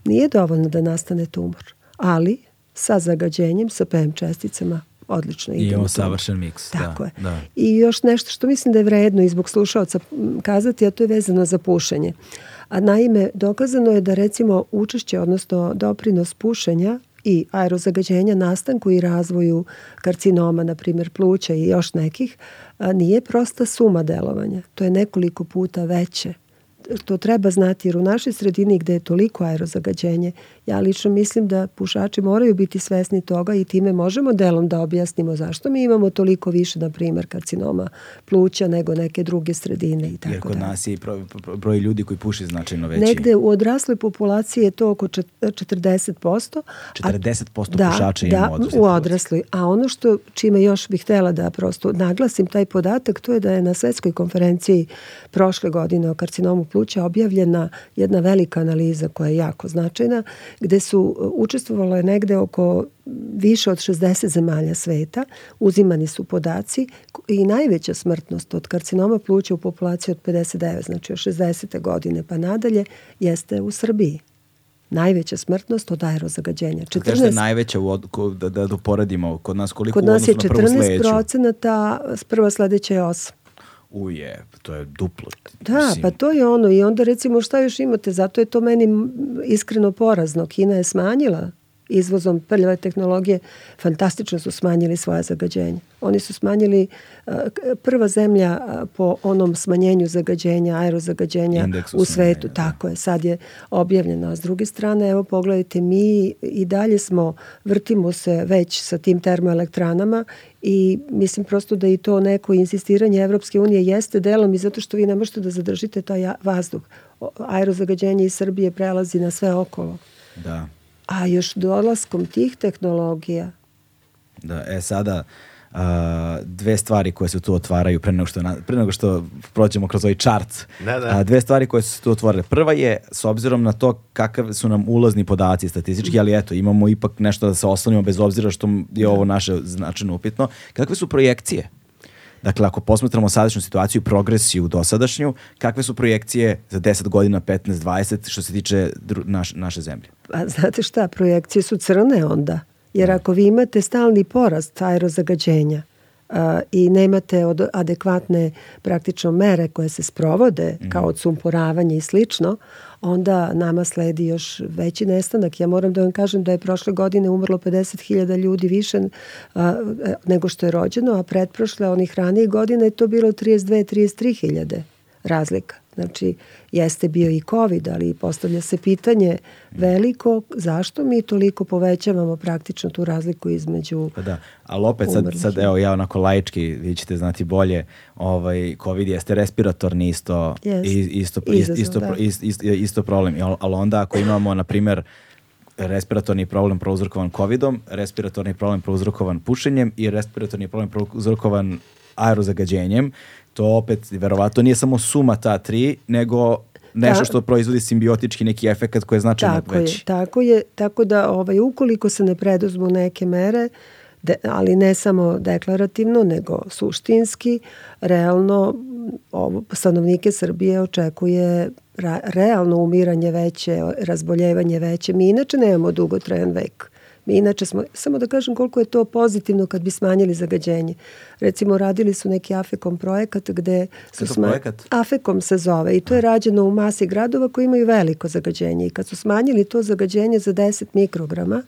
nije dovoljno da nastane tumor, ali sa zagađenjem, sa PM česticama odlično ide. I imamo savršen miks. Da, Tako da, je. Da. I još nešto što mislim da je vredno i zbog slušalca kazati, a to je vezano za pušenje. A naime, dokazano je da recimo učešće, odnosno doprinos pušenja i aerozagađenja nastanku i razvoju karcinoma, na primjer pluća i još nekih, nije prosta suma delovanja. To je nekoliko puta veće to treba znati jer u našoj sredini gde je toliko aerozagađenje Ja lično mislim da pušači moraju biti svesni toga i time možemo delom da objasnimo zašto mi imamo toliko više, na primer, karcinoma pluća nego neke druge sredine i tako dalje. Jer kod da. nas je broj ljudi koji puši značajno veći. Negde u odrasloj populaciji je to oko 40%. 40% a, da, pušača da, ima da, u odrasloj. A ono što čime još bih htela da prosto naglasim taj podatak, to je da je na svetskoj konferenciji prošle godine o karcinomu pluća objavljena jedna velika analiza koja je jako značajna gde su e, učestvovalo je negde oko više od 60 zemalja sveta, uzimani su podaci i najveća smrtnost od karcinoma pluća u populaciji od 59, znači od 60. godine pa nadalje, jeste u Srbiji najveća smrtnost od aerozagađenja. 14, Kažete je najveća, u od, da, da, da poradimo, kod nas koliko kod nas je 14 procenata, prva sledeća je 8 uje, to je duplo. Da, mislim. pa to je ono i onda recimo šta još imate, zato je to meni iskreno porazno. Kina je smanjila izvozom prljave tehnologije fantastično su smanjili svoja zagađenja. Oni su smanjili e, prva zemlja e, po onom smanjenju zagađenja, aerozagađenja u svetu. Smanjenja, da. Tako je, sad je objavljeno. A s druge strane, evo pogledajte, mi i dalje smo, vrtimo se već sa tim termoelektranama i mislim prosto da i to neko insistiranje Evropske unije jeste delom i zato što vi ne možete da zadržite taj vazduh. Aerozagađenje iz Srbije prelazi na sve okolo. Da a još dolaskom tih tehnologija. Da, e sada Uh, dve stvari koje se tu otvaraju pre nego što, na, pre nego što prođemo kroz ovaj čart. Da, da. Uh, dve stvari koje su se tu otvorile. Prva je, s obzirom na to kakav su nam ulazni podaci statistički, ali eto, imamo ipak nešto da se oslonimo bez obzira što je da. ovo naše značajno upitno. Kakve su projekcije Dakle, ako posmatramo sadašnju situaciju, i progresiju dosadašnju, kakve su projekcije za 10 godina, 15, 20 što se tiče naš, naše zemlje? Pa znate šta, projekcije su crne onda. Jer da. ako vi imate stalni porast aerozagađenja, i nemate od adekvatne praktično mere koje se sprovode kao mhm. odsumporavanje i slično, onda nama sledi još veći nestanak. Ja moram da vam kažem da je prošle godine umrlo 50.000 ljudi više a, nego što je rođeno, a pretprošle onih ranijih godina je to bilo 32-33.000 razlika. Znači, jeste bio i COVID, ali postavlja se pitanje veliko zašto mi toliko povećavamo praktično tu razliku između Pa da, ali opet sad, sad evo ja onako laički, vi ćete znati bolje, ovaj, COVID jeste respiratorni isto, yes. isto, Izazov, isto, da. isto, isto problem, ali onda ako imamo, na primer, respiratorni problem prouzrokovan covidom, respiratorni problem prouzrokovan pušenjem i respiratorni problem prouzrokovan aerozagađenjem, to opet verovatno nije samo suma ta tri, nego nešto što proizvodi simbiotički neki efekat koji je značajno tako veći. Je, tako je, tako da ovaj, ukoliko se ne preduzmu neke mere, de, ali ne samo deklarativno, nego suštinski, realno ovo, stanovnike Srbije očekuje ra, realno umiranje veće, razboljevanje veće. Mi inače nemamo dugotrajan vek. Mi inače smo, samo da kažem koliko je to pozitivno kad bi smanjili zagađenje. Recimo radili su neki Afekom projekat gde su Kako Afekom se zove i to je rađeno u masi gradova koji imaju veliko zagađenje i kad su smanjili to zagađenje za 10 mikrograma,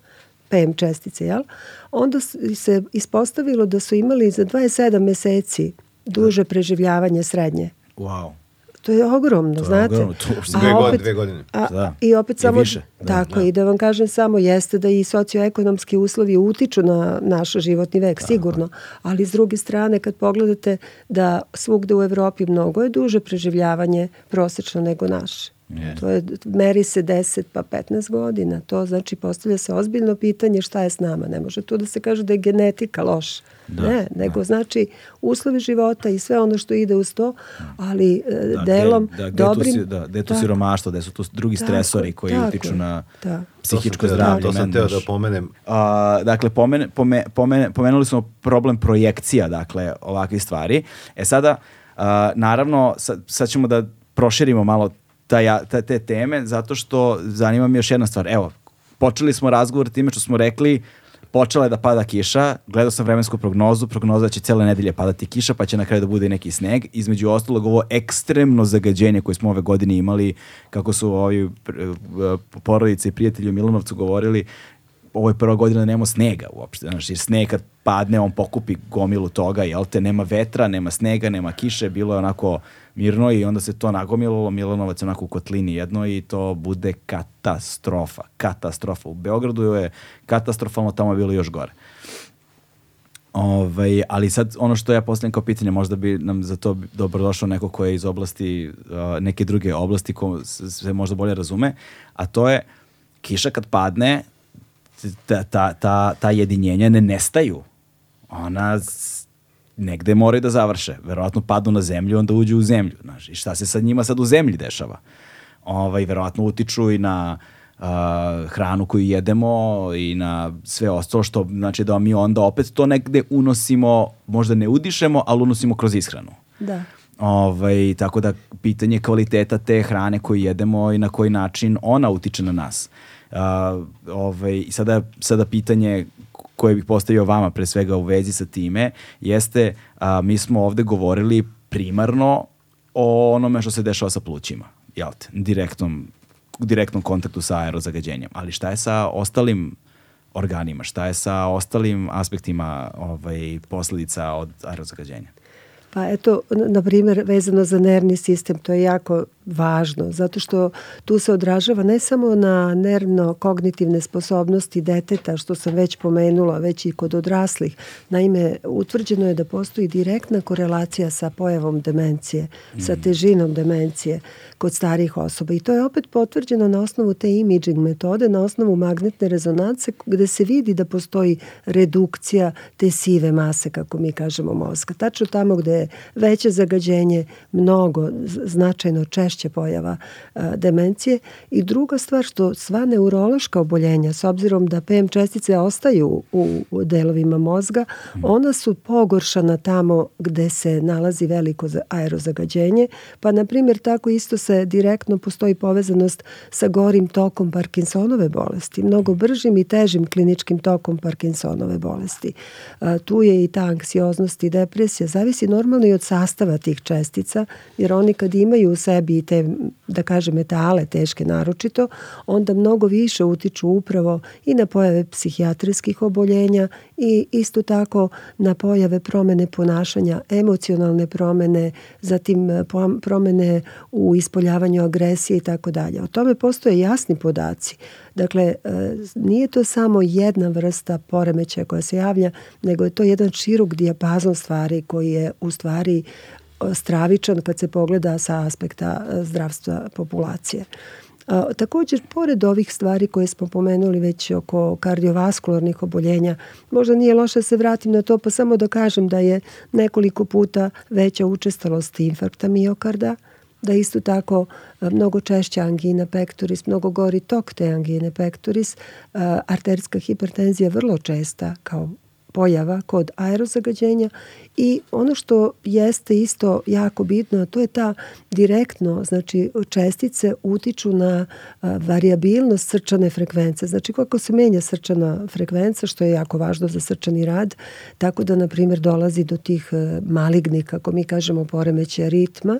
PM čestice, jel? Onda se ispostavilo da su imali za 27 meseci duže preživljavanje srednje. Wow to je ogromno, to znate. Je ogromno, to dve, opet, godine, dve godine. A, da. I opet samo, više. Da, tako da. i da vam kažem samo, jeste da i socioekonomski uslovi utiču na naš životni vek, da, sigurno, ali s druge strane kad pogledate da svugde u Evropi mnogo je duže preživljavanje prosečno nego naše. Yeah. To je, meri se 10 pa 15 godina. To znači postavlja se ozbiljno pitanje šta je s nama. Ne može tu da se kaže da je genetika loš. Da, ne, da. nego znači uslovi života i sve ono što ide uz to, ali e, da, delom da, gde, dobrim... da, gde je tu siromaštvo, gde su to drugi tako, stresori koji tako, utiču na da. psihičko zdravlje. To sam teo da pomenem. A, dakle, pomene, pome, pomene, pomenuli smo problem projekcija, dakle, ovakve stvari. E sada, a, naravno, sad, sad ćemo da proširimo malo ta, ta, te teme, zato što zanima mi još jedna stvar. Evo, počeli smo razgovor time što smo rekli počela je da pada kiša, gledao sam vremensku prognozu, prognoza da će cele nedelje padati kiša, pa će na kraju da bude i neki sneg. Između ostalog, ovo ekstremno zagađenje koje smo ove godine imali, kako su ovi eh, porodice i prijatelji u Milanovcu govorili, ovo je prva godina da nema snega uopšte, znaš, jer sneg kad padne, on pokupi gomilu toga, jel te, nema vetra, nema snega, nema kiše, bilo je onako mirno i onda se to nagomilalo, Milanovac je onako u kotlini jedno i to bude katastrofa, katastrofa. U Beogradu je katastrofalno, tamo je bilo još gore. Ovaj, ali sad ono što ja postavljam kao pitanje, možda bi nam za to dobrodošao neko ko je iz oblasti, neke druge oblasti ko se možda bolje razume, a to je kiša kad padne, ta, ta, ta, ta jedinjenja ne nestaju. Ona negde moraju da završe. Verovatno padnu na zemlju, onda uđu u zemlju. Znaš, I šta se sad njima sad u zemlji dešava? Ovaj, verovatno utiču i na uh, hranu koju jedemo i na sve ostalo što znači da mi onda opet to negde unosimo, možda ne udišemo, ali unosimo kroz ishranu. Da. Ovaj, tako da pitanje kvaliteta te hrane koju jedemo i na koji način ona utiče na nas. Uh, ovaj, sada, sada pitanje koje bih postavio vama pre svega u vezi sa time jeste a, mi smo ovde govorili primarno o onome što se dešava sa plućima, jel te, direktnom, direktnom kontaktu sa aerozagađenjem. Ali šta je sa ostalim organima, šta je sa ostalim aspektima ovaj, posledica od aerozagađenja? Pa eto, na primjer, vezano za nervni sistem, to je jako važno, zato što tu se odražava ne samo na nervno-kognitivne sposobnosti deteta, što sam već pomenula, već i kod odraslih. Naime, utvrđeno je da postoji direktna korelacija sa pojavom demencije, sa mm. težinom demencije kod starih osoba i to je opet potvrđeno na osnovu te imaging metode, na osnovu magnetne rezonance gde se vidi da postoji redukcija te sive mase, kako mi kažemo, mozga. Tačno tamo gde je veće zagađenje, mnogo, značajno češće pojava a, demencije. I druga stvar što sva neurološka oboljenja, s obzirom da PM čestice ostaju u, u delovima mozga, ona su pogoršana tamo gde se nalazi veliko aerozagađenje, pa na primjer tako isto se se direktno postoji povezanost sa gorim tokom Parkinsonove bolesti, mnogo bržim i težim kliničkim tokom Parkinsonove bolesti. Tu je i ta anksioznost i depresija, zavisi normalno i od sastava tih čestica, jer oni kad imaju u sebi te, da kažem, metale teške naročito, onda mnogo više utiču upravo i na pojave psihijatrijskih oboljenja i isto tako na pojave promene ponašanja, emocionalne promene, zatim e, promene u ispoljavanju agresije i tako dalje. O tome postoje jasni podaci. Dakle, e, nije to samo jedna vrsta poremećaja koja se javlja, nego je to jedan širok dijapazon stvari koji je u stvari e, stravičan kad se pogleda sa aspekta zdravstva populacije. A, također, pored ovih stvari koje smo pomenuli već oko kardiovaskularnih oboljenja, možda nije loše da se vratim na to, pa samo da kažem da je nekoliko puta veća učestalost infarkta miokarda, da isto tako mnogo češća angina pectoris, mnogo gori tok te angine pectoris, arterijska hipertenzija vrlo česta kao pojava kod aerozagađenja i ono što jeste isto jako bitno, to je ta direktno, znači čestice utiču na a, variabilnost srčane frekvence. Znači kako se menja srčana frekvenca, što je jako važno za srčani rad, tako da na primjer dolazi do tih e, malignih, kako mi kažemo, poremeće ritma,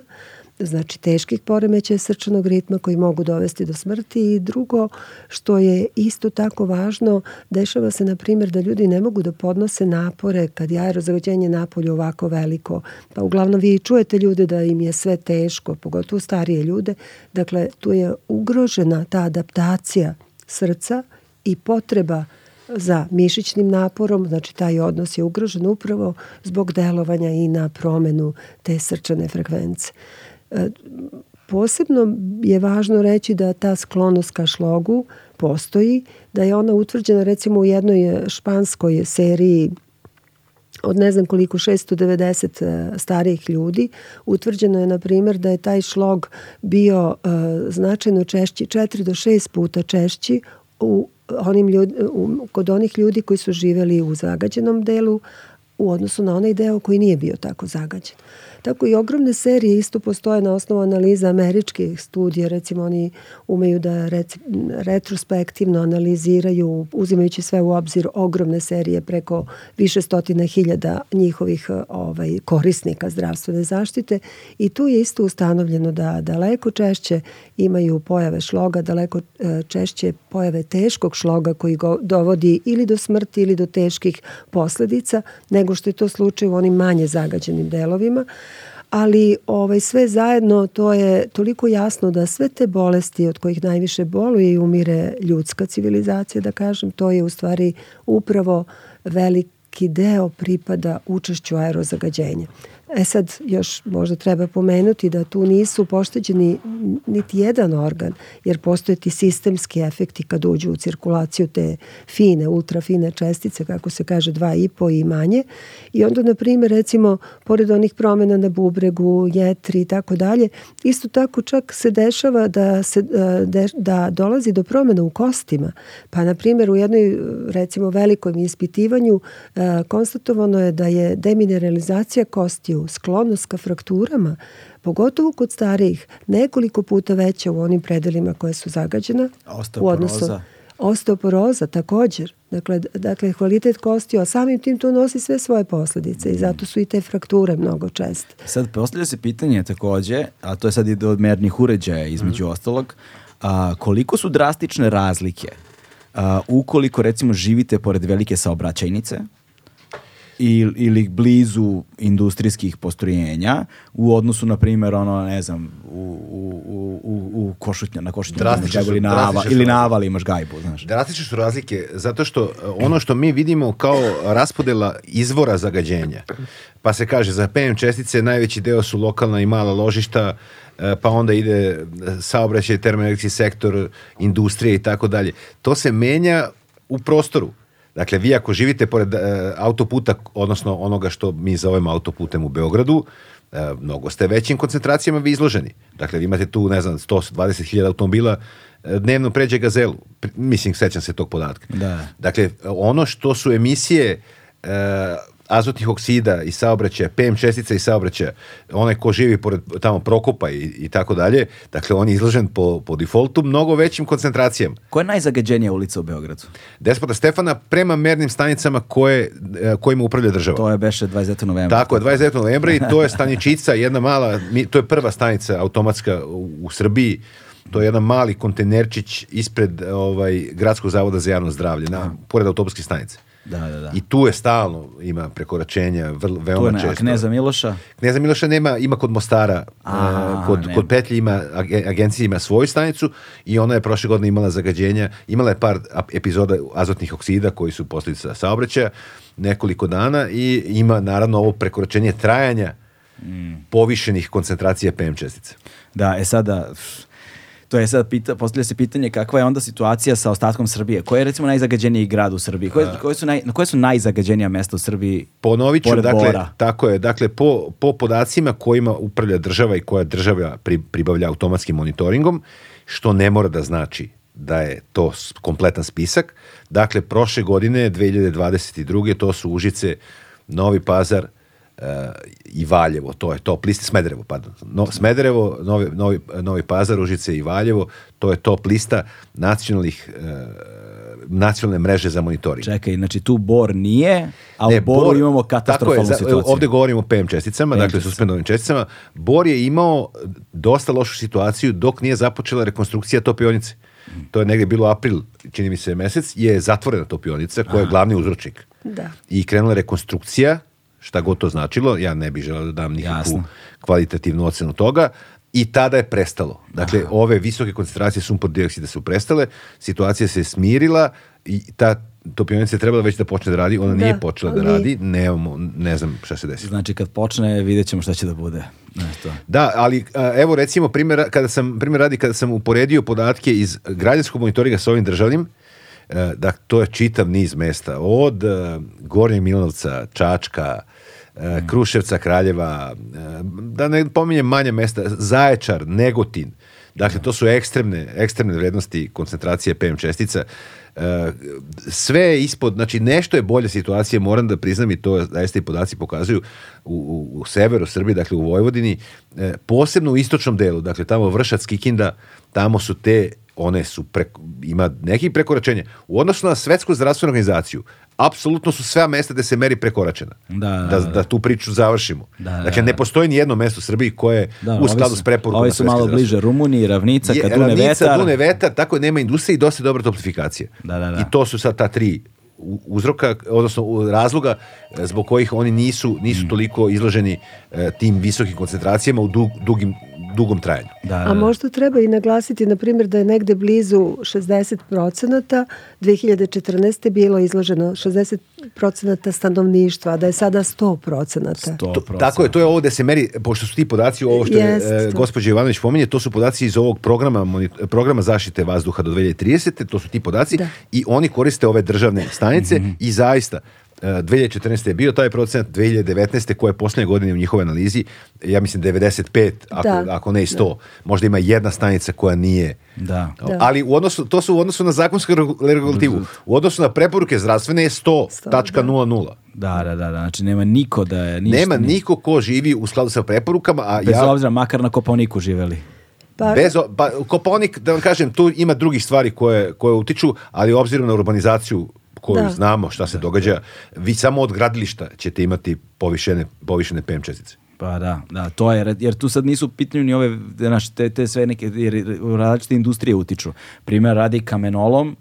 znači teških poremećaja srčanog ritma koji mogu dovesti do smrti i drugo što je isto tako važno dešava se na primjer da ljudi ne mogu da podnose napore kad je aerozagađenje napolju ovako veliko pa uglavnom vi čujete ljude da im je sve teško pogotovo starije ljude dakle tu je ugrožena ta adaptacija srca i potreba za mišićnim naporom, znači taj odnos je ugrožen upravo zbog delovanja i na promenu te srčane frekvence. Posebno je važno reći da ta sklonost ka šlogu postoji, da je ona utvrđena recimo u jednoj e, španskoj seriji od ne znam koliko 690 e, starijih ljudi utvrđeno je na primjer da je taj šlog bio e, značajno češći 4 do 6 puta češći u onim ljudi, u, kod onih ljudi koji su živeli u zagađenom delu u odnosu na onaj deo koji nije bio tako zagađen. Tako i ogromne serije isto postoje na osnovu analiza američkih studija. Recimo oni umeju da rec, retrospektivno analiziraju, uzimajući sve u obzir ogromne serije preko više stotina hiljada njihovih ovaj, korisnika zdravstvene zaštite i tu je isto ustanovljeno da daleko češće imaju pojave šloga, daleko e, češće pojave teškog šloga koji go, dovodi ili do smrti ili do teških posledica nego što je to slučaj u onim manje zagađenim delovima ali ovaj, sve zajedno to je toliko jasno da sve te bolesti od kojih najviše boluje i umire ljudska civilizacija, da kažem, to je u stvari upravo veliki deo pripada učešću aerozagađenja. E sad, još možda treba pomenuti da tu nisu pošteđeni niti jedan organ, jer postoje ti sistemski efekti kad uđu u cirkulaciju te fine, ultrafine čestice, kako se kaže, dva i po i manje. I onda, na primjer, recimo, pored onih promjena na bubregu, jetri i tako dalje, isto tako čak se dešava da, se, e, da dolazi do promjena u kostima. Pa, na primjer, u jednoj, recimo, velikom ispitivanju e, konstatovano je da je demineralizacija kostiju sklonost ka frakturama, pogotovo kod starijih, nekoliko puta veća u onim predelima koje su zagađena. Osteoporoza. U odnosu, osteoporoza također. Dakle, dakle, kvalitet kosti, a samim tim to nosi sve svoje posljedice i mm. zato su i te frakture mnogo česte. Sad postavlja se pitanje takođe, a to je sad i do mernih uređaja između mm. ostalog, a, koliko su drastične razlike a, ukoliko recimo živite pored velike saobraćajnice, ili, ili blizu industrijskih postrojenja u odnosu, na primjer, ono, ne znam, u, u, u, u košutnja, na košutnju imaš ili na, ili na imaš gajbu, znaš. Drastične su razlike, zato što eh, ono što mi vidimo kao raspodela izvora zagađenja, pa se kaže za PM čestice najveći deo su lokalna i mala ložišta, eh, pa onda ide saobraćaj, termoelektrični sektor, industrije i tako dalje. To se menja u prostoru. Dakle, vi ako živite pored e, autoputa, odnosno onoga što mi zovemo autoputem u Beogradu, e, mnogo ste većim koncentracijama vi izloženi. Dakle, vi imate tu, ne znam, 120.000 automobila, e, dnevno pređe gazelu. Mislim, sećam se tog podatka. Da. Dakle, ono što su emisije e, azotnih oksida i saobraćaja, PM čestica i saobraćaja, onaj ko živi pored tamo prokopa i, i tako dalje, dakle on je izložen po, po defaultu mnogo većim koncentracijama. Koja je najzagađenija ulica u Beogradu? Despota Stefana prema mernim stanicama koje, e, kojima upravlja država. To je beše 29. novembra. Tako je, 29. novembra i to je staničica, jedna mala, to je prva stanica automatska u, u Srbiji, to je jedan mali kontenerčić ispred ovaj, Gradskog zavoda za javno zdravlje, na, da. pored autobuske stanice. Da, da, da. I tu je stalno ima prekoračenja vrlo, veoma tu ne, često. A Kneza Miloša? Kneza Miloša nema, ima kod Mostara, e, a, uh, kod, nema. kod Petlji ima, ag, agencija ima svoju stanicu i ona je prošle godine imala zagađenja, imala je par epizoda azotnih oksida koji su posledica saobraćaja, nekoliko dana i ima naravno ovo prekoračenje trajanja mm. povišenih koncentracija PM čestica. Da, e sada To je sad pita, postavlja se pitanje kakva je onda situacija sa ostatkom Srbije. Koji je recimo najzagađeniji grad u Srbiji? Koje, da. koje su naj, koje su najzagađenija mesta u Srbiji? Ponovit ću, dakle, Bora? tako je. Dakle, po, po podacima kojima upravlja država i koja država pri, pribavlja automatskim monitoringom, što ne mora da znači da je to kompletan spisak. Dakle, prošle godine, 2022. to su Užice, Novi Pazar, Uh, i Valjevo, to je top lista, Smederevo, pardon. No, Smederevo, Novi, Novi, Novi Pazar, Užice i Valjevo, to je top lista nacionalnih uh, nacionalne mreže za monitoring. Čekaj, znači tu Bor nije, a ne, u Boru Bor, imamo katastrofalnu tako je, situaciju. Ovde govorimo o PM česticama, PM dakle suspendovanim česticama. Bor je imao dosta lošu situaciju dok nije započela rekonstrukcija topionice. To je negde bilo april, čini mi se mesec, je zatvorena topionica koja je glavni uzročnik. Da. I krenula rekonstrukcija šta god to značilo, ja ne bih želeo da dam nikakvu Jasno. kvalitativnu ocenu toga, i tada je prestalo. Dakle, Aha. ove visoke koncentracije sumpor dioksida su prestale, situacija se smirila i ta topionica je trebala već da počne da radi, ona da, nije počela ali... da radi, nemamo, ne znam šta se desi. Znači, kad počne, vidjet ćemo šta će da bude. Nešto. Da, ali evo recimo primjer, kada sam, primjer radi kada sam uporedio podatke iz građanskog monitoringa sa ovim državnim, e, da to je čitav niz mesta od e, Gornjeg Milanovca, Čačka, E, Kruševca, Kraljeva, e, da ne pominjem manje mesta, Zaječar, Negotin. Dakle, to su ekstremne, ekstremne vrednosti koncentracije PM čestica. E, sve ispod, znači nešto je bolja situacija, moram da priznam i to zaista i podaci pokazuju u, u, u severu Srbije, dakle u Vojvodini, posebno u istočnom delu, dakle tamo Vršac, Kikinda, tamo su te one su preko, ima neki prekoračenja. U odnosu na Svetsku zdravstvenu organizaciju, apsolutno su sva mesta gde se meri prekoračena. Da, da, da, da, da. tu priču završimo. Da, da, dakle, ne postoji ni jedno mesto u Srbiji koje da, u skladu su, s preporukom. Ovi su malo bliže Rumuniji, Ravnica, je, Kadune, Ravnica, Vetar. Dune, Vetar, tako nema industrije i dosta dobra toplifikacija. I to su sad ta tri uzroka, odnosno razloga e, zbog kojih oni nisu, nisu mm. toliko izloženi e, tim visokim koncentracijama u dug, dugim dugom trajanju. Da, da, da. A možda treba i naglasiti, na primjer, da je negde blizu 60% 2014. bilo izloženo 60% stanovništva, da je sada 100%. 100%. To, tako je, to je ovo da se meri, pošto su ti podaci, ovo što Jest. je e, gospođa Ivanović pominje, to su podaci iz ovog programa, programa zaštite vazduha do 2030. To su ti podaci da. i oni koriste ove državne stanice mm -hmm. i zaista 2014. E, je bio taj procenat, 2019. koja je poslednje godine u njihovoj analizi, ja mislim 95, ako, da. ako ne i 100. Da. Možda ima jedna stanica koja nije. Da. da. Ali u odnosu, to su u odnosu na zakonsku regulativu. U odnosu na preporuke zdravstvene je 100.00. Da. da, da, da, da, znači nema niko da je ništa, Nema niko ko živi u skladu sa preporukama, a bez ja... obzira makar na Koponiku živeli. Pa... Bez, o, pa, Koponik, da vam kažem, tu ima drugih stvari koje, koje utiču, ali obzirom na urbanizaciju koju da. znamo šta se događa, vi samo od gradilišta ćete imati povišene, povišene PM čestice. Pa da, da, to je, jer tu sad nisu pitanju ni ove, znaš, te, te sve neke, jer različite industrije utiču. Primer, radi kamenolom,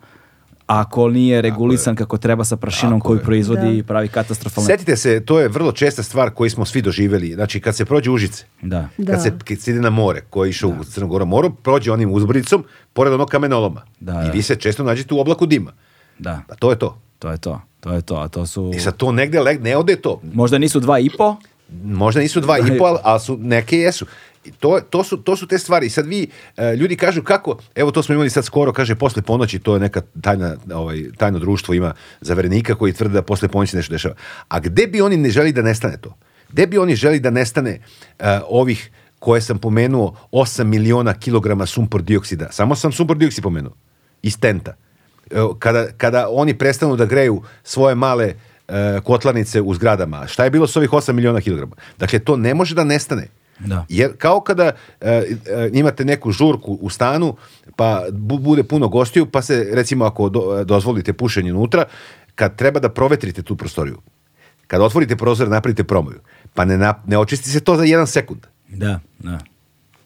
ako nije regulisan kako treba sa prašinom koju proizvodi da. i pravi katastrofalne... Sjetite se, to je vrlo česta stvar koju smo svi doživeli. Znači, kad se prođe Užice, da. kad da. se ide na more, koji je išao da. u Crnogoro moru, prođe onim uzbricom, pored onog kamenoloma. Da, I da. vi se često nađete u oblaku dima. Da. Pa to je to. To je to. To je to, a to su... I e sad to negde leg, ne ode to. Možda nisu dva i po? Možda nisu dva i po, ali, ali su, neke jesu. to, to, su, to su te stvari. I sad vi, e, ljudi kažu kako, evo to smo imali sad skoro, kaže posle ponoći, to je neka tajna, ovaj, tajno društvo ima zaverenika koji tvrde da posle ponoći nešto dešava. A gde bi oni ne želi da nestane to? Gde bi oni želi da nestane e, ovih koje sam pomenuo 8 miliona kilograma sumpor dioksida? Samo sam sumpor dioksid pomenuo. Iz tenta kada, kada oni prestanu da greju svoje male e, kotlarnice u zgradama. Šta je bilo s ovih 8 miliona kilograma? Dakle, to ne može da nestane. Da. Jer kao kada e, e imate neku žurku u stanu, pa bude puno gostiju, pa se recimo ako do, e, dozvolite pušenje unutra, kad treba da provetrite tu prostoriju, kad otvorite prozor, napravite promoju, pa ne, ne očisti se to za jedan sekund. Da, da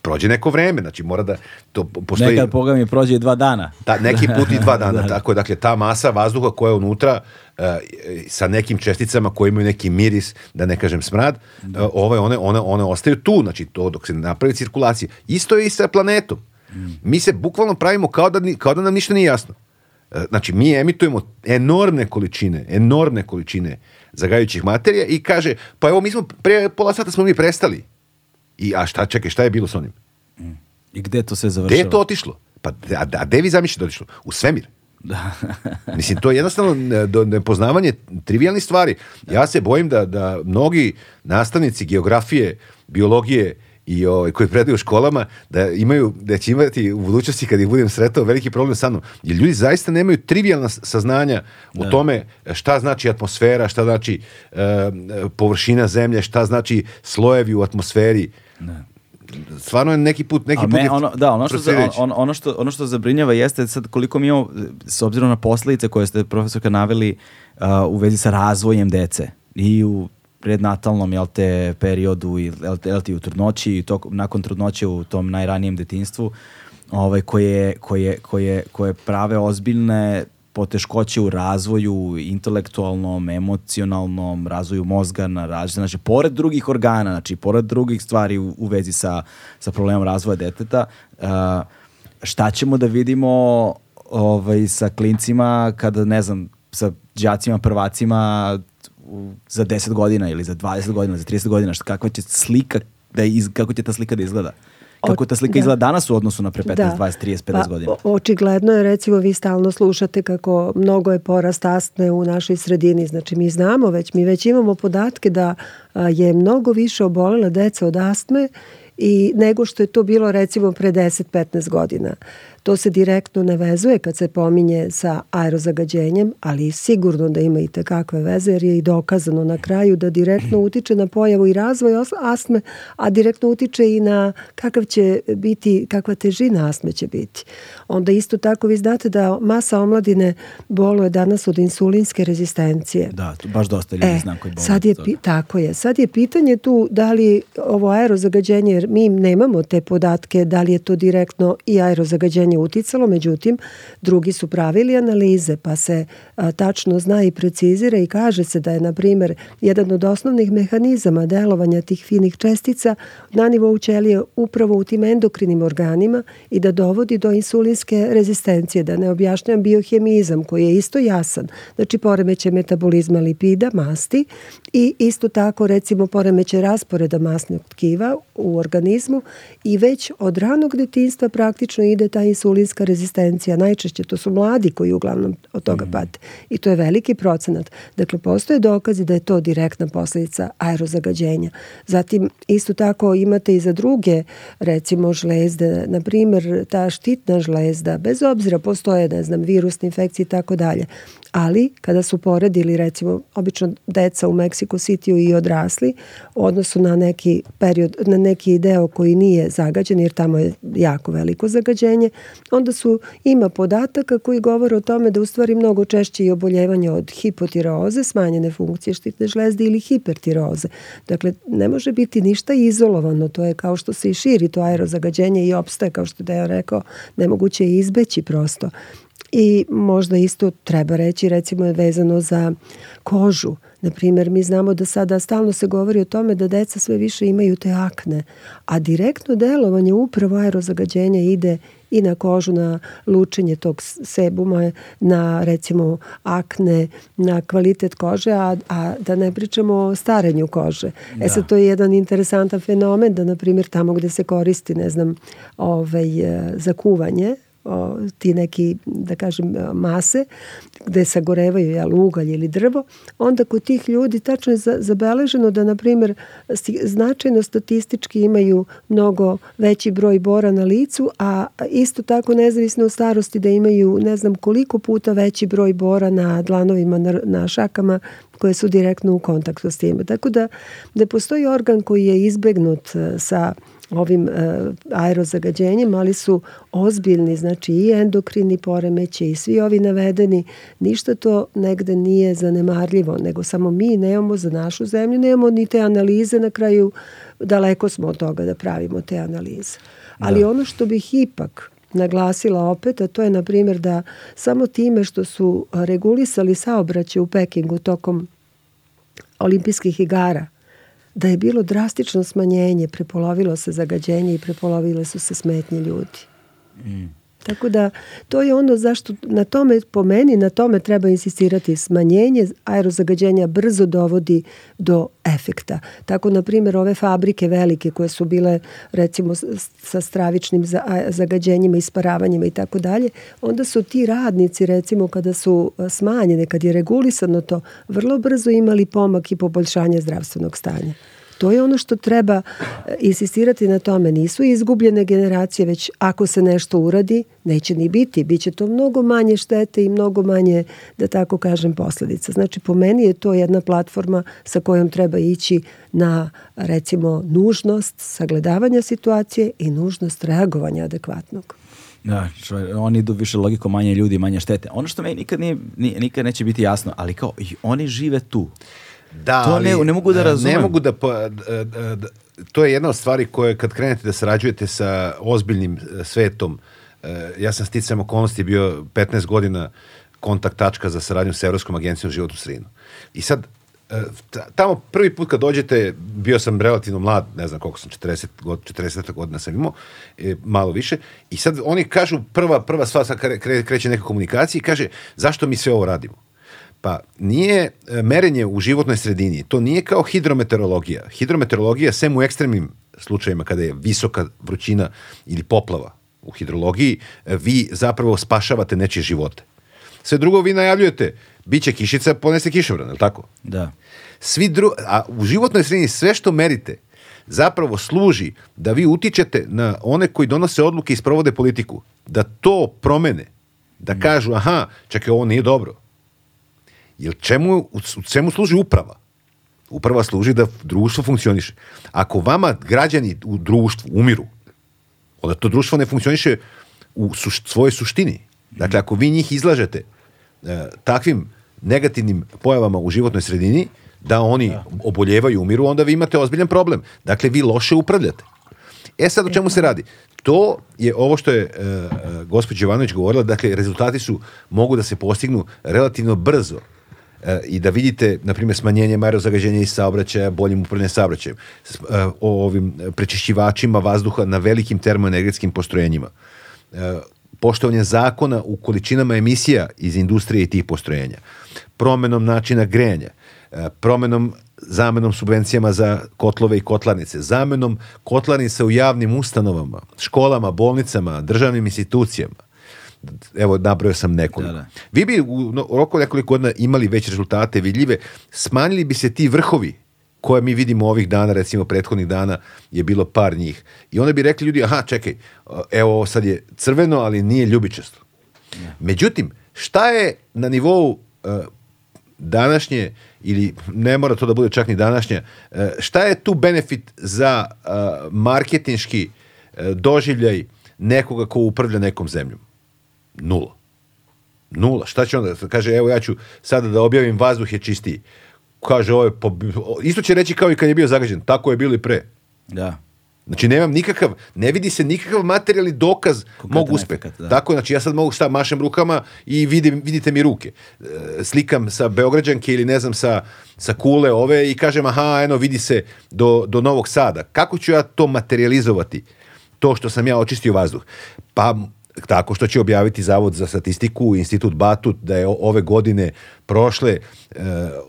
prođe neko vreme, znači mora da to postoji... Nekad Boga mi prođe dva dana. Da, neki put i dva dana, da. tako je, dakle, ta masa vazduha koja je unutra uh, sa nekim česticama koje imaju neki miris, da ne kažem smrad, da. uh, ove, one, one, one ostaju tu, znači to dok se napravi cirkulacija. Isto je i sa planetom. Mm. Mi se bukvalno pravimo kao da, kao da nam ništa nije jasno. Uh, znači, mi emitujemo enormne količine, enormne količine zagajućih materija i kaže, pa evo, mi smo pre pola sata smo mi prestali I, a šta, čekaj, šta je bilo s onim? I gde to sve završilo? Gde to otišlo? Pa, a, a gde vi zamišljate da otišlo? U svemir. Da. Mislim, to je jednostavno nepoznavanje trivialnih stvari. Ja se bojim da, da mnogi nastavnici geografije, biologije i ovaj, koji predaju školama, da, imaju, da će imati u budućnosti kad ih budem sretao veliki problem sa mnom. Jer ljudi zaista nemaju trivialna saznanja da. o tome šta znači atmosfera, šta znači e, površina zemlje, šta znači slojevi u atmosferi. Ne. Stvarno je neki put, neki A put... Me, ono, da, ono što, za, ono, što, ono što zabrinjava jeste sad koliko mi imamo, s obzirom na posledice koje ste profesorka naveli uh, u vezi sa razvojem dece i u prednatalnom jel te, periodu i jel te, jel te, u trudnoći i to, nakon trudnoće u tom najranijem detinstvu, ovaj, koje, koje, koje, koje prave ozbiljne poteškoće u razvoju intelektualnom, emocionalnom, razvoju mozga na različite, znači pored drugih organa, znači pored drugih stvari u, u vezi sa, sa problemom razvoja deteta, uh, šta ćemo da vidimo ovaj, sa klincima kada, ne znam, sa đacima, prvacima za 10 godina ili za 20 godina, za 30 godina, šta, kakva će slika, da iz, kako će ta slika da izgleda? kako ta slika da. izgleda danas u odnosu na pre 15, da. 20, 30, 50 pa, godina. Očigledno je, recimo, vi stalno slušate kako mnogo je porast astme u našoj sredini. Znači, mi znamo već, mi već imamo podatke da je mnogo više obolela deca od astme i nego što je to bilo recimo pre 10-15 godina. To se direktno ne vezuje kad se pominje sa aerozagađenjem, ali sigurno da ima i tekakve veze jer je i dokazano na kraju da direktno utiče na pojavu i razvoj astme, a direktno utiče i na kakav će biti, kakva težina astme će biti. Onda isto tako vi znate da masa omladine boluje danas od insulinske rezistencije. Da, baš dosta ljudi e, zna koji sad je, Tako je. Sad je pitanje tu da li ovo aerozagađenje, jer mi nemamo te podatke, da li je to direktno i aerozagađenje nije uticalo, međutim, drugi su pravili analize, pa se a, tačno zna i precizira i kaže se da je, na primjer, jedan od osnovnih mehanizama delovanja tih finih čestica na nivou ćelije upravo u tim endokrinim organima i da dovodi do insulinske rezistencije, da ne objašnjam biohemizam koji je isto jasan, znači poremeće metabolizma lipida, masti i isto tako recimo poremeće rasporeda masnog tkiva u organizmu i već od ranog detinstva praktično ide ta insulinska insulinska rezistencija, najčešće to su mladi koji uglavnom od toga mhm. pate. I to je veliki procenat. Dakle, postoje dokazi da je to direktna posljedica aerozagađenja. Zatim, isto tako imate i za druge, recimo žlezde, na primer, ta štitna žlezda, bez obzira postoje, ne znam, virusne infekcije i tako dalje ali kada su poredili recimo obično deca u Meksiko Cityu i odrasli u odnosu na neki period na neki deo koji nije zagađen jer tamo je jako veliko zagađenje onda su ima podataka koji govore o tome da u stvari mnogo češće i oboljevanje od hipotiroze smanjene funkcije štitne žlezde ili hipertiroze dakle ne može biti ništa izolovano to je kao što se i širi to aerozagađenje i opstaje kao što je Deo rekao nemoguće je izbeći prosto I možda isto treba reći recimo je vezano za kožu. Na primjer, mi znamo da sada stalno se govori o tome da deca sve više imaju te akne, a direktno delovanje upravo aerozagađenja ide i na kožu, na lučenje tog sebuma, na recimo akne, na kvalitet kože, a, a da ne pričamo o starenju kože. E da. E sad to je jedan interesantan fenomen da na primjer tamo gde se koristi, ne znam, ovaj, e, za kuvanje, o, ti neki, da kažem, mase gde sagorevaju jel, ugalj ili drvo, onda kod tih ljudi tačno je zabeleženo da, na primjer, značajno statistički imaju mnogo veći broj bora na licu, a isto tako nezavisno od starosti da imaju ne znam koliko puta veći broj bora na dlanovima, na, na šakama koje su direktno u kontaktu s time. Tako da, da postoji organ koji je izbegnut e, sa ovim e, aerozagađenjem, ali su ozbiljni, znači i endokrini poremeće i svi ovi navedeni, ništa to negde nije zanemarljivo, nego samo mi nemamo za našu zemlju, nemamo ni te analize na kraju, daleko smo od toga da pravimo te analize. Ali da. ono što bih ipak naglasila opet, a to je na primjer da samo time što su regulisali saobraćaj u Pekingu tokom olimpijskih igara, da je bilo drastično smanjenje, prepolovilo se zagađenje i prepolovile su se smetnje ljudi. Mm. Tako da to je ono zašto na tome po meni na tome treba insistirati smanjenje aerozagađenja brzo dovodi do efekta. Tako na primjer ove fabrike velike koje su bile recimo sa stravičnim zagađenjima, isparavanjima i tako dalje, onda su ti radnici recimo kada su smanjene, kad je regulisano to, vrlo brzo imali pomak i poboljšanje zdravstvenog stanja. To je ono što treba e, insistirati na tome. Nisu izgubljene generacije, već ako se nešto uradi, neće ni biti. Biće to mnogo manje štete i mnogo manje, da tako kažem, posledica. Znači, po meni je to jedna platforma sa kojom treba ići na, recimo, nužnost sagledavanja situacije i nužnost reagovanja adekvatnog. Da, oni idu više logiko, manje ljudi, manje štete. Ono što meni nikad, nije, nikad neće biti jasno, ali kao oni žive tu. Da, to ali, ne, ne mogu da e, razumem. Ne mogu da, pa, da, da, to je jedna od stvari koje kad krenete da sarađujete sa ozbiljnim e, svetom, e, ja sam sticam okolnosti bio 15 godina kontakt tačka za saradnju sa Evropskom agencijom život u sredinu. I sad, tamo prvi put kad dođete, bio sam relativno mlad, ne znam koliko sam, 40, god, 40 godina sam imao, malo više, i sad oni kažu, prva, prva sva sad kreće neka komunikacija i kaže, zašto mi sve ovo radimo? Pa nije e, merenje u životnoj sredini, to nije kao hidrometeorologija. Hidrometeorologija, sem u ekstremnim slučajima kada je visoka vrućina ili poplava u hidrologiji, e, vi zapravo spašavate nečije živote. Sve drugo vi najavljujete, bit će kišica, ponese kišobran, je tako? Da. Svi dru... A u životnoj sredini sve što merite zapravo služi da vi utičete na one koji donose odluke i sprovode politiku, da to promene, da, da. kažu, aha, čekaj, ovo nije dobro, Jer čemu, u, u čemu služi uprava? Uprava služi da društvo funkcioniše. Ako vama građani u društvu umiru, onda to društvo ne funkcioniše u suš, svojoj suštini. Dakle, ako vi njih izlažete e, takvim negativnim pojavama u životnoj sredini, da oni da. oboljevaju, umiru, onda vi imate ozbiljan problem. Dakle, vi loše upravljate. E sad, o čemu se radi? To je ovo što je e, e gospođa Jovanović govorila, dakle, rezultati su, mogu da se postignu relativno brzo E, i da vidite, na primjer, smanjenje aerozagađenja iz saobraćaja, boljim upravljanjem saobraćajem, e, o ovim prečišćivačima vazduha na velikim termoenergetskim postrojenjima, e, poštovanje zakona u količinama emisija iz industrije i tih postrojenja, promenom načina grejanja, promenom zamenom subvencijama za kotlove i kotlarnice, zamenom kotlarnica u javnim ustanovama, školama, bolnicama, državnim institucijama, evo nabrojao sam nekoliko. Da, da. Vi bi u roku nekoliko godina imali već rezultate vidljive, smanjili bi se ti vrhovi koje mi vidimo ovih dana, recimo prethodnih dana je bilo par njih. I onda bi rekli ljudi, aha, čekaj, evo sad je crveno, ali nije ljubičasto. Ja. Međutim, šta je na nivou uh, današnje ili ne mora to da bude čak ni današnja, e, šta je tu benefit za uh, marketinški doživljaj nekoga ko upravlja nekom zemljom? Nula. Nula. Šta će onda? Da kaže, evo ja ću sada da objavim vazduh je čistiji. Kaže, ovo je po... isto će reći kao i kad je bio zagađen. Tako je bilo i pre. Da. Znači, nemam nikakav, ne vidi se nikakav materijalni dokaz Konkretan mog uspeha. Da. Tako, znači, ja sad mogu šta, mašem rukama i vidim, vidite mi ruke. E, slikam sa Beograđanke ili ne znam, sa, sa kule ove i kažem, aha, eno, vidi se do, do Novog Sada. Kako ću ja to materializovati? To što sam ja očistio vazduh. Pa tako što će objaviti Zavod za statistiku, Institut Batut, da je ove godine prošle e,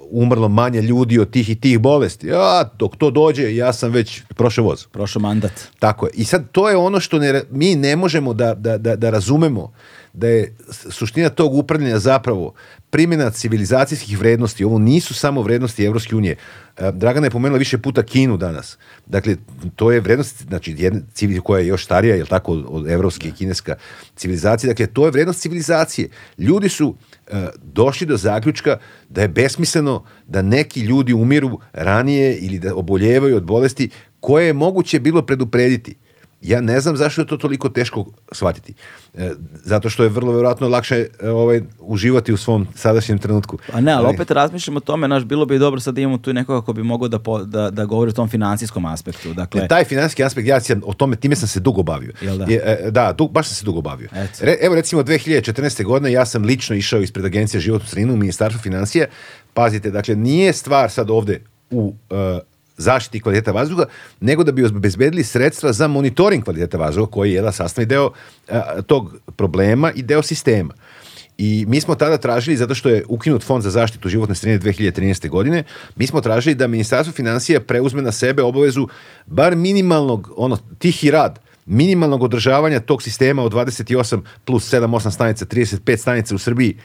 umrlo manje ljudi od tih i tih bolesti. Ja, dok to dođe, ja sam već prošao voz. Prošao mandat. Tako je. I sad to je ono što ne, mi ne možemo da, da, da, da razumemo da je suština tog upravljanja zapravo primjena civilizacijskih vrednosti. Ovo nisu samo vrednosti Evropske unije. E, Dragana je pomenula više puta Kinu danas. Dakle, to je vrednost, znači, jedna civil koja je još starija, je tako, od evropske i kineska civilizacije. Dakle, to je vrednost civilizacije. Ljudi su uh, došli do zaključka da je besmisleno da neki ljudi umiru ranije ili da oboljevaju od bolesti koje je moguće bilo preduprediti. Ja ne znam zašto je to toliko teško shvatiti. E, zato što je vrlo vjerojatno lakše e, ovaj, uživati u svom sadašnjem trenutku. A ne, ali opet razmišljam o tome, naš, bilo bi dobro sad da imamo tu nekoga ko bi mogao da, po, da, da govori o tom finansijskom aspektu. Dakle, e, taj finansijski aspekt, ja sam o tome, time sam se dugo bavio. da? Je, da, dug, baš sam se dugo bavio. Re, evo recimo 2014. godine ja sam lično išao ispred agencije životnu sredinu u Ministarstvo financija. Pazite, dakle, nije stvar sad ovde u uh, zaštiti kvaliteta vazduha, nego da bi obezbedili sredstva za monitoring kvaliteta vazduha, koji je jedan sastavni deo a, e, tog problema i deo sistema. I mi smo tada tražili, zato što je ukinut fond za zaštitu životne sredine 2013. godine, mi smo tražili da Ministarstvo financija preuzme na sebe obavezu bar minimalnog, ono, tihi rad, minimalnog održavanja tog sistema od 28 plus 7-8 stanica, 35 stanica u Srbiji,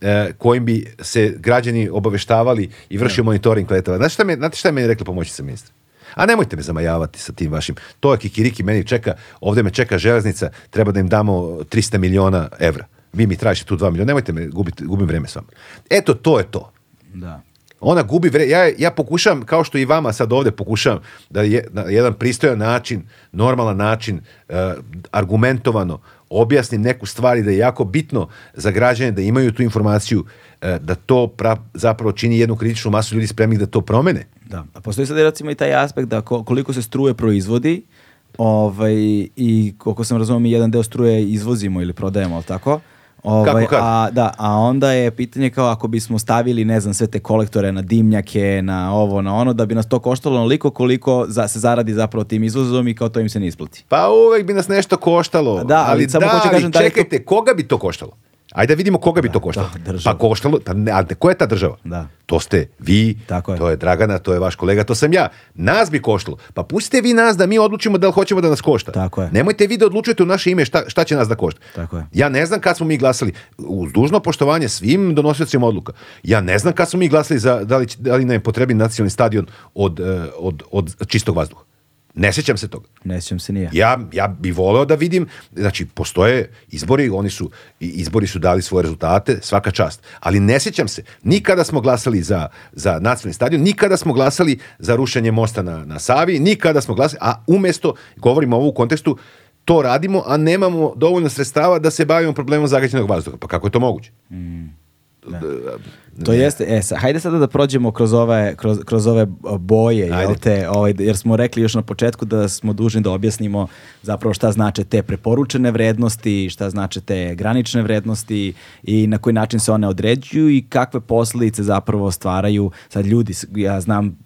E, kojim bi se građani obaveštavali i vršio monitoring letova. Znate šta, me, znate šta je meni rekla pomoćnica ministra? A nemojte me zamajavati sa tim vašim. To je kikiriki, meni čeka, ovdje me čeka železnica, treba da im damo 300 miliona evra. Vi mi tražite tu 2 miliona, nemojte me, gubiti, gubim vreme s vama. Eto, to je to. Da. Ona gubi vreme, ja, ja pokušam, kao što i vama sad ovdje pokušam, da je na jedan pristojan način, normalan način, uh, argumentovano objasnim neku stvar i da je jako bitno za građane da imaju tu informaciju, e, da to pra, zapravo čini jednu kritičnu masu ljudi spremnih da to promene. Da, a postoji sad recimo i taj aspekt da koliko se struje proizvodi, ovaj, i koliko sam razumio mi jedan deo struje izvozimo ili prodajemo, ali tako? Ovaj, Kako kad? A, da, a onda je pitanje kao ako bismo stavili, ne znam, sve te kolektore na dimnjake, na ovo, na ono, da bi nas to koštalo onoliko koliko za, se zaradi zapravo tim izvozom i kao to im se ne isplati. Pa uvek bi nas nešto koštalo. Da, ali, ali samo da, hoću kažem, da čekajte, da to... koga bi to koštalo? Ajde da vidimo koga bi da, to koštalo. Da, pa koštalo, ta, da ne, a ko je ta država? Da. To ste vi, Tako je. to je Dragana, to je vaš kolega, to sam ja. Nas bi koštalo. Pa pustite vi nas da mi odlučimo da li hoćemo da nas košta. Tako je. Nemojte vi da odlučujete u naše ime šta, šta će nas da košta. Tako je. Ja ne znam kad smo mi glasali, uz dužno poštovanje svim donosiocima odluka, ja ne znam kad smo mi glasali za da li, da li nam je potrebni nacionalni stadion od, od, eh, od, od čistog vazduha. Ne sećam se toga. Ne sjećam se nije. Ja, ja bi voleo da vidim, znači postoje izbori, oni su, izbori su dali svoje rezultate, svaka čast. Ali ne sećam se, nikada smo glasali za, za nacionalni stadion, nikada smo glasali za rušenje mosta na, na Savi, nikada smo glasali, a umesto, govorimo ovo u kontekstu, to radimo, a nemamo dovoljno sredstava da se bavimo problemom zagađenog vazduha. Pa kako je to moguće? Mm. Da. Da, da, to jeste, e, sa, hajde sada da prođemo kroz ove, kroz, kroz ove boje, jel te, ovaj, jer smo rekli još na početku da smo dužni da objasnimo zapravo šta znače te preporučene vrednosti, šta znače te granične vrednosti i na koji način se one određuju i kakve posledice zapravo stvaraju, sad ljudi, ja znam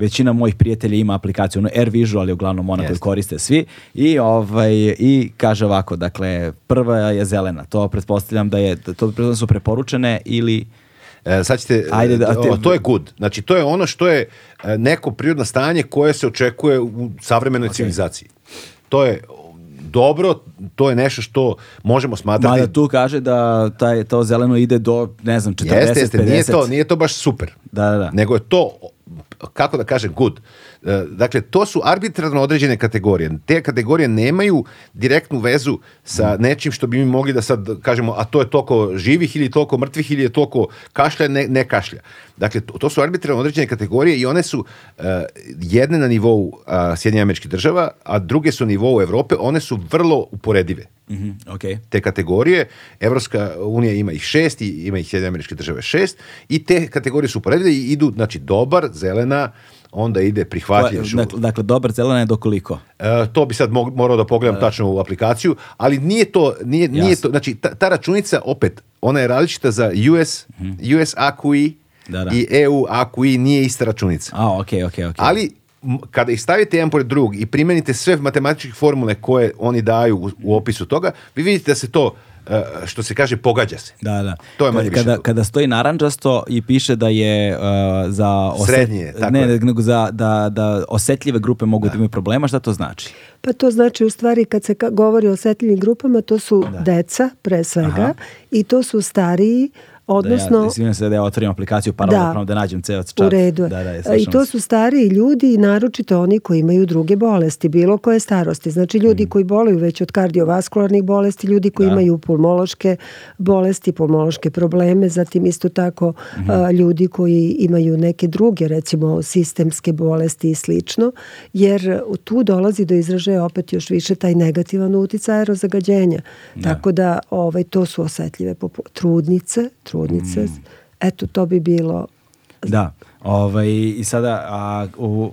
većina mojih prijatelja ima aplikaciju, ono Air Visual je uglavnom ona koju koriste svi i, ovaj, i kaže ovako, dakle, prva je zelena, to pretpostavljam da je, to da su preporučene ili E, sad ćete, Ajde, da, e, te... o, to je good. Znači, to je ono što je e, neko prirodno stanje koje se očekuje u savremenoj okay. civilizaciji. To je dobro, to je nešto što možemo smatrati. Mada tu kaže da taj, to zeleno ide do, ne znam, 40, jeste, jeste, Nije to, nije to baš super. Da, da, da. Nego je to kako da kažem, good. E, dakle, to su arbitrarno određene kategorije. Te kategorije nemaju direktnu vezu sa mm. nečim što bi mi mogli da sad kažemo, a to je toliko živih ili toliko mrtvih ili je toliko kašlja, ne, ne kašlja. Dakle, to, to su arbitrarno određene kategorije i one su uh, jedne na nivou uh, Sjedinja američkih država, a druge su na nivou Evrope, one su vrlo uporedive. Mm-hmm, okay. Te kategorije, Evropska unija ima ih šest, i ima ih Sjedinje američke države šest i te kategorije su uporedile i idu, znači, dobar, zelena, onda ide prihvatljiv život. Dakle, dakle, dobar zelena je dokoliko? E, to bi sad morao da pogledam e. tačno u aplikaciju, ali nije to, nije, nije to, znači, ta, ta, računica, opet, ona je različita za US, mm -hmm. US AQI, da, da. i EU AQI nije ista računica. A, okay, okay, okay. Ali kada ih stavite jedan pored drugog i primenite sve matematičke formule koje oni daju u, u opisu toga, vi vidite da se to e, što se kaže pogađa se. Da, da. To je manje kada, više. Kada stoji narandžasto i piše da je uh, za osjet... srednje, tako ne, je. nego za da da osetljive grupe mogu da, da imaju problema, šta to znači? Pa to znači u stvari kad se govori o osetljivim grupama, to su da. deca pre svega Aha. i to su stariji Odnosno, da ja, se da ja otvorim aplikaciju paralelno da, da nađem ceo čat. U redu. Da, da, I to su stariji ljudi, naročito oni koji imaju druge bolesti, bilo koje starosti. Znači ljudi mm. koji boluju već od kardiovaskularnih bolesti, ljudi koji da. imaju pulmološke bolesti, pulmološke probleme, zatim isto tako mm. a, ljudi koji imaju neke druge, recimo sistemske bolesti i slično, jer tu dolazi do izražaja opet još više taj negativan uticaj aerozagađenja. Da. Tako da ovaj, to su osetljive trudnice, trudnice trudnice. Mm. Eto, to bi bilo... Da, ovaj, i sada, a, u,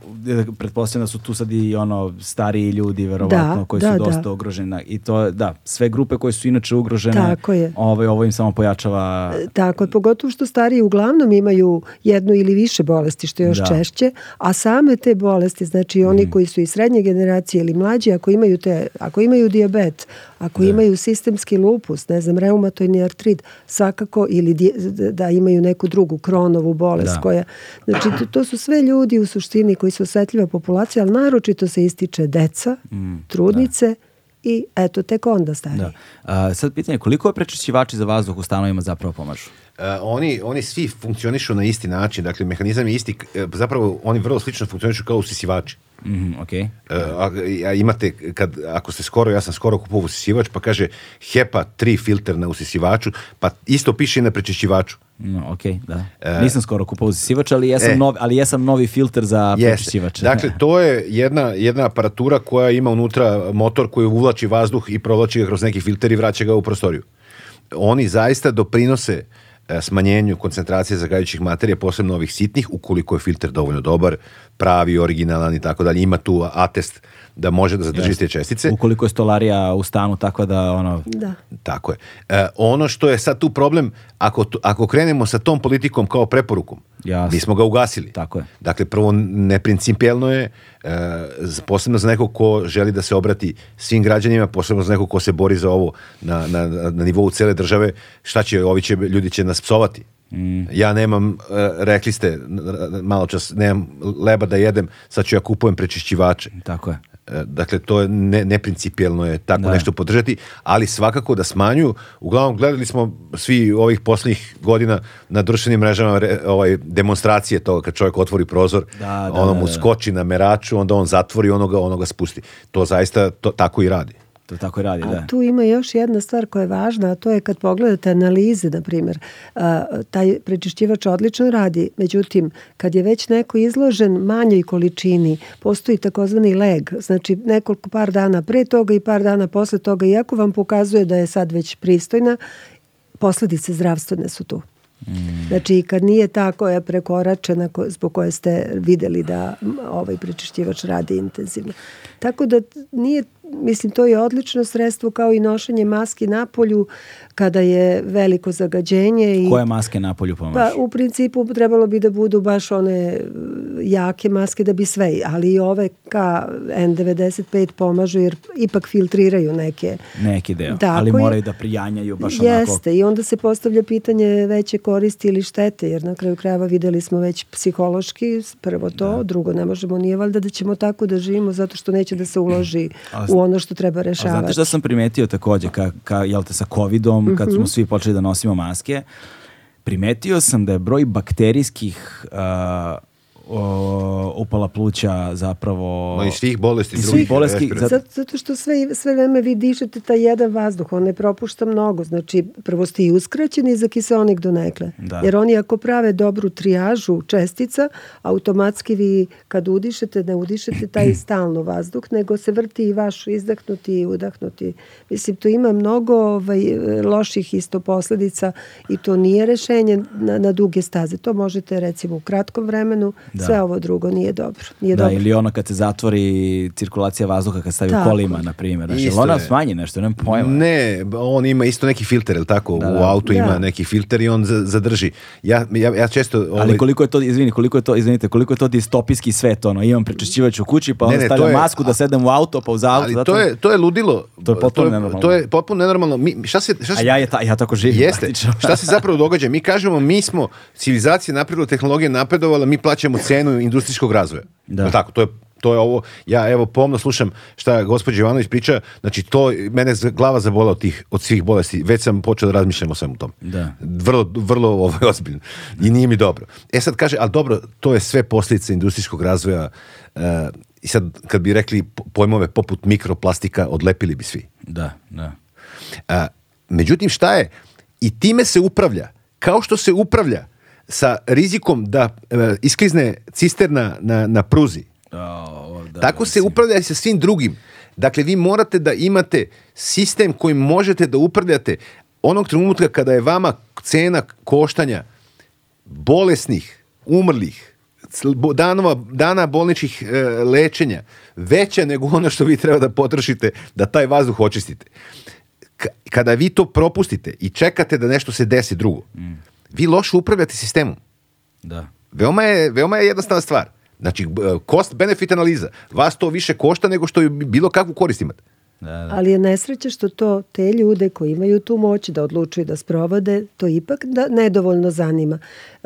pretpostavljam da su tu sad i ono, stariji ljudi, verovatno, da, koji da, su da. dosta da. ugroženi. I to, da, sve grupe koje su inače ugrožene, Tako je. Ovaj, ovo im samo pojačava... E, tako je, pogotovo što stariji uglavnom imaju jednu ili više bolesti, što je još da. češće, a same te bolesti, znači oni mm. koji su i srednje generacije ili mlađi, ako imaju, te, ako imaju diabet, Ako da. imaju sistemski lupus, ne znam, reumatoidni artrit, svakako, ili da imaju neku drugu kronovu bolest da. koja... Znači, to, to, su sve ljudi u suštini koji su osetljiva populacija, ali naročito se ističe deca, mm, da. trudnice, da i eto, tek onda stari. Da. A, sad pitanje, koliko prečišćivači za vazduh u stanovima zapravo pomažu? Uh, oni, oni svi funkcionišu na isti način, dakle mehanizam je isti, e, zapravo oni vrlo slično funkcionišu kao usisivači. Mm -hmm, okay. E, uh, a, imate, kad, ako ste skoro, ja sam skoro kupovao usisivač, pa kaže HEPA 3 filter na usisivaču, pa isto piše i na prečišćivaču. No, ok, da. E, Nisam skoro kupao usisivač, ali jesam, e, novi, ali jesam novi filter za prečišćivač. Dakle, to je jedna, jedna aparatura koja ima unutra motor koji uvlači vazduh i provlači ga kroz neki filter i vraća ga u prostoriju. Oni zaista doprinose e, smanjenju koncentracije zagađujućih materija, posebno ovih sitnih, ukoliko je filter dovoljno dobar, pravi, originalan i tako dalje. Ima tu atest da može da zadrži te čestice. Ukoliko je stolarija u stanu, tako da ono... Da. Tako je. E, ono što je sad tu problem, ako, ako krenemo sa tom politikom kao preporukom, Jasne. mi smo ga ugasili. Tako je. Dakle, prvo, neprincipijelno je, e, posebno za nekog ko želi da se obrati svim građanima, posebno za nekog ko se bori za ovo na, na, na nivou cele države, šta će, ovi će, ljudi će nas psovati. Mm. Ja nemam, e, rekli ste malo čas, nemam leba da jedem, sad ću ja kupujem prečišćivače. Tako je. E, dakle, to je ne, neprincipijelno je tako da. nešto podržati, ali svakako da smanjuju. Uglavnom, gledali smo svi ovih poslednjih godina na društvenim mrežama re, ovaj, demonstracije toga kad čovjek otvori prozor, da, da, ono da, mu da, da. skoči na meraču, onda on zatvori onoga, onoga spusti. To zaista to, tako i radi. To tako radi, a da. tu ima još jedna stvar koja je važna, a to je kad pogledate analize, na primjer, taj prečišćivač odlično radi, međutim, kad je već neko izložen manjoj količini, postoji takozvani leg, znači nekoliko par dana pre toga i par dana posle toga, iako vam pokazuje da je sad već pristojna, posledice zdravstvene su tu. Mm. Znači kad nije ta koja je prekoračena zbog koje ste videli da ovaj prečišćivač radi intenzivno. Tako da nije mislim to je odlično sredstvo kao i nošenje maske na polju kada je veliko zagađenje i Koje maske na polju pomažu? Pa u principu trebalo bi da budu baš one e, jake maske da bi sve, ali i ove ka N95 pomažu jer ipak filtriraju neke neki deo, tako ali moraju da prijanjaju baš jeste, onako. Jeste i onda se postavlja pitanje veće koristi ili štete jer na kraju krajeva videli smo već psihološki prvo to, da. drugo ne možemo nije valjda da ćemo tako da živimo zato što neće da se uloži u ono što treba rešavati. A znate šta sam primetio takođe, ka, ka, jel te, sa covidom, mm -hmm. kad mhm. smo svi počeli da nosimo maske, primetio sam da je broj bakterijskih uh, o, upala pluća zapravo... Ma i svih bolesti. I svih bolesti. Zato, zato što sve, sve vreme vi dišete taj jedan vazduh, on ne propušta mnogo. Znači, prvo ste i uskraćeni za kiseonik donekle. Da. Jer oni ako prave dobru trijažu čestica, automatski vi kad udišete, ne udišete taj stalno vazduh, nego se vrti i vaš izdahnuti i udahnuti. Mislim, to ima mnogo ovaj, loših isto posledica i to nije rešenje na, na duge staze. To možete recimo u kratkom vremenu Da. Sve ovo drugo nije dobro. Nije da, dobro. ili ono kad se zatvori cirkulacija vazduha kad stavi u kolima, na primjer. Znači, isto ona je. smanji nešto, nemam pojma. Ne, on ima isto neki filter, ili tako? Da, da. U autu ima da. neki filter i on zadrži. Ja, ja, ja često... Ovaj... Ali koliko je to, izvini, koliko je to, izvinite, koliko je to distopijski svet, ono, imam prečišćivač u kući, pa onda stavljam masku da sedem u auto, pa uz auto. Ali zato... to, je, to je ludilo. To je potpuno nenormalno. To je potpuno nenormalno. Mi, šta se, šta se... A ja, je ta, ja tako živim. Jeste. Šta se zapravo događa? Mi kažemo, mi smo, civilizacija napredila, tehnologija napredovala, mi plaćamo cenu industrijskog razvoja. Da. No, tako, to je to je ovo, ja evo pomno slušam šta gospođa Ivanović priča, znači to, mene glava zabola od tih, od svih bolesti, već sam počeo da razmišljam o svemu tom. Da. Vrlo, vrlo ovaj, ozbiljno. I nije mi dobro. E sad kaže, ali dobro, to je sve posljedice industrijskog razvoja e, i sad kad bi rekli pojmove poput mikroplastika, odlepili bi svi. Da, da. Uh, međutim, šta je? I time se upravlja. Kao što se upravlja sa rizikom da e, isklizne cisterna na, na pruzi. Oh, da, Tako se upravlja sa svim drugim. Dakle, vi morate da imate sistem kojim možete da upravljate onog trenutka kada je vama cena koštanja bolesnih, umrlih, danova, dana bolničkih e, lečenja veća nego ono što vi treba da potrošite da taj vazduh očistite. K kada vi to propustite i čekate da nešto se desi drugo, mm vi loše upravljate sistemom. Da. Veoma je, veoma je jednostavna stvar. Znači, cost benefit analiza. Vas to više košta nego što je bilo kakvu korist imate. Da, da. Ali je nesreće što to te ljude koji imaju tu moć da odlučuju da sprovode, to ipak da nedovoljno zanima.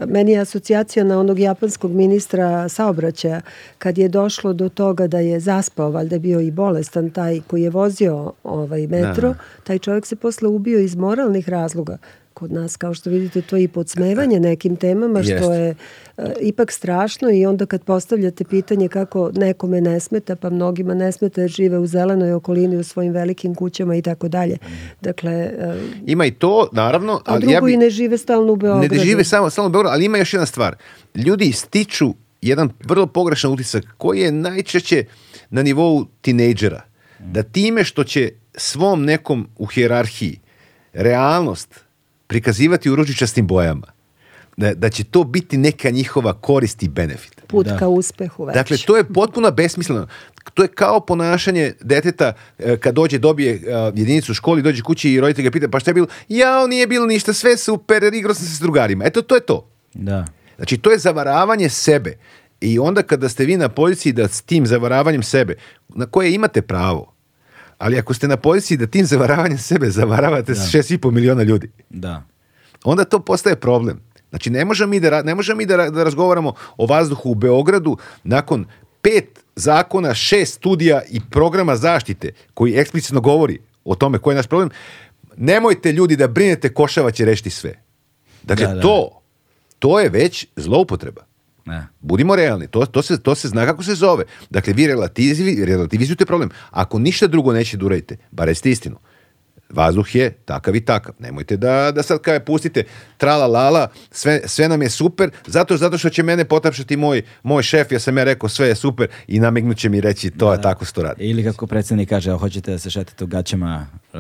Meni je asocijacija na onog japanskog ministra saobraćaja, kad je došlo do toga da je zaspao, valjda je bio i bolestan taj koji je vozio ovaj da, metro, da. taj čovjek se posle ubio iz moralnih razloga kod nas. Kao što vidite, to je i podsmevanje nekim temama, što je e, ipak strašno i onda kad postavljate pitanje kako nekome ne smeta, pa mnogima ne smeta jer žive u zelenoj okolini, u svojim velikim kućama i tako dalje. Dakle... E, ima i to, naravno. a drugo ja bi, i ne žive stalno u Beogradu. Ne žive samo, stalno u Beogradu, ali ima još jedna stvar. Ljudi stiču jedan vrlo pogrešan utisak koji je najčešće na nivou tinejdžera. Da time što će svom nekom u hjerarhiji realnost prikazivati u ružičastim bojama. Da, da će to biti neka njihova korist i benefit. Put da. ka uspehu već. Dakle, to je potpuno besmisleno. To je kao ponašanje deteta e, kad dođe, dobije e, jedinicu u školi, dođe kući i roditelj ga pita pa šta je bilo? Jao, nije bilo ništa, sve super, igro sam se s drugarima. Eto, to je to. Da. Znači, to je zavaravanje sebe. I onda kada ste vi na policiji da s tim zavaravanjem sebe, na koje imate pravo, Ali ako ste na poziciji da tim zavaravanjem sebe zavaravate da. 6,5 miliona ljudi, da. onda to postaje problem. Znači, ne možemo mi, da, ne možemo mi da, da razgovaramo o vazduhu u Beogradu nakon pet zakona, šest studija i programa zaštite koji eksplicitno govori o tome koji je naš problem. Nemojte ljudi da brinete, košava će rešiti sve. Dakle, da, da. to, to je već zloupotreba. Ne. Budimo realni, to, to, se, to se zna kako se zove. Dakle, vi relativi, relativizujete problem. Ako ništa drugo nećete da uradite, bar recite istinu vazduh je takav i takav. Nemojte da, da sad kao pustite trala lala, sve, sve nam je super, zato, zato što će mene potapšati moj, moj šef, ja sam ja rekao sve je super i namignuće mi reći to da, je tako što radi. Ili kako predsednik kaže, hoćete da se šetite u gaćama uh,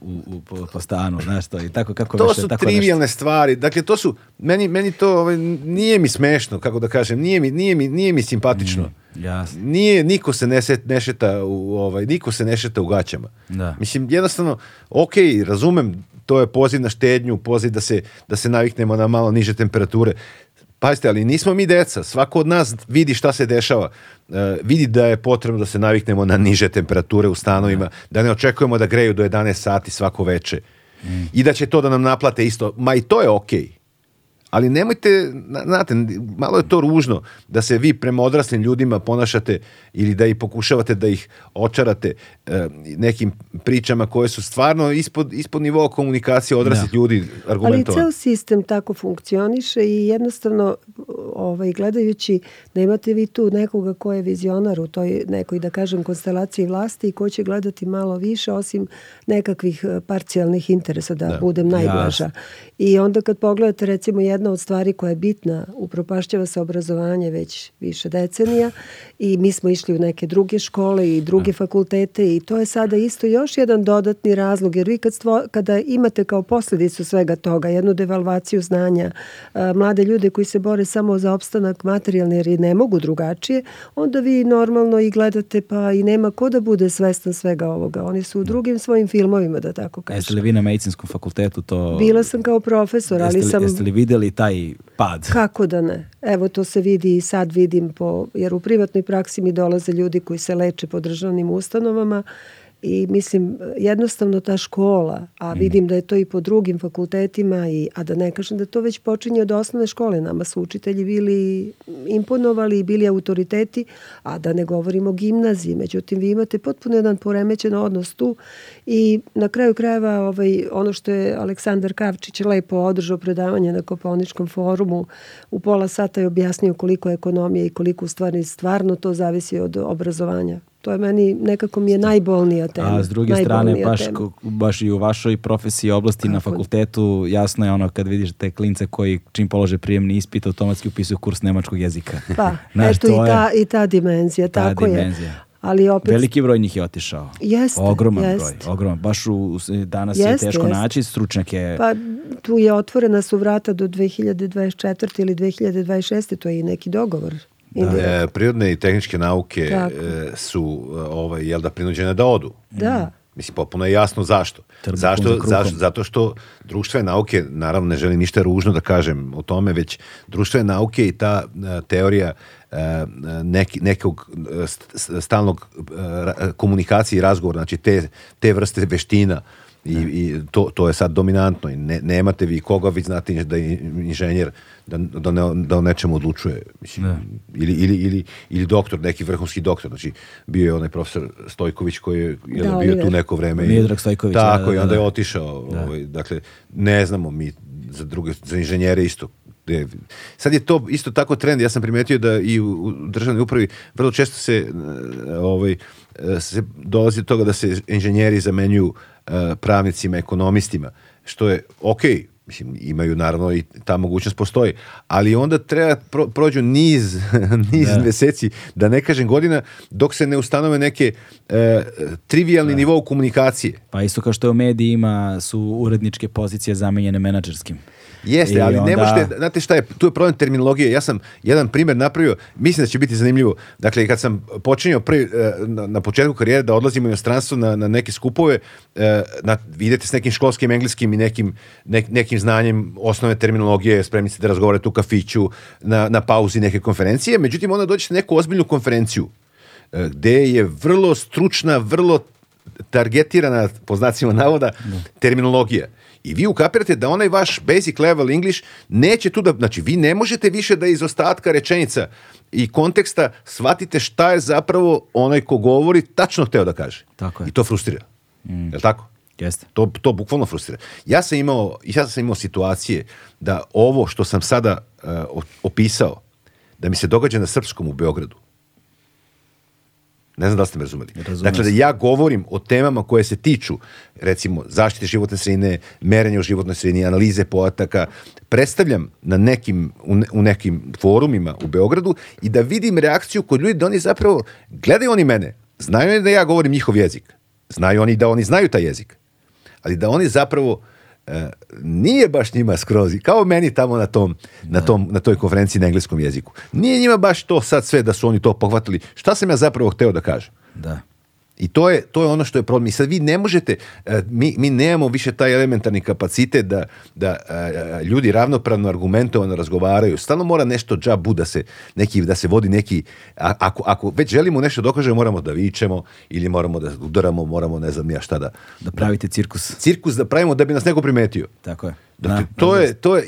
u, u, po, stanu, znaš to, i tako kako To veše, su tako trivialne nešto. stvari, dakle to su, meni, meni to ovaj, nije mi smešno, kako da kažem, nije mi, nije mi, nije mi simpatično. Mm. Jasne. Nije, niko se ne, set, ne šeta u, ovaj, niko se ne šeta u gaćama. Da. Mislim, jednostavno, ok, razumem, to je poziv na štednju, poziv da se, da se naviknemo na malo niže temperature. Pazite, ali nismo mi deca, svako od nas vidi šta se dešava, e, vidi da je potrebno da se naviknemo na niže temperature u stanovima, da, da ne očekujemo da greju do 11 sati svako veče mm. i da će to da nam naplate isto, ma i to je okej. Okay ali nemojte, znate, malo je to ružno da se vi prema odraslim ljudima ponašate ili da ih pokušavate da ih očarate e, nekim pričama koje su stvarno ispod, ispod nivoa komunikacije odraslih da. ljudi argumentovane. Ali ceo sistem tako funkcioniše i jednostavno ovaj, gledajući da imate vi tu nekoga ko je vizionar u toj nekoj, da kažem, konstelaciji vlasti i ko će gledati malo više osim nekakvih eh, parcijalnih interesa, da, da. budem najblaža. Ja. I onda kad pogledate recimo jedna od stvari koja je bitna, upropašćava se obrazovanje već više decenija i mi smo išli u neke druge škole i druge da. fakultete i to je sada isto još jedan dodatni razlog, jer vi kad stvo, kada imate kao posljedicu svega toga, jednu devalvaciju znanja, eh, mlade ljude koji se bore samo za opstanak materijalni jer ne mogu drugačije, onda vi normalno i gledate pa i nema ko da bude svestan svega ovoga. Oni su u da. drugim svojim filmovima, da tako kažem. Jeste li vi na medicinskom fakultetu to... Bila sam kao profesor, ali jeste li, sam... Jeste li videli taj pad? Kako da ne? Evo to se vidi i sad vidim po... Jer u privatnoj praksi mi dolaze ljudi koji se leče po državnim ustanovama i mislim jednostavno ta škola, a mhm. vidim da je to i po drugim fakultetima, i, a da ne kažem da to već počinje od osnovne škole. Nama su učitelji bili imponovali i bili autoriteti, a da ne govorimo o gimnaziji. Međutim, vi imate potpuno jedan poremećen odnos tu i na kraju krajeva ovaj, ono što je Aleksandar Kavčić lepo održao predavanje na Koponičkom forumu, u pola sata je objasnio koliko je ekonomija i koliko u stvarno to zavisi od obrazovanja. To je meni nekako mi je najbolnija tema. A s druge strane, baš, baš i u vašoj profesiji oblasti Kako? na fakultetu, jasno je ono kad vidiš te klince koji čim polože prijemni ispit, automatski upisuju kurs nemačkog jezika. Pa, Znaš, eto i ta, i ta dimenzija, ta tako dimenzija. je. Ali opet... Veliki broj njih je otišao. Jeste, ogroman jeste. broj, ogroman. Baš u, danas jeste, je teško jeste. naći stručnjake. Pa tu je otvorena su vrata do 2024. ili 2026. To je i neki dogovor Da. E, prirodne i tehničke nauke e, su e, ovaj, jel da, prinuđene da odu. Da. Mislim, potpuno je jasno zašto. Trbukom zašto, zašto? Zato što društvene nauke, naravno ne želim ništa ružno da kažem o tome, već društvene nauke i ta a, e, teorija a, e, neki, nekog st, stalnog a, komunikacije i razgovora, znači te, te vrste veština, I, i to, to je sad dominantno. I ne, nemate vi koga, vi znate da je inženjer da, da, ne, da o nečemu odlučuje. Mislim, ne. ili, ili, ili, ili doktor, neki vrhunski doktor. Znači, bio je onaj profesor Stojković koji je da, bio tu neko vreme. Mijedrag Stojković. Tako, da, da, i onda je da. otišao. Da. Ovaj, dakle, ne znamo mi za, druge, za inženjere isto Sad je to isto tako trend, ja sam primetio da i u državnoj upravi vrlo često se, eh, ovaj, eh, se dolazi do toga da se inženjeri zamenjuju Eh, pravnicima, ekonomistima, što je okej, okay, mislim, imaju naravno i ta mogućnost postoji, ali onda treba pro, prođu niz, niz da. meseci, da ne kažem godina, dok se ne ustanove neke e, eh, trivialni da. nivou komunikacije. Pa isto kao što je u medijima su uredničke pozicije zamenjene menadžerskim. Jeste, ali onda... ne možete, znate šta je, tu je problem terminologije. Ja sam jedan primer napravio, mislim da će biti zanimljivo. Dakle, kad sam počinio prvi, e, na, na početku karijere da odlazim u inostranstvo na, na neke skupove, e, na, idete s nekim školskim, engleskim i nekim, ne, nekim znanjem osnove terminologije, spremni ste da razgovarate u kafiću, na, na pauzi neke konferencije, međutim onda dođete na neku ozbiljnu konferenciju e, gde je vrlo stručna, vrlo targetirana, po znacima navoda, da. terminologija. I vi ukapirate da onaj vaš basic level English neće tu da, znači vi ne možete više da iz ostatka rečenica i konteksta shvatite šta je zapravo onaj ko govori tačno hteo da kaže. Tako je. I to frustrira. Mm. Jel tako? Jeste. To, to bukvalno frustrira. Ja sam imao, ja sam imao situacije da ovo što sam sada uh, opisao, da mi se događa na srpskom u Beogradu, Ne znam da ste me razumeli. Razumem dakle, da ja govorim o temama koje se tiču, recimo, zaštite životne sredine, merenja u životnoj sredini, analize podataka, predstavljam na nekim, u nekim forumima u Beogradu i da vidim reakciju kod ljudi da oni zapravo, gledaju oni mene, znaju oni da ja govorim njihov jezik, znaju oni da oni znaju taj jezik, ali da oni zapravo nije baš njima skroz, kao meni tamo na, tom, na, tom, na toj konferenciji na engleskom jeziku. Nije njima baš to sad sve da su oni to pohvatili. Šta sam ja zapravo hteo da kažem? Da. I to je, to je ono što je problem. I sad vi ne možete, e, mi, mi nemamo više taj elementarni kapacitet da, da e, e, ljudi ravnopravno argumentovano razgovaraju. Stalno mora nešto džabu da se, neki, da se vodi neki, ako, ako već želimo nešto dokaže, da moramo da vičemo ili moramo da udaramo, moramo ne znam ja šta da... Da pravite cirkus. Cirkus da pravimo da bi nas neko primetio. Tako je. Dakle, da, to, je, to, je,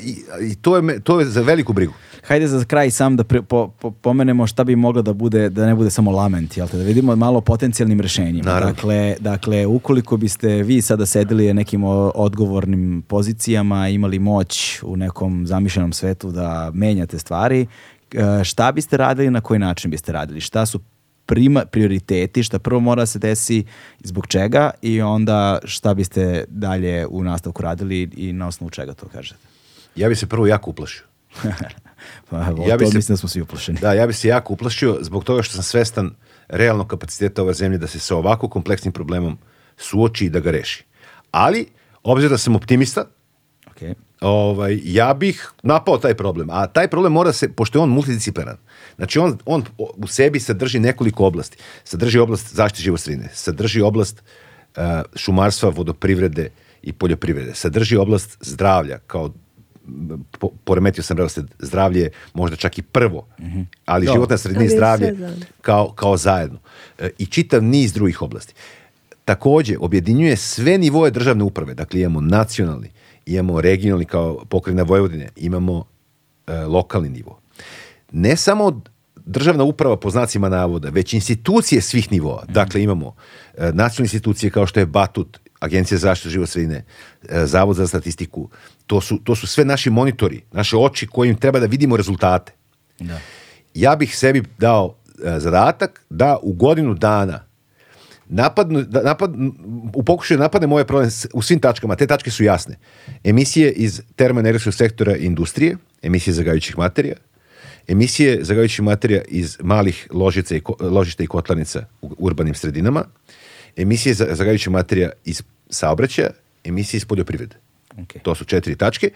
i, to, je, to je za veliku brigu. Hajde za kraj sam da pre, po, po, pomenemo šta bi moglo da bude, da ne bude samo lament, jel te, da vidimo malo potencijalnim rešenjima. Naravno. Dakle, dakle, ukoliko biste vi sada sedeli na nekim odgovornim pozicijama, imali moć u nekom zamišljenom svetu da menjate stvari, e, šta biste radili, na koji način biste radili, šta su prima, prioriteti, šta prvo mora da se desi zbog čega i onda šta biste dalje u nastavku radili i na osnovu čega to kažete? Ja bi se prvo jako uplašio. pa, ja bi se, mislim da smo svi uplašeni. Da, ja bi se jako uplašio zbog toga što sam svestan realnog kapaciteta ove zemlje da se sa ovako kompleksnim problemom suoči i da ga reši. Ali, obzirom da sam optimista, okay. ovaj, ja bih napao taj problem. A taj problem mora se, pošto je on multidisciplinaran, Znači on, on u sebi sadrži nekoliko oblasti. Sadrži oblast zaštite život sredine, sadrži oblast uh, šumarstva, vodoprivrede i poljoprivrede, sadrži oblast zdravlja kao po, poremetio sam redosled zdravlje možda čak i prvo, mm ali Do. Da. životna sredina i zdravlje kao, kao zajedno. E, I čitav niz drugih oblasti. Takođe, objedinjuje sve nivoje državne uprave. Dakle, imamo nacionalni, imamo regionalni kao pokrena Vojvodine, imamo e, lokalni nivo, ne samo državna uprava po znacima navoda, već institucije svih nivoa. Mhm. Dakle, imamo e, nacionalne institucije kao što je Batut, Agencija za zaštitu život sredine, e, Zavod za statistiku. To su, to su sve naši monitori, naše oči kojim treba da vidimo rezultate. Da. Ja bih sebi dao e, zadatak da u godinu dana napadnu, da napad, u pokušaju da napadne moje problem u svim tačkama, te tačke su jasne. Emisije iz termoenergetskog sektora industrije, emisije zagajućih materija, emisije zagajućih materija iz malih ložica i, ložišta i kotlarnica u urbanim sredinama, emisije zagajućih materija iz saobraćaja, emisije iz poljoprivrede. Okay. To su četiri tačke.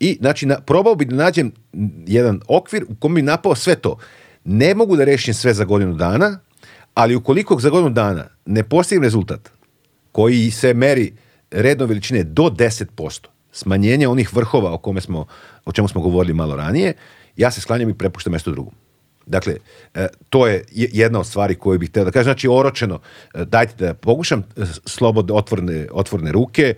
I, znači, na, probao bih da nađem jedan okvir u kom bi napao sve to. Ne mogu da rešim sve za godinu dana, ali ukoliko za godinu dana ne postignem rezultat koji se meri redno veličine do 10%, smanjenje onih vrhova o, kome smo, o čemu smo govorili malo ranije, Јас се скланям и препуштам место друго. Dakle, e, to je jedna od stvari koje bih htio da kažem. Znači, oročeno, e, dajte da pokušam e, slobodne, otvorene, otvorene ruke,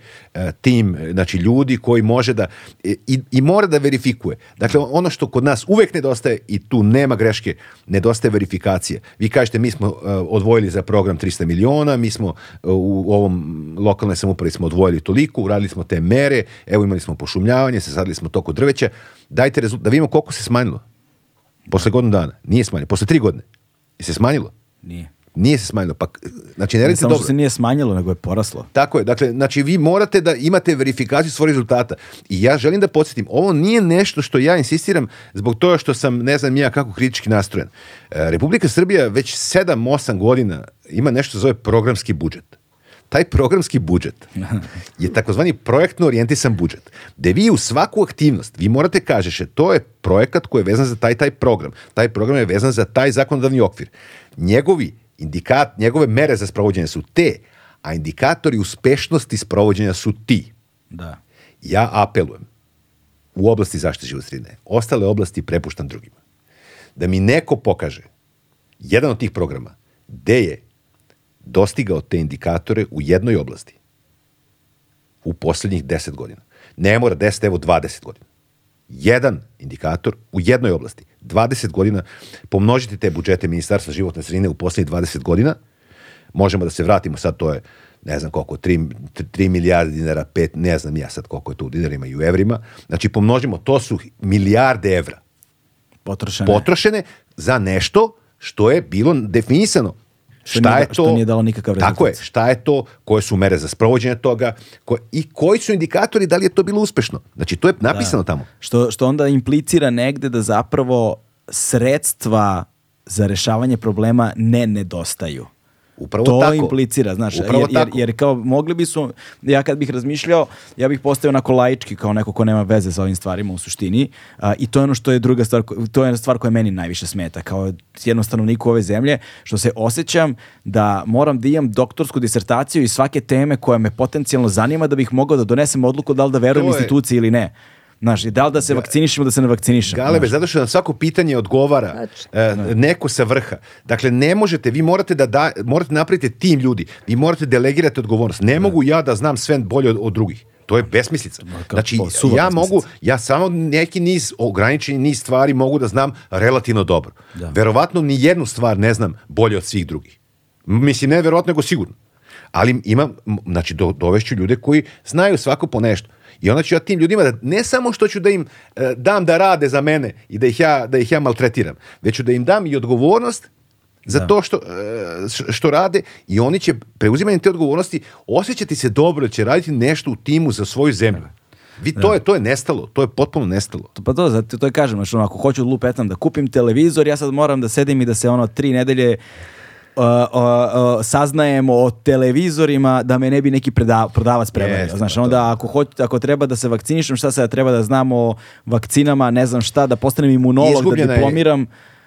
tim, znači ljudi koji može da, i, i mora da verifikuje. Dakle, ono što kod nas uvek nedostaje, i tu nema greške, nedostaje verifikacije. Vi kažete, mi smo odvojili za program 300 miliona, mi smo u ovom lokalnoj samupravi smo odvojili toliko, uradili smo te mere, evo imali smo pošumljavanje, sadili smo toko drveća, dajte rezultat, da vidimo koliko se smanjilo. Posle godinu dana. Nije smanjilo. Posle tri godine. Je se smanjilo? Nije. Nije se smanjilo. Pa, znači, ne, ne samo dobro. što se nije smanjilo, nego je poraslo. Tako je. Dakle, znači, vi morate da imate verifikaciju svojih rezultata. I ja želim da podsjetim, ovo nije nešto što ja insistiram zbog toga što sam, ne znam ja kako, kritički nastrojen. E, Republika Srbija već 7-8 godina ima nešto zove programski budžet taj programski budžet je takozvani projektno orijentisan budžet, gde vi u svaku aktivnost, vi morate kažeš, to je projekat koji je vezan za taj taj program. Taj program je vezan za taj zakonodavni okvir. Njegovi indikat, njegove mere za sprovođenje su te, a indikatori uspešnosti sprovođenja su ti. Da. Ja apelujem u oblasti zaštite život sredine. Ostale oblasti prepuštam drugima. Da mi neko pokaže jedan od tih programa gde je dostigao te indikatore u jednoj oblasti u poslednjih 10 godina. Ne mora 10, evo 20 godina. Jedan indikator u jednoj oblasti. 20 godina pomnožite te budžete Ministarstva životne sredine u poslednjih 20 godina. Možemo da se vratimo sad, to je ne znam koliko, 3, 3 milijarde dinara, 5, ne znam ja sad koliko je to u dinarima i u evrima. Znači pomnožimo, to su milijarde evra. Potrošene. Potrošene za nešto što je bilo definisano šta nije, je da- to? Što nije dalo nikakav rezultat. Tako je, šta je to, koje su mere za sprovođenje toga koje, i koji su indikatori da li je to bilo uspešno. Znači, to je da. napisano da. tamo. Što, što onda implicira negde da zapravo sredstva za rešavanje problema ne nedostaju. Upravo to tako. implicira, znaš, jer, jer, jer, kao mogli bi su, ja kad bih razmišljao, ja bih postao onako laički kao neko ko nema veze sa ovim stvarima u suštini a, i to je ono što je druga stvar, to je stvar koja meni najviše smeta, kao jednostavno niko ove zemlje, što se osjećam da moram da imam doktorsku disertaciju i svake teme koja me potencijalno zanima da bih mogao da donesem odluku da li da verujem instituciji ili ne. Znaš, i da li da se vakcinišemo, da se ne vakcinišemo. Galebe, znaš. zato što na svako pitanje odgovara znači, e, neko sa vrha. Dakle, ne možete, vi morate da, da morate napraviti tim ljudi, vi morate delegirati odgovornost. Ne da. mogu ja da znam sve bolje od, od drugih. To je besmislica. Znači, pa, ja besmislica. mogu, ja samo neki niz, ograničeni niz stvari mogu da znam relativno dobro. Da. Verovatno ni jednu stvar ne znam bolje od svih drugih. Mislim, ne verovatno, nego sigurno. Ali imam, znači, do, dovešću ljude koji znaju svako po nešto. I onda ću ja tim ljudima da, ne samo što ću da im e, dam da rade za mene i da ih ja, da ih ja maltretiram, već ću da im dam i odgovornost za da. to što, e, što rade i oni će preuzimanjem te odgovornosti osjećati se dobro, će raditi nešto u timu za svoju zemlju. Da. Vi, to, da. je, to je nestalo, to je potpuno nestalo. Pa to, zato to je kažem, znači, ono, ako hoću da lupetam da kupim televizor, ja sad moram da sedim i da se ono tri nedelje Uh, uh, uh, saznajemo o televizorima da me ne bi neki predav, prodavac prevario. znači, onda ako, hoć, ako treba da se vakcinišem, šta sada treba da znam o vakcinama, ne znam šta, da postanem imunolog, da diplomiram.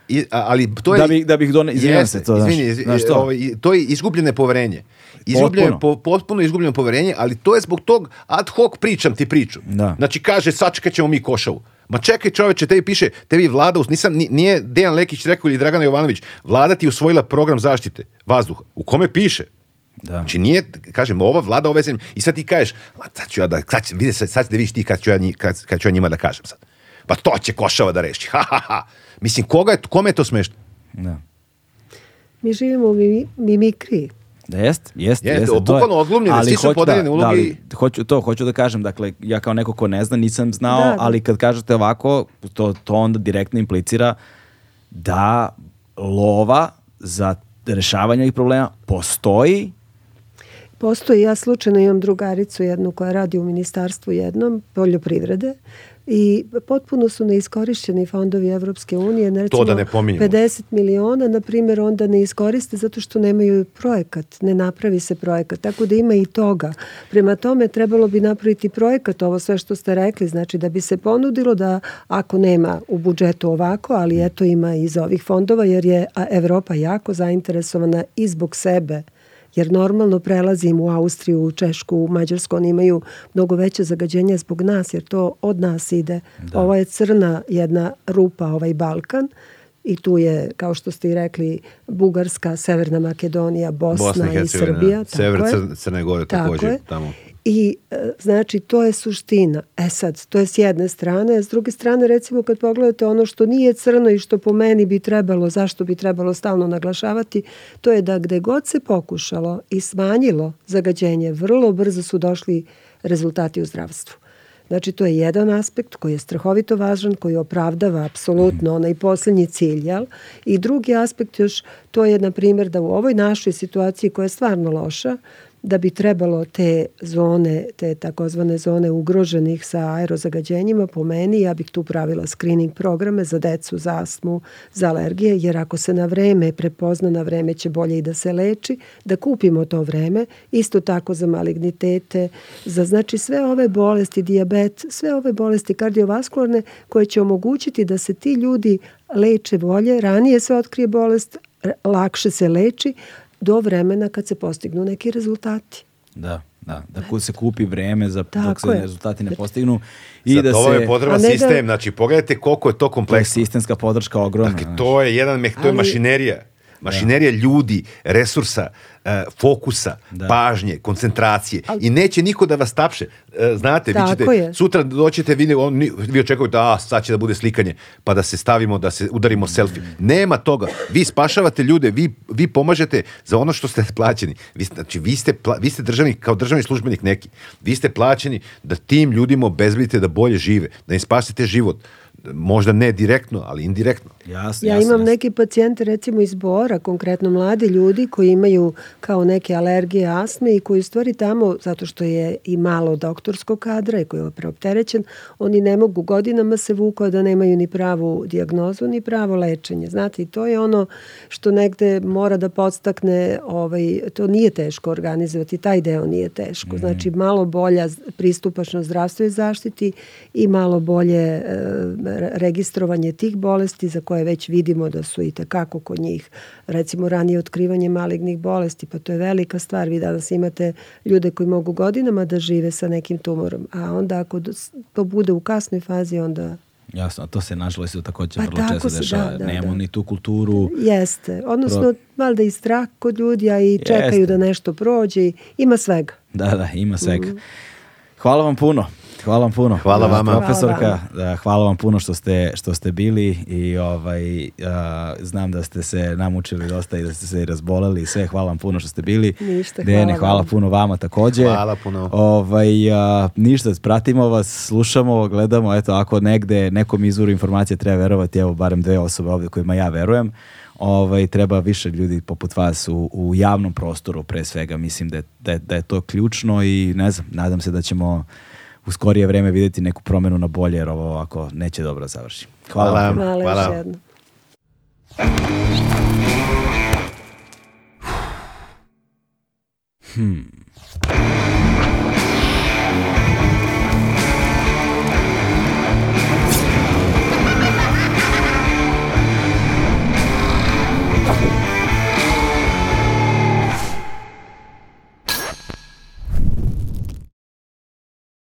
I, ali to je da bi, da bih don se to izvini, izvini, znaš, to? Ovaj, to je izgubljene poverenje. Izgubljeno po, potpuno izgubljeno poverenje, ali to je zbog tog ad hoc pričam ti priču. Da. Znači kaže sačekaćemo mi košavu. Ma čekaj čoveče, tebi piše, tebi vlada, nisam, nije Dejan Lekić rekao ili Dragana Jovanović, vlada ti usvojila program zaštite vazduha, u kome piše. Da. Znači nije, kažem, ova vlada ove zemlje, i sad ti kažeš, ma sad ću ja da, sad, vidi, sad, sad da vidiš ti kad ću, ja, kad, kad ću ja njima da kažem sad. Pa to će Košava da reši, ha, ha, ha. Mislim, koga je, kome je to smešno? Da. Mi živimo u mimikri. Da jest, jest, jest, da, jest. Bukvalno oglumljene, svi su da- podeljene uloge. Da, ali, da hoću, to hoću da kažem, dakle, ja kao neko ko ne zna, nisam znao, da, ali kad kažete ovako, to, to onda direktno implicira da lova za rešavanje ovih problema postoji Postoji, ja slučajno imam drugaricu jednu koja radi u ministarstvu jednom, poljoprivrede, i potpuno su neiskorišćeni fondovi Evropske unije, ne recimo, to da ne pominjamo. 50 miliona, na primjer, onda ne iskoriste zato što nemaju projekat, ne napravi se projekat, tako da ima i toga. Prema tome trebalo bi napraviti projekat, ovo sve što ste rekli, znači da bi se ponudilo da ako nema u budžetu ovako, ali eto ima iz ovih fondova jer je Evropa jako zainteresovana i zbog sebe jer normalno prelazim u Austriju, u Češku, u Mađarsku, oni imaju mnogo veće zagađenje zbog nas, jer to od nas ide. Da. Ovo je crna jedna rupa, ovaj Balkan, i tu je, kao što ste i rekli, Bugarska, Severna Makedonija, Bosna, Bosna i, Srbija. Tako Sever je. Crne Gore također. je. Tamo. I e, znači to je suština. E sad, to je s jedne strane, a s druge strane recimo kad pogledate ono što nije crno i što po meni bi trebalo, zašto bi trebalo stalno naglašavati, to je da gde god se pokušalo i smanjilo zagađenje, vrlo brzo su došli rezultati u zdravstvu. Znači to je jedan aspekt koji je strahovito važan, koji opravdava apsolutno onaj poslednji cilj, jel? I drugi aspekt još, to je na primjer da u ovoj našoj situaciji koja je stvarno loša, da bi trebalo te zone, te takozvane zone ugroženih sa aerozagađenjima, po meni ja bih tu pravila screening programe za decu, za astmu, za alergije, jer ako se na vreme prepozna, na vreme će bolje i da se leči, da kupimo to vreme, isto tako za malignitete, za znači sve ove bolesti, diabet, sve ove bolesti kardiovaskularne koje će omogućiti da se ti ljudi leče bolje, ranije se otkrije bolest, lakše se leči, do vremena kad se postignu neki rezultati. Da, da, da se kupi vreme za Tako dok se je. rezultati ne postignu i Zato da se je potreban da- sistem, znači pogledajte koliko je to kompleksno. sistemska podrška ogromna. Dakle, to je jedan meh, to je mašinerija. Mašinerija da. ljudi, resursa, e, fokusa, da. pažnje, koncentracije Ali... i neće niko da vas tapše. E, znate, Tako vi ćete, je. sutra doćete, vi, on, vi očekujete, a sad će da bude slikanje, pa da se stavimo, da se udarimo mm. selfie. Nema toga. Vi spašavate ljude, vi, vi pomažete za ono što ste plaćeni. Vi, znači, vi ste, pla, vi ste državni, kao državni službenik neki. Vi ste plaćeni da tim ljudima obezbedite da bolje žive, da im spasite život možda ne direktno, ali indirektno. Jasne, ja jasne, imam jasne. neki pacijente recimo iz Bora, konkretno mladi ljudi koji imaju kao neke alergije, asme i koji u stvari tamo, zato što je i malo doktorskog kadra i koji je preopterećen, oni ne mogu godinama se vuko da nemaju ni pravu diagnozu, ni pravo lečenje. Znate, i to je ono što negde mora da podstakne, ovaj, to nije teško organizovati, taj deo nije teško. Mhm. Znači, malo bolja pristupačnost zdravstvenoj zaštiti i malo bolje e, registrovanje tih bolesti za koje već vidimo da su i tekako kod njih. Recimo ranije otkrivanje malignih bolesti, pa to je velika stvar. Vi danas imate ljude koji mogu godinama da žive sa nekim tumorom, a onda ako to bude u kasnoj fazi, onda Jasno, a to se nažalost također pa vrlo često da, dešava. Da, da, Nemamo da. ni tu kulturu. Jeste, odnosno Pro... valjda i strah kod ljudi, a i čekaju Jeste. da nešto prođe. Ima svega. Da, da, ima svega. Mm. Hvala vam puno. Hvala vam puno. Hvala da, vama. Profesorka, hvala, da, hvala vam puno što ste, što ste bili i ovaj, a, znam da ste se namučili dosta i da ste se razboleli i sve. Hvala vam puno što ste bili. Ništa, hvala, hvala vam. puno vama takođe. Hvala puno. Ovaj, a, ništa, pratimo vas, slušamo, gledamo. Eto, ako negde nekom izvoru informacije treba verovati, evo barem dve osobe ovde kojima ja verujem, ovaj, treba više ljudi poput vas u, u javnom prostoru pre svega. Mislim da je, da, je, da je to ključno i ne znam, nadam se da ćemo u skorije vreme videti neku promenu na bolje, jer ovo ovako neće dobro da završi. Hvala. Hvala. Hvala. Hvala. Još Hmm.